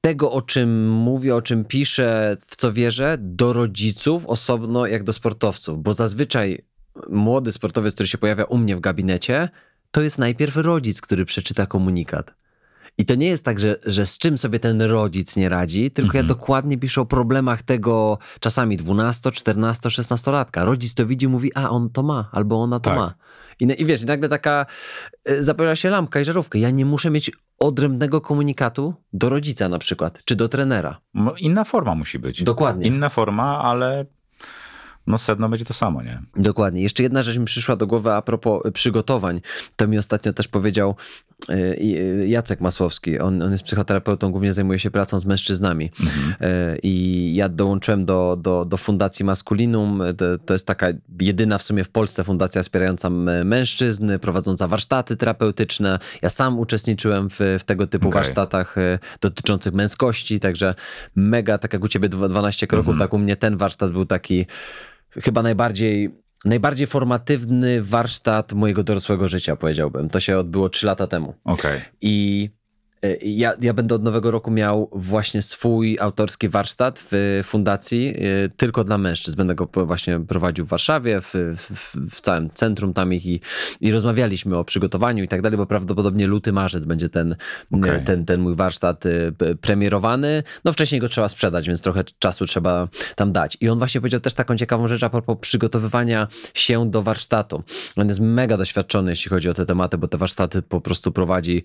B: tego, o czym mówię, o czym piszę, w co wierzę, do rodziców osobno jak do sportowców, bo zazwyczaj młody sportowiec, który się pojawia u mnie w gabinecie, to jest najpierw rodzic, który przeczyta komunikat. I to nie jest tak, że, że z czym sobie ten rodzic nie radzi, tylko ja dokładnie piszę o problemach tego czasami 12, 14, 16 latka. Rodzic to widzi, mówi, a on to ma, albo ona to
A: Tak.
B: ma. I, I wiesz, nagle taka y, zapala się lampka i żarówka. Ja nie muszę mieć odrębnego komunikatu do rodzica na przykład, czy do trenera.
A: No, Inna forma musi być.
B: Dokładnie.
A: Inna forma, ale no sedno będzie to samo, nie?
B: Dokładnie. Jeszcze jedna rzecz mi przyszła do głowy a propos przygotowań. To mi ostatnio też powiedział Jacek Masłowski. On, on jest psychoterapeutą, głównie zajmuje się pracą z mężczyznami. Y, I ja dołączyłem do, do, do Fundacji Maskulinum. To, to jest taka jedyna w sumie w Polsce fundacja wspierająca mężczyzn, prowadząca warsztaty terapeutyczne. Ja sam uczestniczyłem w, w tego typu
A: Okej.
B: warsztatach y, dotyczących męskości, także mega, tak jak u ciebie dwa- 12 kroków, tak u mnie ten warsztat był taki chyba najbardziej, najbardziej formatywny warsztat mojego dorosłego życia, powiedziałbym. To się odbyło 3 lata temu.
A: Okej.
B: I ja, ja będę od nowego roku miał właśnie swój autorski warsztat w fundacji e, tylko dla mężczyzn. Będę go właśnie prowadził w Warszawie, w, w, w całym centrum tam ich i, i rozmawialiśmy o przygotowaniu i tak dalej, bo prawdopodobnie luty, marzec będzie ten,
A: Okej.
B: ten, ten mój warsztat e, premierowany. No wcześniej go trzeba sprzedać, więc trochę czasu trzeba tam dać. I on właśnie powiedział też taką ciekawą rzecz a propos przygotowywania się do warsztatu. On jest mega doświadczony, jeśli chodzi o te tematy, bo te warsztaty po prostu prowadzi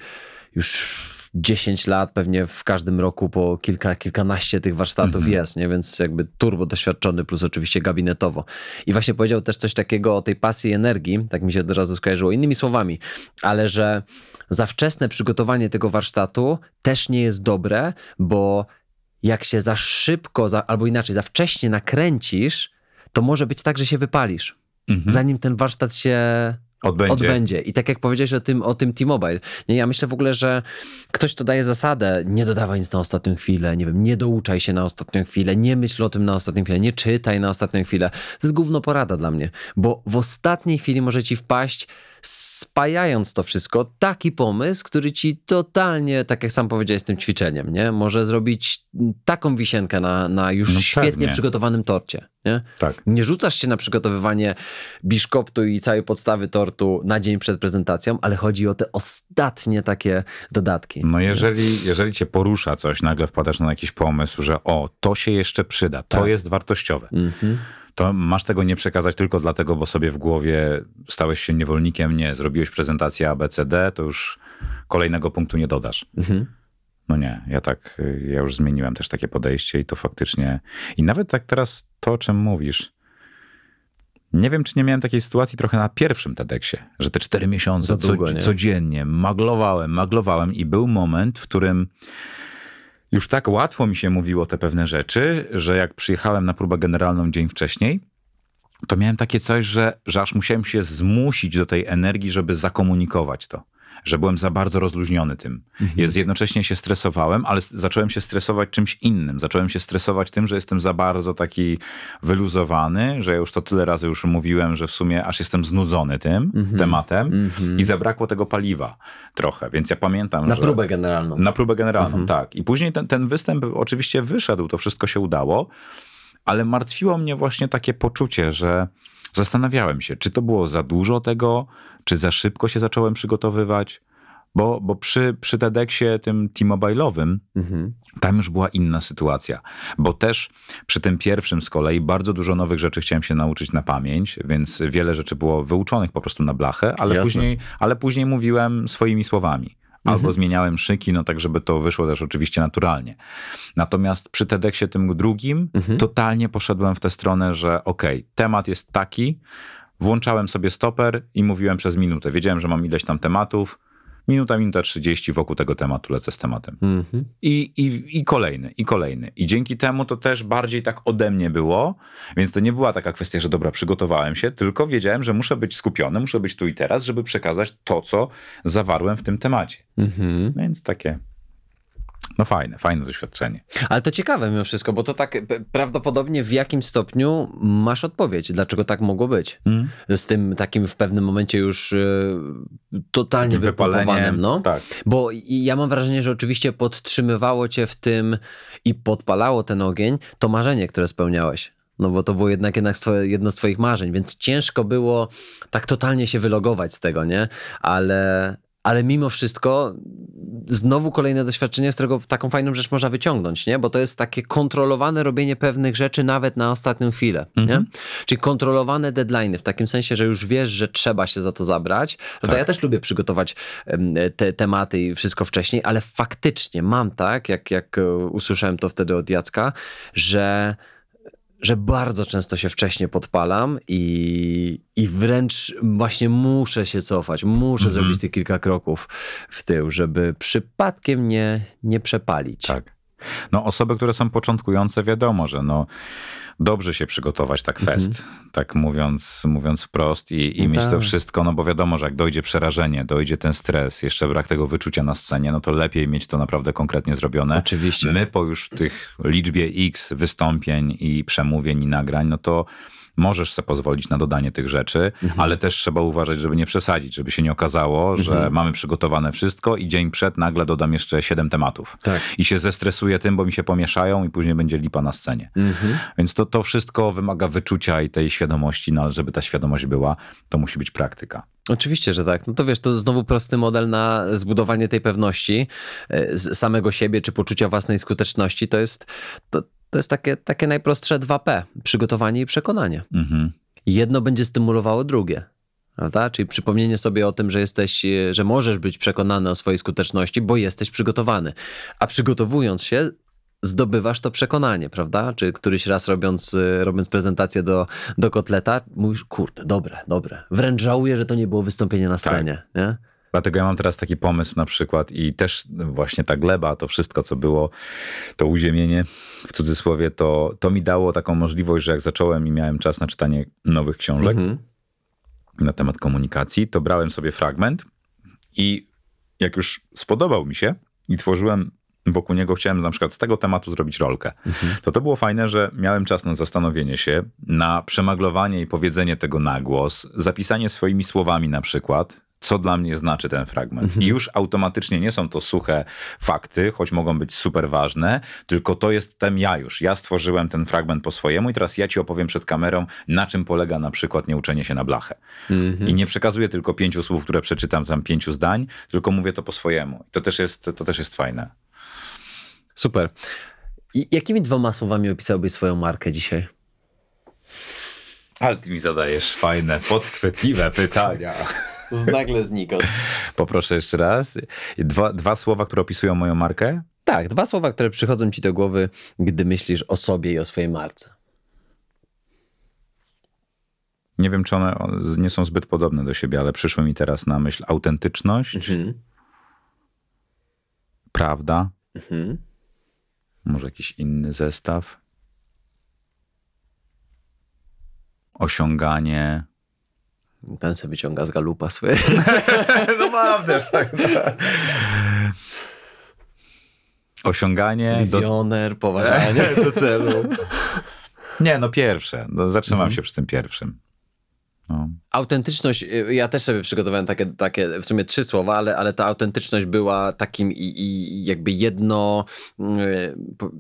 B: już 10 lat, pewnie w każdym roku po kilka, kilkanaście tych warsztatów jest, nie? więc jakby turbo doświadczony, plus oczywiście gabinetowo. I właśnie powiedział też coś takiego o tej pasji i energii, tak mi się od razu skojarzyło, innymi słowami, ale że za wczesne przygotowanie tego warsztatu też nie jest dobre, bo jak się za szybko, za, albo inaczej, za wcześnie nakręcisz, to może być tak, że się wypalisz,
A: Mhm.
B: zanim ten warsztat się
A: Odbędzie.
B: odbędzie. I tak jak powiedziałeś o tym, o tym T-Mobile, nie, ja myślę w ogóle, że ktoś tu daje zasadę, nie dodawaj nic na ostatnią chwilę, nie wiem, nie douczaj się na ostatnią chwilę, nie myśl o tym na ostatnią chwilę, nie czytaj na ostatnią chwilę. To jest gówno porada dla mnie, bo w ostatniej chwili może ci wpaść spajając to wszystko, taki pomysł, który ci totalnie, tak jak sam powiedziałeś z tym ćwiczeniem, nie? Może zrobić taką wisienkę na, na już
A: No
B: świetnie
A: pewnie.
B: przygotowanym torcie, nie?
A: Tak.
B: Nie rzucasz się na przygotowywanie biszkoptu i całej podstawy tortu na dzień przed prezentacją, ale chodzi o te ostatnie takie dodatki.
A: No jeżeli, jeżeli cię porusza coś, nagle wpadasz na jakiś pomysł, że o, to się jeszcze przyda, to
B: Tak.
A: jest wartościowe,
B: Mhm.
A: To masz tego nie przekazać tylko dlatego, bo sobie w głowie stałeś się niewolnikiem, nie, zrobiłeś prezentację ABCD, to już kolejnego punktu nie dodasz. Mhm. No nie, ja tak, ja już zmieniłem też takie podejście i to faktycznie. I nawet tak teraz to, o czym mówisz. Nie wiem, czy nie miałem takiej sytuacji trochę na pierwszym TEDxie, że te cztery miesiące długo, co, codziennie maglowałem, maglowałem i był moment, w którym już tak łatwo mi się mówiło te pewne rzeczy, że jak przyjechałem na próbę generalną dzień wcześniej, to miałem takie coś, że, że aż musiałem się zmusić do tej energii, żeby zakomunikować to że byłem za bardzo rozluźniony tym. Mhm. Jednocześnie się stresowałem, ale zacząłem się stresować czymś innym. Zacząłem się stresować tym, że jestem za bardzo taki wyluzowany, że ja już to tyle razy już mówiłem, że w sumie aż jestem znudzony tym mhm. tematem mhm. i zabrakło tego paliwa trochę. Więc ja pamiętam,
B: Na
A: że...
B: próbę generalną.
A: Na próbę generalną, mhm. tak. I później ten, ten występ oczywiście wyszedł, to wszystko się udało, ale martwiło mnie właśnie takie poczucie, że zastanawiałem się, czy to było za dużo tego, czy za szybko się zacząłem przygotowywać? Bo, bo przy, przy TEDxie tym T-Mobile'owym mhm. tam już była inna sytuacja. Bo też przy tym pierwszym z kolei bardzo dużo nowych rzeczy chciałem się nauczyć na pamięć, więc wiele rzeczy było wyuczonych po prostu na blachę, ale, później, ale później mówiłem swoimi słowami. Albo mhm. zmieniałem szyki, no tak, żeby to wyszło też oczywiście naturalnie. Natomiast przy TEDxie tym drugim mhm. totalnie poszedłem w tę stronę, że okej, okay, temat jest taki, Włączałem sobie stoper i mówiłem przez minutę. Wiedziałem, że mam ileś tam tematów. Minuta, minuta 30 wokół tego tematu lecę z tematem. Mm -hmm. I, i, I kolejny, i kolejny. I dzięki temu to też bardziej tak ode mnie było, więc to nie była taka kwestia, że dobra, przygotowałem się, tylko wiedziałem, że muszę być skupiony, muszę być tu i teraz, żeby przekazać to, co zawarłem w tym temacie. Mm -hmm. Więc takie no fajne, fajne doświadczenie.
B: Ale to ciekawe mimo wszystko, bo to tak prawdopodobnie w jakim stopniu masz odpowiedź, dlaczego tak mogło być. Mm. Z tym takim w pewnym momencie już y, totalnie wypalowanym. No. Tak. Bo ja mam wrażenie, że oczywiście podtrzymywało cię w tym i podpalało ten ogień to marzenie, które spełniałeś. No bo to było jednak, jednak jedno z twoich marzeń, więc ciężko było tak totalnie się wylogować z tego, nie? Ale, ale mimo wszystko znowu kolejne doświadczenie, z którego taką fajną rzecz można wyciągnąć, nie? Bo to jest takie kontrolowane robienie pewnych rzeczy nawet na ostatnią chwilę, mhm. nie? Czyli kontrolowane deadline w takim sensie, że już wiesz, że trzeba się za to zabrać. Tak. ja też lubię przygotować te tematy i wszystko wcześniej, ale faktycznie mam tak, jak, jak e, usłyszałem to wtedy od Jacka, że że bardzo często się wcześniej podpalam i, i wręcz właśnie muszę się cofać, muszę mhm. zrobić te kilka kroków w tył, żeby przypadkiem nie, nie przepalić.
A: Tak. No osoby, które są początkujące, wiadomo, że no dobrze się przygotować tak fest, mhm. tak mówiąc, mówiąc wprost i, i no mieć tak. to wszystko, no bo wiadomo, że jak dojdzie przerażenie, dojdzie ten stres, jeszcze brak tego wyczucia na scenie, no to lepiej mieć to naprawdę konkretnie zrobione.
B: Oczywiście.
A: My po już tych liczbie X wystąpień i przemówień i nagrań, no to możesz sobie pozwolić na dodanie tych rzeczy, mhm. ale też trzeba uważać, żeby nie przesadzić, żeby się nie okazało, że mhm. mamy przygotowane wszystko i dzień przed nagle dodam jeszcze siedem tematów. Tak. I się zestresuję tym, bo mi się pomieszają i później będzie lipa na scenie. Mhm. Więc to, to wszystko wymaga wyczucia i tej świadomości, no ale żeby ta świadomość była, to musi być praktyka.
B: Oczywiście, że tak. No to wiesz, to znowu prosty model na zbudowanie tej pewności e, z samego siebie, czy poczucia własnej skuteczności. To jest, to, to jest takie, takie najprostsze 2P: przygotowanie i przekonanie. Mhm. Jedno będzie stymulowało drugie. Prawda? Czyli przypomnienie sobie o tym, że jesteś, że możesz być przekonany o swojej skuteczności, bo jesteś przygotowany. A przygotowując się, zdobywasz to przekonanie, prawda? Czy któryś raz robiąc, robiąc prezentację do, do kotleta, mówisz, kurde, dobre, dobre. Wręcz żałuję, że to nie było wystąpienie na scenie. Tak. Nie?
A: Dlatego ja mam teraz taki pomysł na przykład i też właśnie ta gleba, to wszystko, co było, to uziemienie w cudzysłowie, to, to mi dało taką możliwość, że jak zacząłem i miałem czas na czytanie nowych książek mhm. na temat komunikacji, to brałem sobie fragment i jak już spodobał mi się i tworzyłem wokół niego, chciałem na przykład z tego tematu zrobić rolkę, mhm. to to było fajne, że miałem czas na zastanowienie się, na przemaglowanie i powiedzenie tego na głos, zapisanie swoimi słowami na przykład, co dla mnie znaczy ten fragment. Mhm. I już automatycznie nie są to suche fakty, choć mogą być super ważne, tylko to jestem ja już. Ja stworzyłem ten fragment po swojemu i teraz ja ci opowiem przed kamerą, na czym polega na przykład nieuczenie się na blachę. Mhm. I nie przekazuję tylko pięciu słów, które przeczytam tam pięciu zdań, tylko mówię to po swojemu. To też jest, to też jest fajne.
B: Super. I jakimi dwoma słowami opisałbyś swoją markę dzisiaj?
A: Ale ty mi zadajesz fajne, podchwytliwe pytania.
B: Nagle znikąd.
A: Poproszę jeszcze raz. Dwa, dwa słowa, które opisują moją markę.
B: Tak, dwa słowa, które przychodzą ci do głowy, gdy myślisz o sobie i o swojej marce.
A: Nie wiem, czy one nie są zbyt podobne do siebie, ale przyszło mi teraz na myśl autentyczność,
B: Mhm.
A: prawda,
B: Mhm.
A: może jakiś inny zestaw. Osiąganie.
B: Ten sobie wyciąga z galupa swoje.
A: No mam też tak. Osiąganie do,
B: Wizjoner, poważanie.
A: do celu. Nie, no pierwsze. No, zatrzymam się przy tym pierwszym. No.
B: Autentyczność, y, ja też sobie przygotowałem takie, takie w sumie trzy słowa, ale, ale ta autentyczność była takim i, i jakby jedno, y, po-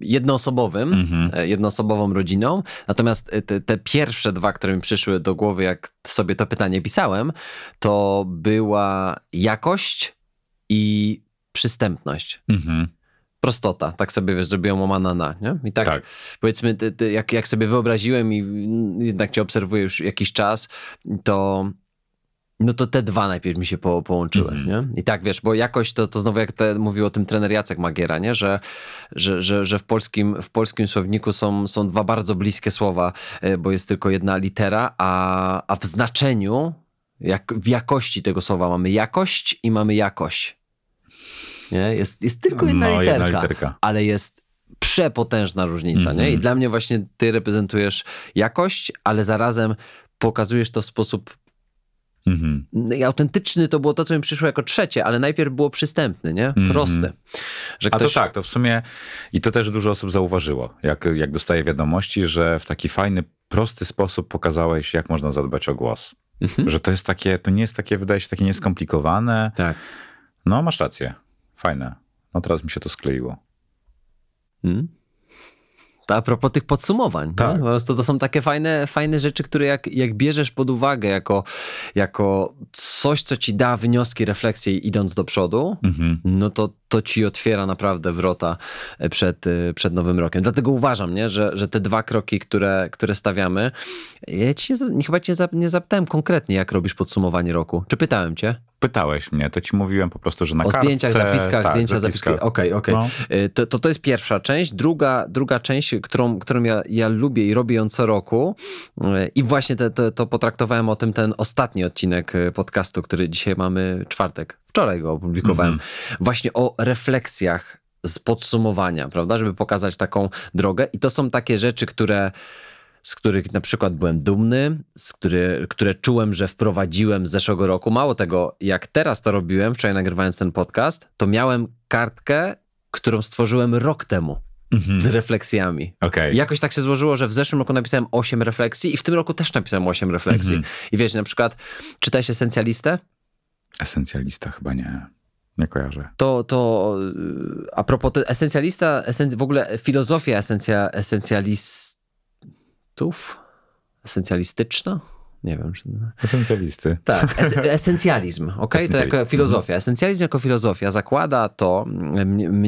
B: jednoosobowym,
A: Mhm.
B: e, jednoosobową rodziną. Natomiast e, te, te pierwsze dwa, które mi przyszły do głowy, jak sobie to pytanie pisałem, to była jakość i przystępność.
A: Mhm.
B: Prostota, tak sobie wiesz, zrobiłem omana na, nie? I tak,
A: Tak.
B: powiedzmy, ty, ty, jak, jak sobie wyobraziłem i jednak cię obserwuję już jakiś czas, to no to te dwa najpierw mi się po, połączyły,
A: Mhm.
B: nie? I tak, wiesz, bo jakoś to, to znowu jak te, mówił o tym trener Jacek Magiera, nie? Że, że, że, że w, polskim, w polskim słowniku są, są dwa bardzo bliskie słowa, e, bo jest tylko jedna litera, a, a w znaczeniu, jak, w jakości tego słowa mamy jakość i mamy jakość. Nie? Jest, jest tylko jedna,
A: no,
B: literka,
A: jedna literka.
B: ale jest przepotężna różnica, nie? I
A: Mhm.
B: dla mnie właśnie ty reprezentujesz jakość, ale zarazem pokazujesz to w sposób
A: Mhm.
B: no i autentyczny to było to, co mi przyszło jako trzecie, ale najpierw było przystępny, nie?
A: Mhm.
B: Prosty. Że
A: A
B: ktoś...
A: to tak, to w sumie i to też dużo osób zauważyło, jak, jak dostaję wiadomości, że w taki fajny, prosty sposób pokazałeś, jak można zadbać o głos.
B: Mhm.
A: Że to jest takie, to nie jest takie, wydaje się takie nieskomplikowane.
B: Tak.
A: No, masz rację. Fajne. No teraz mi się to skleiło.
B: Mm. To a propos tych podsumowań.
A: Tak.
B: Po prostu to są takie fajne, fajne rzeczy, które jak, jak bierzesz pod uwagę jako, jako coś, co ci da wnioski, refleksje idąc do przodu,
A: Mhm.
B: no to, to ci otwiera naprawdę wrota przed, y, przed nowym rokiem. Dlatego uważam, nie, że, że te dwa kroki, które, które stawiamy, ja ci nie, chyba cię nie zapytałem konkretnie, jak robisz podsumowanie roku. Czy pytałem cię?
A: Pytałeś mnie, to ci mówiłem po prostu, że na
B: o
A: kartce...
B: zdjęciach, zapiskach,
A: tak,
B: zdjęcia,
A: zapiskach.
B: zapiski. Okej, okej.
A: No.
B: Y, To, to to jest pierwsza część. Druga, druga część, którą, którą ja, ja lubię i robię ją co roku y, i właśnie te, te, to potraktowałem o tym ten ostatni odcinek y, podcastu, który dzisiaj mamy czwartek. Wczoraj go opublikowałem.
A: Mhm.
B: Właśnie o refleksjach z podsumowania, prawda? Żeby pokazać taką drogę. I to są takie rzeczy, które z których na przykład byłem dumny, z który, które czułem, że wprowadziłem z zeszłego roku. Mało tego, jak teraz to robiłem, wczoraj nagrywając ten podcast, to miałem kartkę, którą stworzyłem rok temu
A: Mhm.
B: z refleksjami. I jakoś tak się złożyło, że w zeszłym roku napisałem 8 refleksji i w tym roku też napisałem 8 refleksji.
A: Mhm.
B: I wiesz, na przykład czytałeś Esencjalistę?
A: Esencjalista chyba nie. Nie kojarzę.
B: To, to y, a propos esencjalista, esenc, w ogóle filozofia esencja, esencjalistów? Esencjalistyczna? Nie wiem. Czy...
A: Esencjalisty.
B: Tak, es, esencjalizm, ok? To jako filozofia. Esencjalizm jako filozofia zakłada to,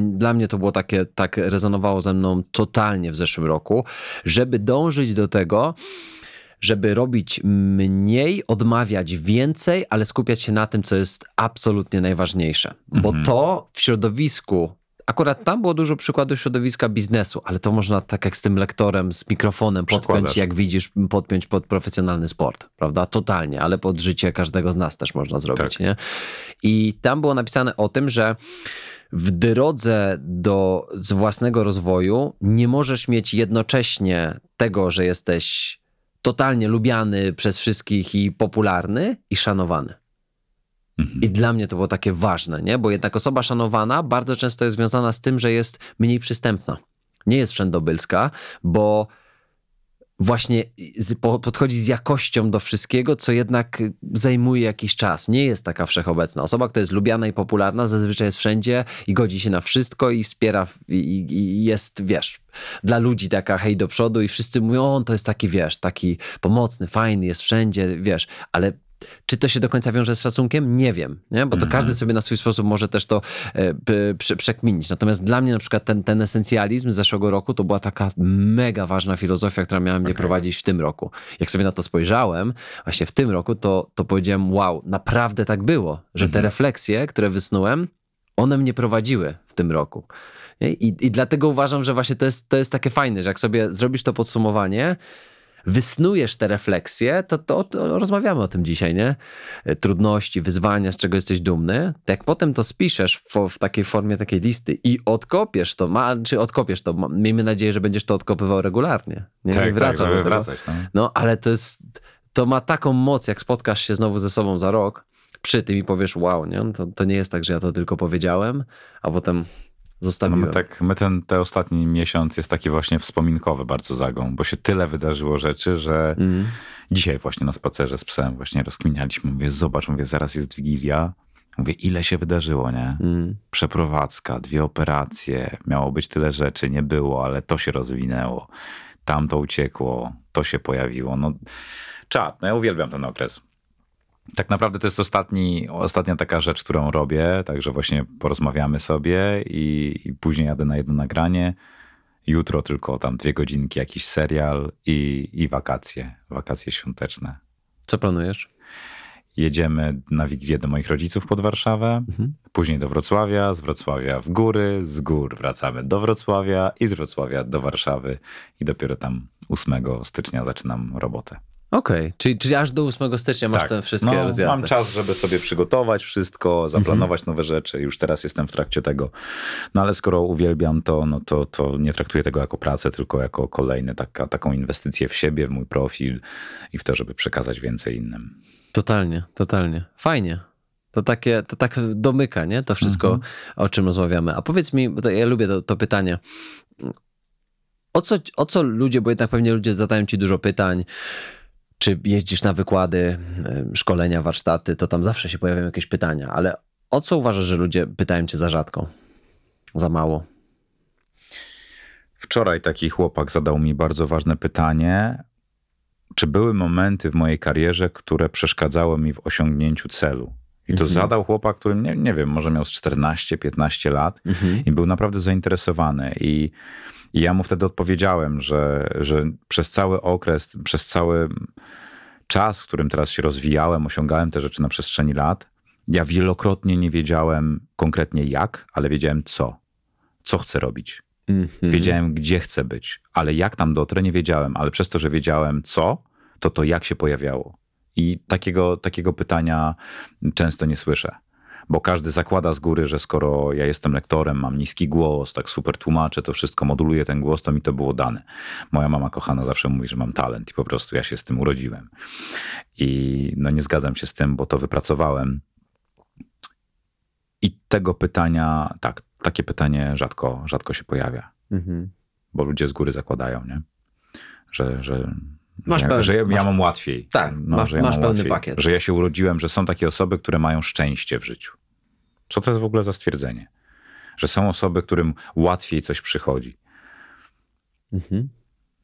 B: dla mnie to było takie, tak rezonowało ze mną totalnie w zeszłym roku, żeby dążyć do tego, żeby robić mniej, odmawiać więcej, ale skupiać się na tym, co jest absolutnie najważniejsze. Bo
A: Mhm.
B: to w środowisku, akurat tam było dużo przykładów środowiska biznesu, ale to można tak jak z tym lektorem, z mikrofonem podpiąć,
A: Przykładasz.
B: jak widzisz, podpiąć pod profesjonalny sport, prawda? Totalnie, ale pod życie każdego z nas też można zrobić,
A: Tak.
B: nie? I tam było napisane o tym, że w drodze do własnego rozwoju nie możesz mieć jednocześnie tego, że jesteś totalnie lubiany przez wszystkich i popularny i szanowany. I dla mnie to było takie ważne, nie? Bo jednak osoba szanowana bardzo często jest związana z tym, że jest mniej przystępna. Nie jest wszędobylska, bo właśnie podchodzi z jakością do wszystkiego, co jednak zajmuje jakiś czas. Nie jest taka wszechobecna. Osoba, która jest lubiana i popularna, zazwyczaj jest wszędzie i godzi się na wszystko i wspiera i, i jest, wiesz, dla ludzi taka hej do przodu i wszyscy mówią, on to jest taki, wiesz, taki pomocny, fajny, jest wszędzie, wiesz, ale czy to się do końca wiąże z szacunkiem? Nie wiem, nie? bo to każdy sobie na swój sposób może też to prze- przekminić. Natomiast dla mnie na przykład ten, ten esencjalizm z zeszłego roku to była taka mega ważna filozofia, która miała mnie prowadzić w tym roku. Jak sobie na to spojrzałem, właśnie w tym roku, to, to powiedziałem, wow, naprawdę tak było, że te refleksje, które wysnułem, one mnie prowadziły w tym roku. I, I dlatego uważam, że właśnie to jest, to jest takie fajne, że jak sobie zrobisz to podsumowanie, wysnujesz te refleksje, to, to, to rozmawiamy o tym dzisiaj, nie? Trudności, wyzwania, z czego jesteś dumny. To jak potem to spiszesz w, w takiej formie takiej listy i odkopiesz to, ma, czy odkopiesz to, miejmy nadzieję, że będziesz to odkopywał regularnie. Nie,
A: Tak,
B: nie wracał
A: tak,
B: do
A: wracać. No.
B: No, ale to jest, to ma taką moc, jak spotkasz się znowu ze sobą za rok, przy tym i powiesz, wow, nie? To, to nie jest tak, że ja to tylko powiedziałem, a potem
A: No
B: zostawiłem.
A: my tak, my ten, ten ostatni miesiąc jest taki właśnie wspominkowy bardzo zagą, bo się tyle wydarzyło rzeczy, że
B: Mhm.
A: dzisiaj właśnie na spacerze z psem właśnie rozkminialiśmy. Mówię, zobacz, mówię, zaraz jest Wigilia. Mówię, ile się wydarzyło, nie?
B: Mm.
A: Przeprowadzka, dwie operacje, miało być tyle rzeczy, nie było, ale to się rozwinęło. Tam to uciekło, to się pojawiło. No, czad, no ja uwielbiam ten okres. Tak naprawdę to jest ostatni, ostatnia taka rzecz, którą robię, także właśnie porozmawiamy sobie i, i później jadę na jedno nagranie. Jutro tylko tam dwie godzinki, jakiś serial i, i wakacje, wakacje świąteczne.
B: Co planujesz?
A: Jedziemy na Wigilię do moich rodziców pod Warszawę, później do Wrocławia, z Wrocławia w góry, z gór wracamy do Wrocławia i z Wrocławia do Warszawy i dopiero tam 8 stycznia zaczynam robotę.
B: Okej, czyli, czyli aż do 8 stycznia masz te wszystkie
A: no,
B: rozjazdy.
A: Mam czas, żeby sobie przygotować wszystko, zaplanować nowe rzeczy. Już teraz jestem w trakcie tego. No ale skoro uwielbiam to, no to, to nie traktuję tego jako pracę, tylko jako kolejny taka, taką inwestycję w siebie, w mój profil i w to, żeby przekazać więcej innym.
B: Totalnie, totalnie. Fajnie. To takie, to tak domyka, nie? To wszystko, o czym rozmawiamy. A powiedz mi, bo ja lubię to, to pytanie. O co, o co ludzie, bo jednak pewnie ludzie zadają ci dużo pytań, czy jeździsz na wykłady, szkolenia, warsztaty, to tam zawsze się pojawiają jakieś pytania, ale o co uważasz, że ludzie pytają cię za rzadko? Za mało?
A: Wczoraj taki chłopak zadał mi bardzo ważne pytanie. Czy były momenty w mojej karierze, które przeszkadzały mi w osiągnięciu celu? I to zadał chłopak, który nie, nie wiem, może miał z 14-15 lat i był naprawdę zainteresowany. I, I ja mu wtedy odpowiedziałem, że, że przez cały okres, przez cały czas, w którym teraz się rozwijałem, osiągałem te rzeczy na przestrzeni lat, ja wielokrotnie nie wiedziałem konkretnie jak, ale wiedziałem co. Co chcę robić. Wiedziałem, gdzie chcę być, ale jak tam dotrę, nie wiedziałem. Ale przez to, że wiedziałem co, to to jak się pojawiało. I takiego, takiego pytania często nie słyszę. Bo każdy zakłada z góry, że skoro ja jestem lektorem, mam niski głos, tak super tłumaczę, to wszystko moduluję ten głos, to mi to było dane. Moja mama kochana zawsze mówi, że mam talent i po prostu ja się z tym urodziłem. I no nie zgadzam się z tym, bo to wypracowałem. I tego pytania, tak, takie pytanie rzadko, rzadko się pojawia
B: Mhm.
A: bo ludzie z góry zakładają, nie? Że, że,
B: Masz pełny-
A: że ja,
B: masz-
A: ja mam łatwiej.
B: Tak,
A: no,
B: masz-
A: ja
B: masz pełny
A: łatwiej,
B: pakiet.
A: Że ja się urodziłem, że są takie osoby, które mają szczęście w życiu. Co to jest w ogóle za stwierdzenie? Że są osoby, którym łatwiej coś przychodzi.
B: Mhm.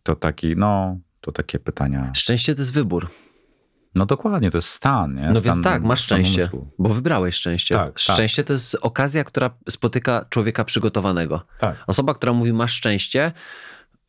A: To taki, no, to takie pytania.
B: Szczęście to jest wybór.
A: No dokładnie, to jest stan, nie?
B: No
A: stan,
B: więc tak, masz szczęście,
A: umysłu.
B: bo wybrałeś szczęście.
A: Tak, tak.
B: szczęście to jest okazja, która spotyka człowieka przygotowanego.
A: Tak.
B: Osoba, która mówi masz szczęście,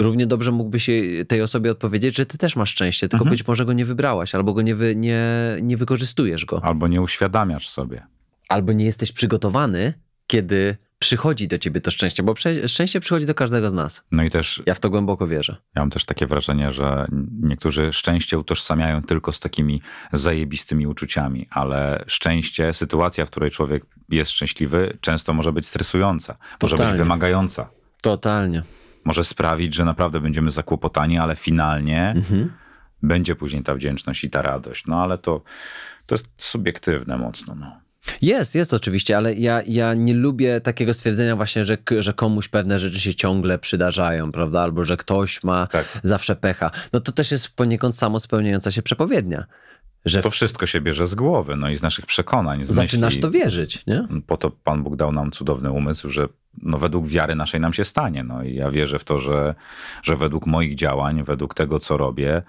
B: równie dobrze mógłby się tej osobie odpowiedzieć, że ty też masz szczęście, tylko
A: Mhm.
B: być może go nie wybrałaś, albo go nie, wy, nie, nie wykorzystujesz go.
A: Albo nie uświadamiasz sobie.
B: Albo nie jesteś przygotowany, kiedy przychodzi do ciebie to szczęście, bo szczęście przychodzi do każdego z nas.
A: No i też
B: Ja w to głęboko wierzę.
A: Ja mam też takie wrażenie, że niektórzy szczęście utożsamiają tylko z takimi zajebistymi uczuciami, ale szczęście, sytuacja, w której człowiek jest szczęśliwy, często może być stresująca, może być
B: Totalnie.
A: wymagająca.
B: Totalnie.
A: Może sprawić, że naprawdę będziemy zakłopotani, ale finalnie
B: Mhm.
A: będzie później ta wdzięczność i ta radość. No ale to, to jest subiektywne mocno. No.
B: Jest, jest oczywiście, ale ja, ja nie lubię takiego stwierdzenia właśnie, że, że komuś pewne rzeczy się ciągle przydarzają, prawda? Albo że ktoś ma
A: Tak.
B: zawsze pecha. No to też jest poniekąd samo spełniająca się przepowiednia. Że
A: To wszystko się bierze z głowy, no i z naszych przekonań. Z
B: zaczynasz
A: myśli.
B: to wierzyć, nie?
A: Po to Pan Bóg dał nam cudowny umysł, że no według wiary naszej nam się stanie. No i ja wierzę w to, że, że według moich działań, według tego, co robię,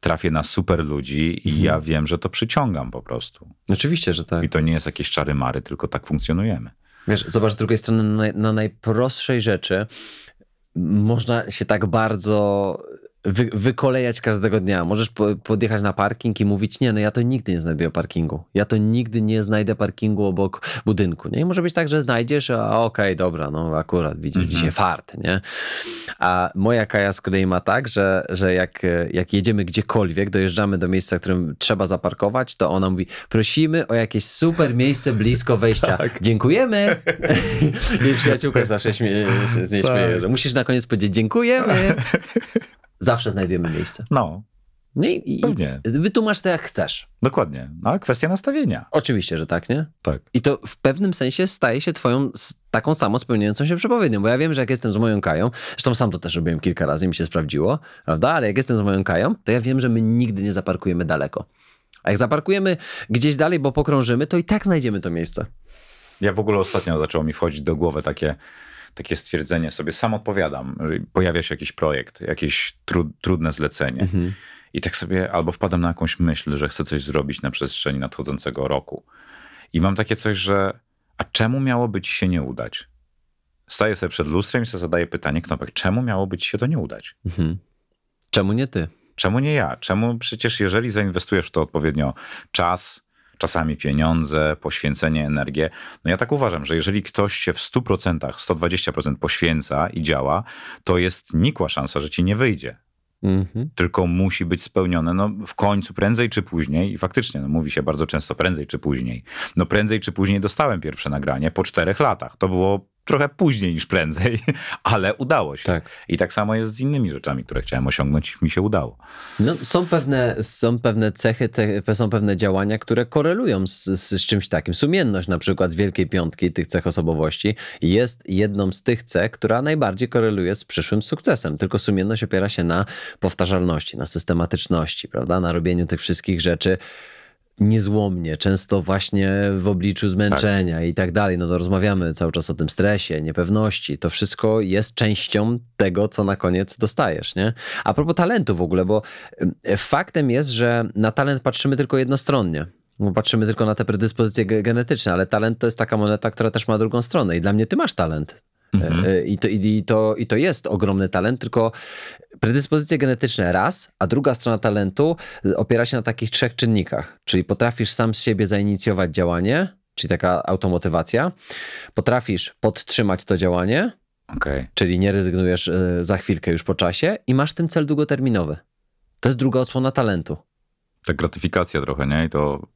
A: trafię na super ludzi i
B: Mhm.
A: ja wiem, że to przyciągam po prostu.
B: Oczywiście, że tak.
A: I to nie jest jakieś czary mary, tylko tak funkcjonujemy.
B: Wiesz, zobacz z drugiej strony, na, na najprostszej rzeczy można się tak bardzo wy, wykolejać każdego dnia. Możesz po, podjechać na parking i mówić, nie, no ja to nigdy nie znajduję parkingu. Ja to nigdy nie znajdę parkingu obok budynku. Nie? I może być tak, że znajdziesz, a okej, dobra, no akurat widzisz,
A: Mhm.
B: dzisiaj fart, nie? A moja Kaja z kolei ma tak, że, że jak, jak jedziemy gdziekolwiek, dojeżdżamy do miejsca, w którym trzeba zaparkować, to ona mówi, prosimy o jakieś super miejsce blisko wejścia. Dziękujemy. I przyjaciółka zawsze śmieje, się z niej
A: Tak.
B: śmieje, że musisz na koniec powiedzieć dziękujemy. Zawsze znajdujemy miejsce.
A: No,
B: No i, i
A: Pewnie.
B: wytłumacz to jak chcesz.
A: dokładnie. No, ale kwestia nastawienia.
B: Oczywiście, że tak, nie?
A: Tak.
B: I to w pewnym sensie staje się twoją taką samo spełniającą się przepowiednią, bo ja wiem, że jak jestem z moją Kają, zresztą sam to też robiłem kilka razy i mi się sprawdziło, prawda? Ale jak jestem z moją Kają, to ja wiem, że my nigdy nie zaparkujemy daleko. A jak zaparkujemy gdzieś dalej, bo pokrążymy, to i tak znajdziemy to miejsce.
A: Ja w ogóle ostatnio zaczęło mi wchodzić do głowy takie, takie stwierdzenie, sobie sam odpowiadam. Pojawia się jakiś projekt, jakieś tru, trudne zlecenie. I tak sobie albo wpadam na jakąś myśl, że chcę coś zrobić na przestrzeni nadchodzącego roku. I mam takie coś, że a czemu miałoby ci się nie udać? Staję sobie przed lustrem i sobie zadaję pytanie, Knopek, czemu miałoby ci się to nie udać?
B: Mhm. Czemu nie ty?
A: Czemu nie ja? Czemu przecież jeżeli zainwestujesz w to odpowiednio czas, czasami pieniądze, poświęcenie, energię, no ja tak uważam, że jeżeli ktoś się w 100%, 120% poświęca i działa, to jest nikła szansa, że ci nie wyjdzie.
B: Mhm.
A: Tylko musi być spełnione no, w końcu, prędzej czy później. I faktycznie, no, mówi się bardzo często prędzej czy później. No prędzej czy później dostałem pierwsze nagranie po czterech latach. To było trochę później niż prędzej, ale udało się.
B: Tak.
A: I tak samo jest z innymi rzeczami, które chciałem osiągnąć, mi się udało.
B: No, są, pewne, są pewne cechy, te, są pewne działania, które korelują z, z, z czymś takim. Sumienność na przykład z Wielkiej Piątki tych cech osobowości jest jedną z tych cech, która najbardziej koreluje z przyszłym sukcesem. Tylko sumienność opiera się na powtarzalności, na systematyczności, prawda? na robieniu tych wszystkich rzeczy niezłomnie, często właśnie w obliczu zmęczenia i tak dalej. No to rozmawiamy cały czas o tym stresie, niepewności. To wszystko jest częścią tego, co na koniec dostajesz, nie? A propos talentu w ogóle, bo faktem jest, że na talent patrzymy tylko jednostronnie. Bo patrzymy tylko na te predyspozycje ge- genetyczne, ale talent to jest taka moneta, która też ma drugą stronę. I dla mnie ty masz talent.
A: Mhm.
B: Y, I to, i, to, I to jest ogromny talent, tylko predyspozycje genetyczne raz, a druga strona talentu opiera się na takich trzech czynnikach. Czyli potrafisz sam z siebie zainicjować działanie, czyli taka automotywacja, potrafisz podtrzymać to działanie,
A: Okej.
B: czyli nie rezygnujesz y, za chwilkę już po czasie i masz ten cel długoterminowy. To jest druga odsłona talentu.
A: Tak gratyfikacja trochę, nie? I to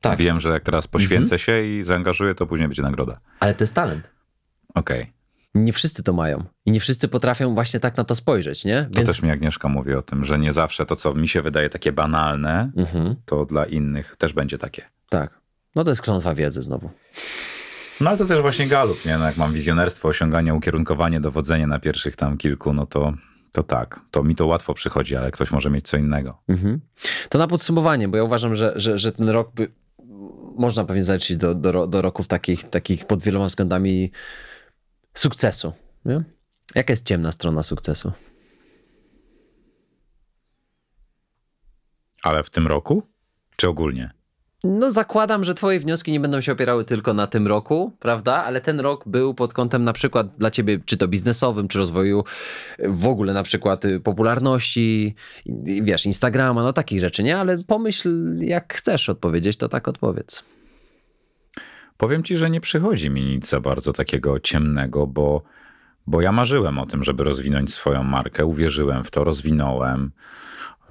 B: Tak.
A: wiem, że jak teraz poświęcę się i zaangażuję, to później będzie nagroda.
B: Ale to jest talent.
A: Okej.
B: Nie wszyscy to mają. I nie wszyscy potrafią właśnie tak na to spojrzeć, nie?
A: To też mi Agnieszka mówi o tym, że nie zawsze to, co mi się wydaje takie banalne,
B: Mhm,
A: to dla innych też będzie takie.
B: tak. No to jest klątwa wiedzy znowu.
A: No ale to też właśnie galup, nie? No, jak mam wizjonerstwo, osiąganie, ukierunkowanie, dowodzenie na pierwszych tam kilku, no to, to tak. To mi to łatwo przychodzi, ale ktoś może mieć co innego.
B: Mhm. To na podsumowanie, bo ja uważam, że, że, że ten rok by, można pewnie zaliczyć do, do, do roków takich, takich pod wieloma względami sukcesu. Nie? Jaka jest ciemna strona sukcesu?
A: Ale w tym roku? Czy ogólnie?
B: No, zakładam, że Twoje wnioski nie będą się opierały tylko na tym roku, prawda? Ale ten rok był pod kątem na przykład dla Ciebie, czy to biznesowym, czy rozwoju y, w ogóle na przykład y, popularności, wiesz, Instagrama, no takich rzeczy, nie? Ale pomyśl, jak chcesz odpowiedzieć, to tak odpowiedz.
A: Powiem ci, że nie przychodzi mi nic za bardzo takiego ciemnego, bo, bo ja marzyłem o tym, żeby rozwinąć swoją markę, uwierzyłem w to, rozwinąłem.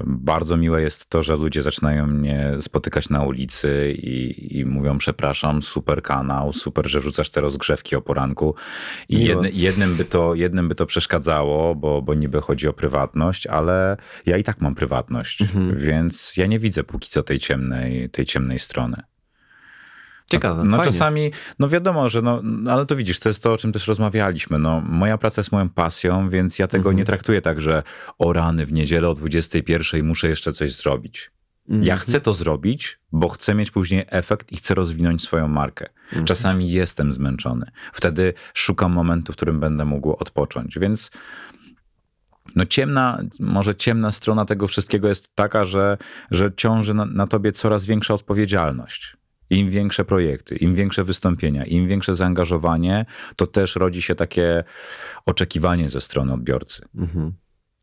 A: Bardzo miłe jest to, że ludzie zaczynają mnie spotykać na ulicy i, i mówią: Przepraszam, super kanał, super, że wrzucasz te rozgrzewki o poranku. I jedny, jednym, by to, jednym by to przeszkadzało, bo, bo niby chodzi o prywatność, ale ja i tak mam prywatność, więc ja nie widzę póki co tej ciemnej, tej ciemnej strony.
B: Ciekawe.
A: No
B: fajnie.
A: czasami, no wiadomo, że no, no, ale to widzisz, to jest to, o czym też rozmawialiśmy. No, moja praca jest moją pasją, więc ja tego
B: Mhm.
A: nie traktuję tak, że o rany w niedzielę o 21 muszę jeszcze coś zrobić.
B: Mhm.
A: Ja chcę to zrobić, bo chcę mieć później efekt i chcę rozwinąć swoją markę.
B: Mhm.
A: Czasami jestem zmęczony. Wtedy szukam momentu, w którym będę mógł odpocząć. Więc no ciemna, może ciemna strona tego wszystkiego jest taka, że, że ciąży na, na tobie coraz większa odpowiedzialność. Im większe projekty, im większe wystąpienia, im większe zaangażowanie, to też rodzi się takie oczekiwanie ze strony odbiorcy. Mhm.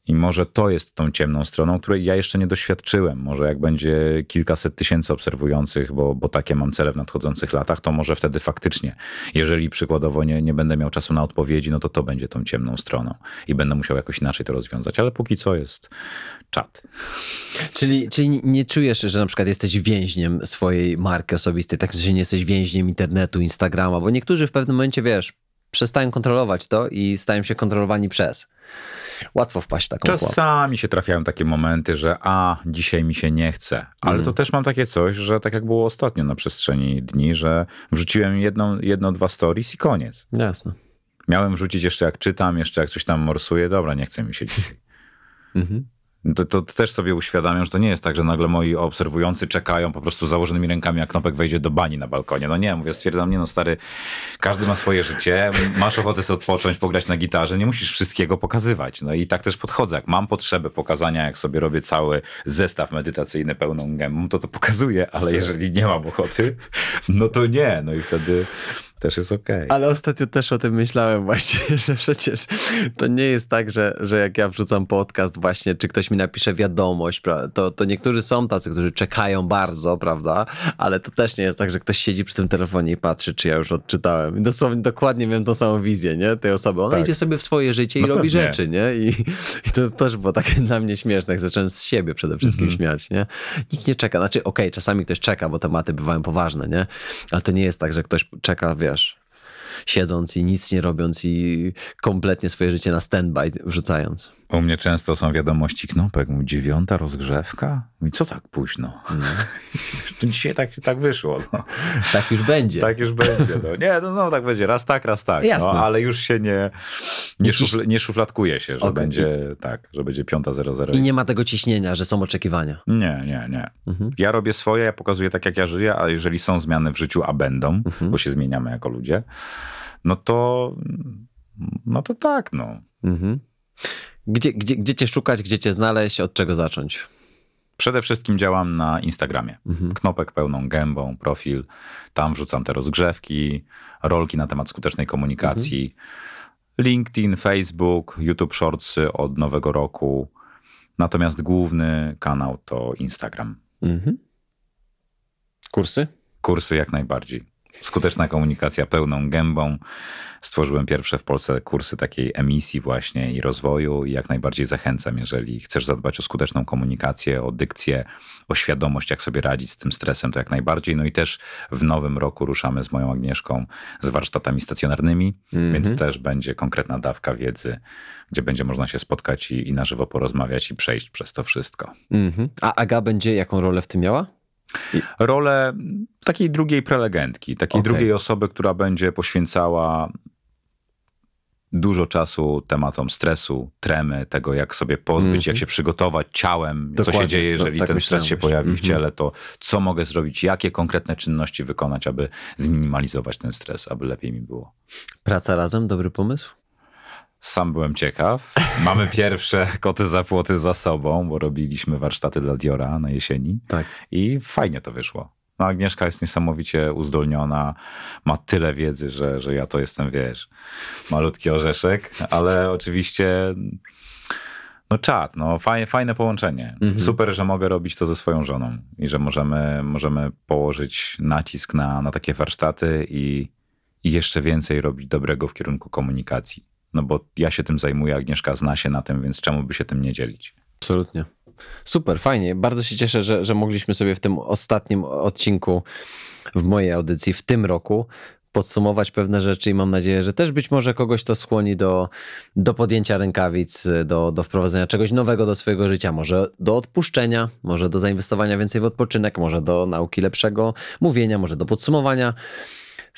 A: I może to jest tą ciemną stroną, której ja jeszcze nie doświadczyłem. Może jak będzie kilkaset tysięcy obserwujących, bo, bo takie mam cele w nadchodzących latach, to może wtedy faktycznie, jeżeli przykładowo nie, nie będę miał czasu na odpowiedzi, no to to będzie tą ciemną stroną i będę musiał jakoś inaczej to rozwiązać. Ale póki co jest czat.
B: Czyli, czyli nie czujesz, że na przykład jesteś więźniem swojej marki osobistej, tak, że nie jesteś więźniem internetu, Instagrama, bo niektórzy w pewnym momencie, wiesz, przestają kontrolować to i stają się kontrolowani przez. Łatwo wpaść w taką
A: Czasami się trafiają takie momenty, że a, dzisiaj mi się nie chce. Ale mm. to też mam takie coś, że tak jak było ostatnio na przestrzeni dni, że wrzuciłem jedną, jedno, dwa stories i koniec.
B: Jasne.
A: Miałem wrzucić jeszcze jak czytam, jeszcze jak coś tam morsuję. Dobra, nie chce mi się dzisiaj. Mhm. To, to, też sobie uświadamiam, że to nie jest tak, że nagle moi obserwujący czekają po prostu założonymi rękami, jak Knopek wejdzie do bani na balkonie. No nie, mówię, stwierdzam, nie no stary, każdy ma swoje życie, masz ochotę sobie odpocząć, pograć na gitarze, nie musisz wszystkiego pokazywać. No i tak też podchodzę. Jak mam potrzebę pokazania, jak sobie robię cały zestaw medytacyjny pełną gębą, to to pokazuję, ale jeżeli nie mam ochoty, no to nie. No i wtedy też jest okej. Okay.
B: Ale ostatnio też o tym myślałem właśnie, że przecież to nie jest tak, że, że jak ja wrzucam podcast właśnie, czy ktoś mi napisze wiadomość, to, to niektórzy są tacy, którzy czekają bardzo, prawda? Ale to też nie jest tak, że ktoś siedzi przy tym telefonie i patrzy, czy ja już odczytałem. I dosłownie dokładnie wiem tą samą wizję, nie? Tej osoby. Ona tak. idzie sobie w swoje życie i no robi pewnie. rzeczy, nie? I, I to też było takie dla mnie śmieszne. Jak zacząłem z siebie przede wszystkim mm -hmm. śmiać, nie? Nikt nie czeka. Znaczy, okej, okay, czasami ktoś czeka, bo tematy bywają poważne, nie? Ale to nie jest tak, że ktoś czeka, wie, wiesz, siedząc i nic nie robiąc i kompletnie swoje życie na standby wrzucając.
A: U mnie często są wiadomości knopek, mówi dziewiąta rozgrzewka? I co tak późno? No. Dzisiaj tak, tak wyszło. No.
B: Tak już będzie.
A: Tak już będzie. No. Nie, no, no tak będzie, raz tak, raz tak. No, ale już się nie, nie, szufl, nie szufladkuje się, że okay. będzie tak, że będzie piąta zero zero.
B: I nie ma tego ciśnienia, że są oczekiwania.
A: Nie, nie, nie. Mhm. Ja robię swoje, ja pokazuję tak, jak ja żyję, a jeżeli są zmiany w życiu, a będą, mhm. bo się zmieniamy jako ludzie, no to no to tak, no. Mhm.
B: Gdzie, gdzie, gdzie cię szukać, gdzie cię znaleźć, od czego zacząć?
A: Przede wszystkim działam na Instagramie. Mhm. Knopek pełną gębą, profil. Tam wrzucam te rozgrzewki, rolki na temat skutecznej komunikacji. Mhm. LinkedIn, Facebook, YouTube Shortsy od nowego roku. Natomiast główny kanał to Instagram. Mhm.
B: Kursy?
A: Kursy jak najbardziej. Skuteczna komunikacja pełną gębą. Stworzyłem pierwsze w Polsce kursy takiej emisji właśnie i rozwoju i jak najbardziej zachęcam, jeżeli chcesz zadbać o skuteczną komunikację, o dykcję, o świadomość, jak sobie radzić z tym stresem, to jak najbardziej. No i też w nowym roku ruszamy z moją Agnieszką z warsztatami stacjonarnymi, mm -hmm. więc też będzie konkretna dawka wiedzy, gdzie będzie można się spotkać i, i na żywo porozmawiać i przejść przez to wszystko. Mm
B: -hmm. A Aga będzie jaką rolę w tym miała?
A: Rolę takiej drugiej prelegentki, takiej okay. drugiej osoby, która będzie poświęcała dużo czasu tematom stresu, tremy, tego jak sobie pozbyć, mm -hmm. jak mhm. się przygotować ciałem, Dokładnie. co się dzieje, no, jeżeli tak ten stres się pojawi w ciele, to co mogę zrobić, jakie konkretne czynności wykonać, aby zminimalizować ten stres, aby lepiej mi było.
B: Praca razem, dobry pomysł?
A: Sam byłem ciekaw. Mamy pierwsze koty za płoty za sobą, bo robiliśmy warsztaty dla Diora na jesieni. Tak. I fajnie to wyszło. No, Agnieszka jest niesamowicie uzdolniona, ma tyle wiedzy, że, że ja to jestem, wiesz, malutki orzeszek, ale oczywiście no czat, no fajne, fajne połączenie. Mhm. Super, że mogę robić to ze swoją żoną i że możemy, możemy położyć nacisk na, na takie warsztaty i, i jeszcze więcej robić dobrego w kierunku komunikacji. No bo ja się tym zajmuję, Agnieszka zna się na tym, więc czemu by się tym nie dzielić?
B: Absolutnie. Super, fajnie. Bardzo się cieszę, że, że mogliśmy sobie w tym ostatnim odcinku w mojej audycji w tym roku podsumować pewne rzeczy i mam nadzieję, że też być może kogoś to skłoni do, do podjęcia rękawic, do, do wprowadzenia czegoś nowego do swojego życia, może do odpuszczenia, może do zainwestowania więcej w odpoczynek, może do nauki lepszego mówienia, może do podsumowania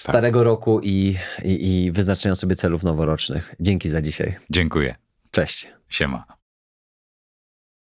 B: starego tak. roku i, i, i wyznaczenia sobie celów noworocznych. Dzięki za dzisiaj.
A: Dziękuję.
B: Cześć.
A: Siema.